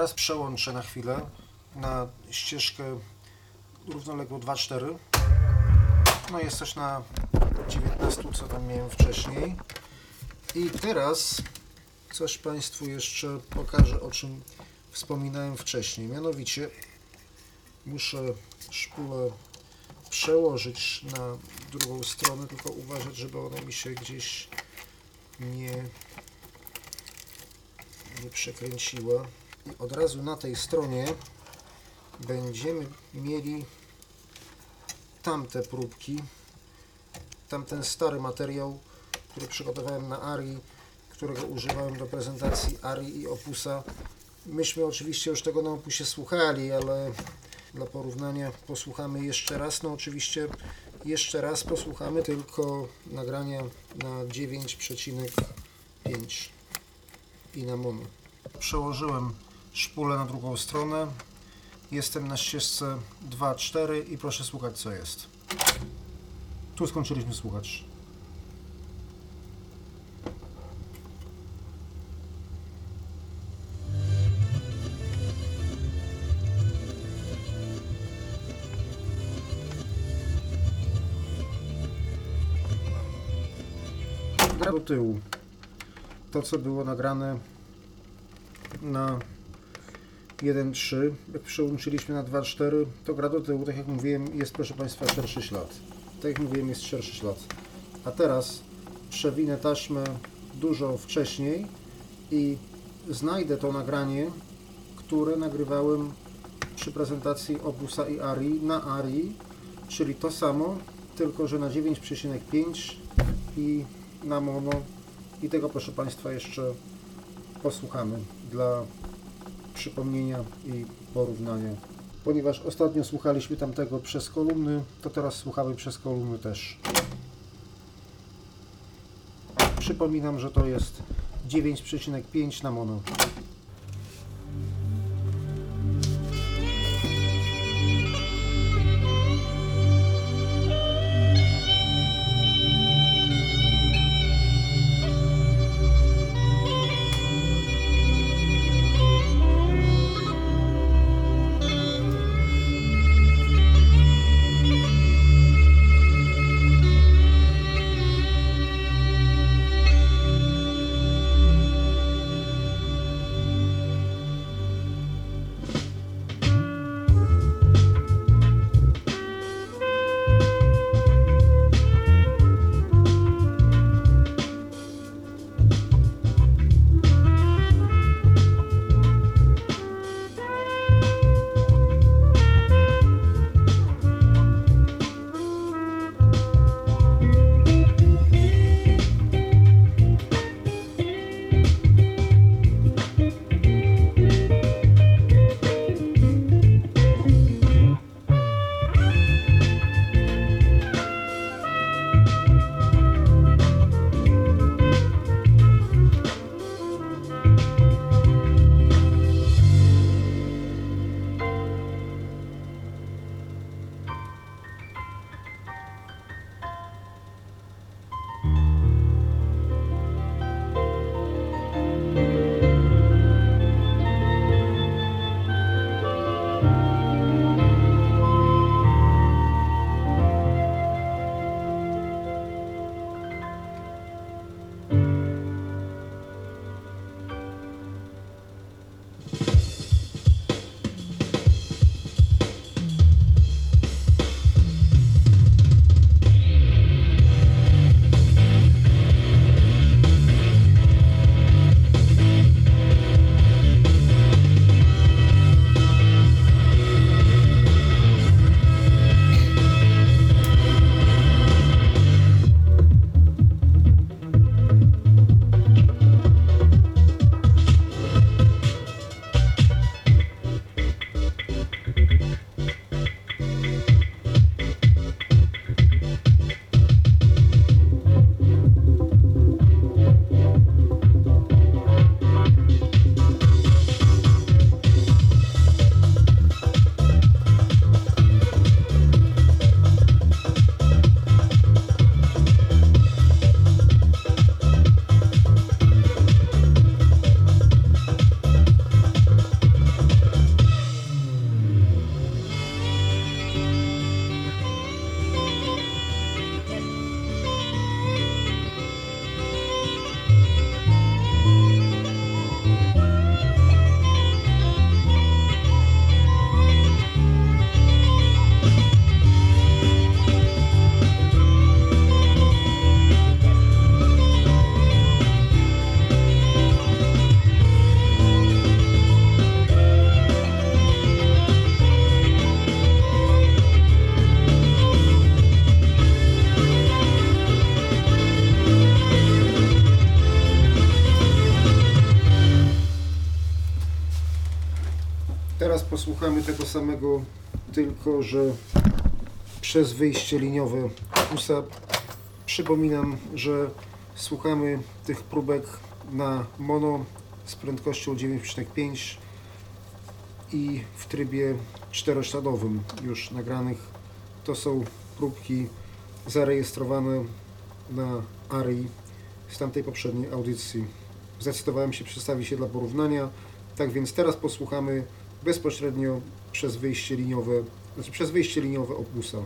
Teraz przełączę na chwilę na ścieżkę równoległą 2-4. No jest też na 19, co tam miałem wcześniej. I teraz coś Państwu jeszcze pokażę, o czym wspominałem wcześniej. Mianowicie muszę szpulę przełożyć na drugą stronę, tylko uważać, żeby ona mi się gdzieś nie, nie przekręciła. I od razu na tej stronie będziemy mieli tamte próbki, tamten stary materiał, który przygotowałem na Ari, którego używałem do prezentacji Ari i Opusa. Myśmy oczywiście już tego na Opusie słuchali, ale dla porównania posłuchamy jeszcze raz. No oczywiście jeszcze raz posłuchamy tylko nagrania na 9,5 i na mono. Przełożyłem szpulę na drugą stronę. Jestem na ścieżce 2.4 i proszę słuchać co jest. Tu skończyliśmy słuchać. Do tyłu. To co było nagrane na 1.3, jak przełączyliśmy na 2.4, to gra do tyłu, tak jak mówiłem, jest proszę Państwa szerszy ślad. Tak jak mówiłem, jest szerszy ślad. A teraz przewinę taśmę dużo wcześniej i znajdę to nagranie, które nagrywałem przy prezentacji Opusa i Ari na Ari, czyli to samo, tylko że na 9,5 i na mono i tego proszę Państwa jeszcze posłuchamy dla przypomnienia i porównania. Ponieważ ostatnio słuchaliśmy tamtego przez kolumny, to teraz słuchamy przez kolumny też. Przypominam, że to jest 9,5 na mono. Teraz posłuchamy tego samego, tylko że przez wyjście liniowe opusa. Przypominam, że słuchamy tych próbek na mono z prędkością 9,5 i w trybie czterośladowym już nagranych. To są próbki zarejestrowane na ARI z tamtej poprzedniej audycji. Zdecydowałem się przedstawić je dla porównania. Tak więc teraz posłuchamy bezpośrednio przez wyjście liniowe, znaczy przez wyjście liniowe opusa.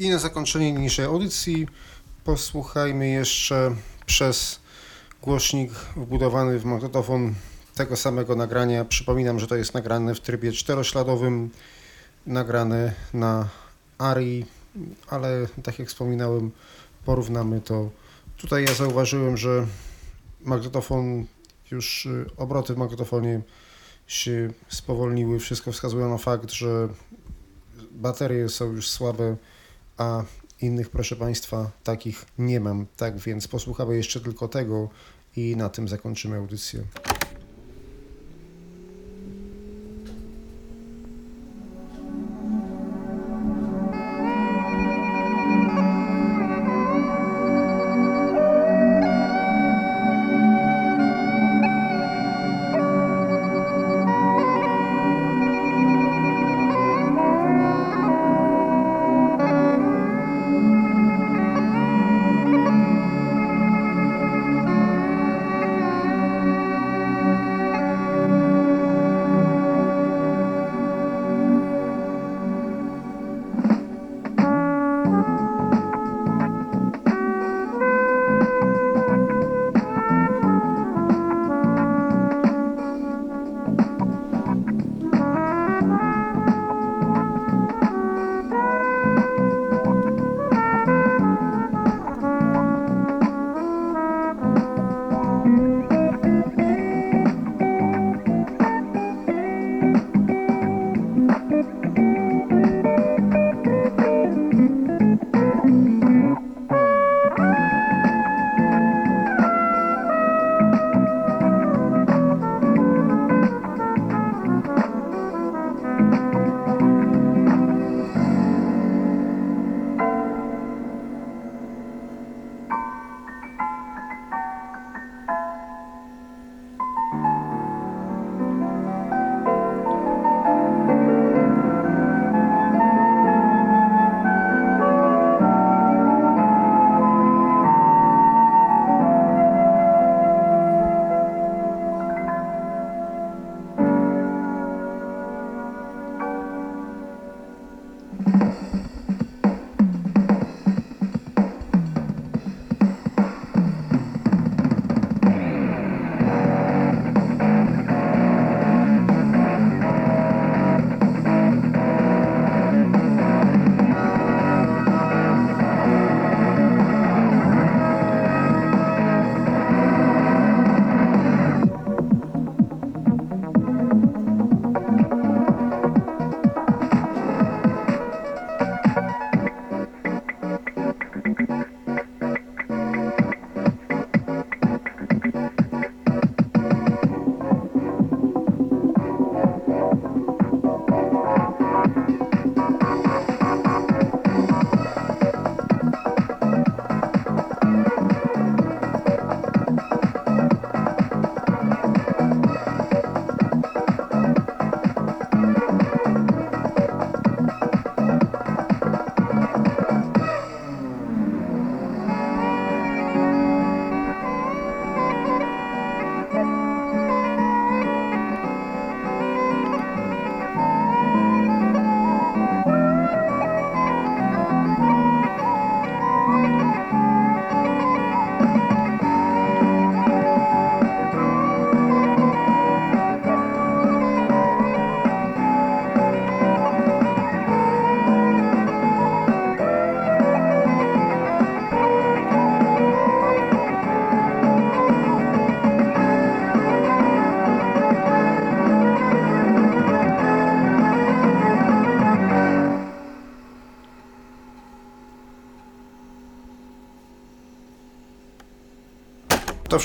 I na zakończenie niniejszej audycji posłuchajmy jeszcze przez głośnik wbudowany w magnetofon tego samego nagrania. Przypominam, że to jest nagrane w trybie czterośladowym, nagrane na Ari, ale tak jak wspominałem, porównamy to. Tutaj ja zauważyłem, że magnetofon, już y, obroty w magnetofonie się spowolniły. Wszystko wskazuje na fakt, że baterie są już słabe, a innych, proszę Państwa, takich nie mam. Tak więc posłuchamy jeszcze tylko tego i na tym zakończymy audycję.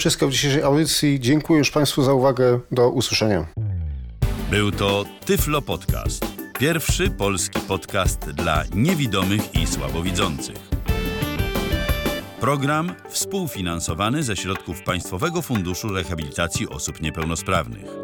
Wszystko w dzisiejszej audycji. Dziękuję już Państwu za uwagę. Do usłyszenia. Był to Tyflo Podcast. Pierwszy polski podcast dla niewidomych i słabowidzących. Program współfinansowany ze środków Państwowego Funduszu Rehabilitacji Osób Niepełnosprawnych.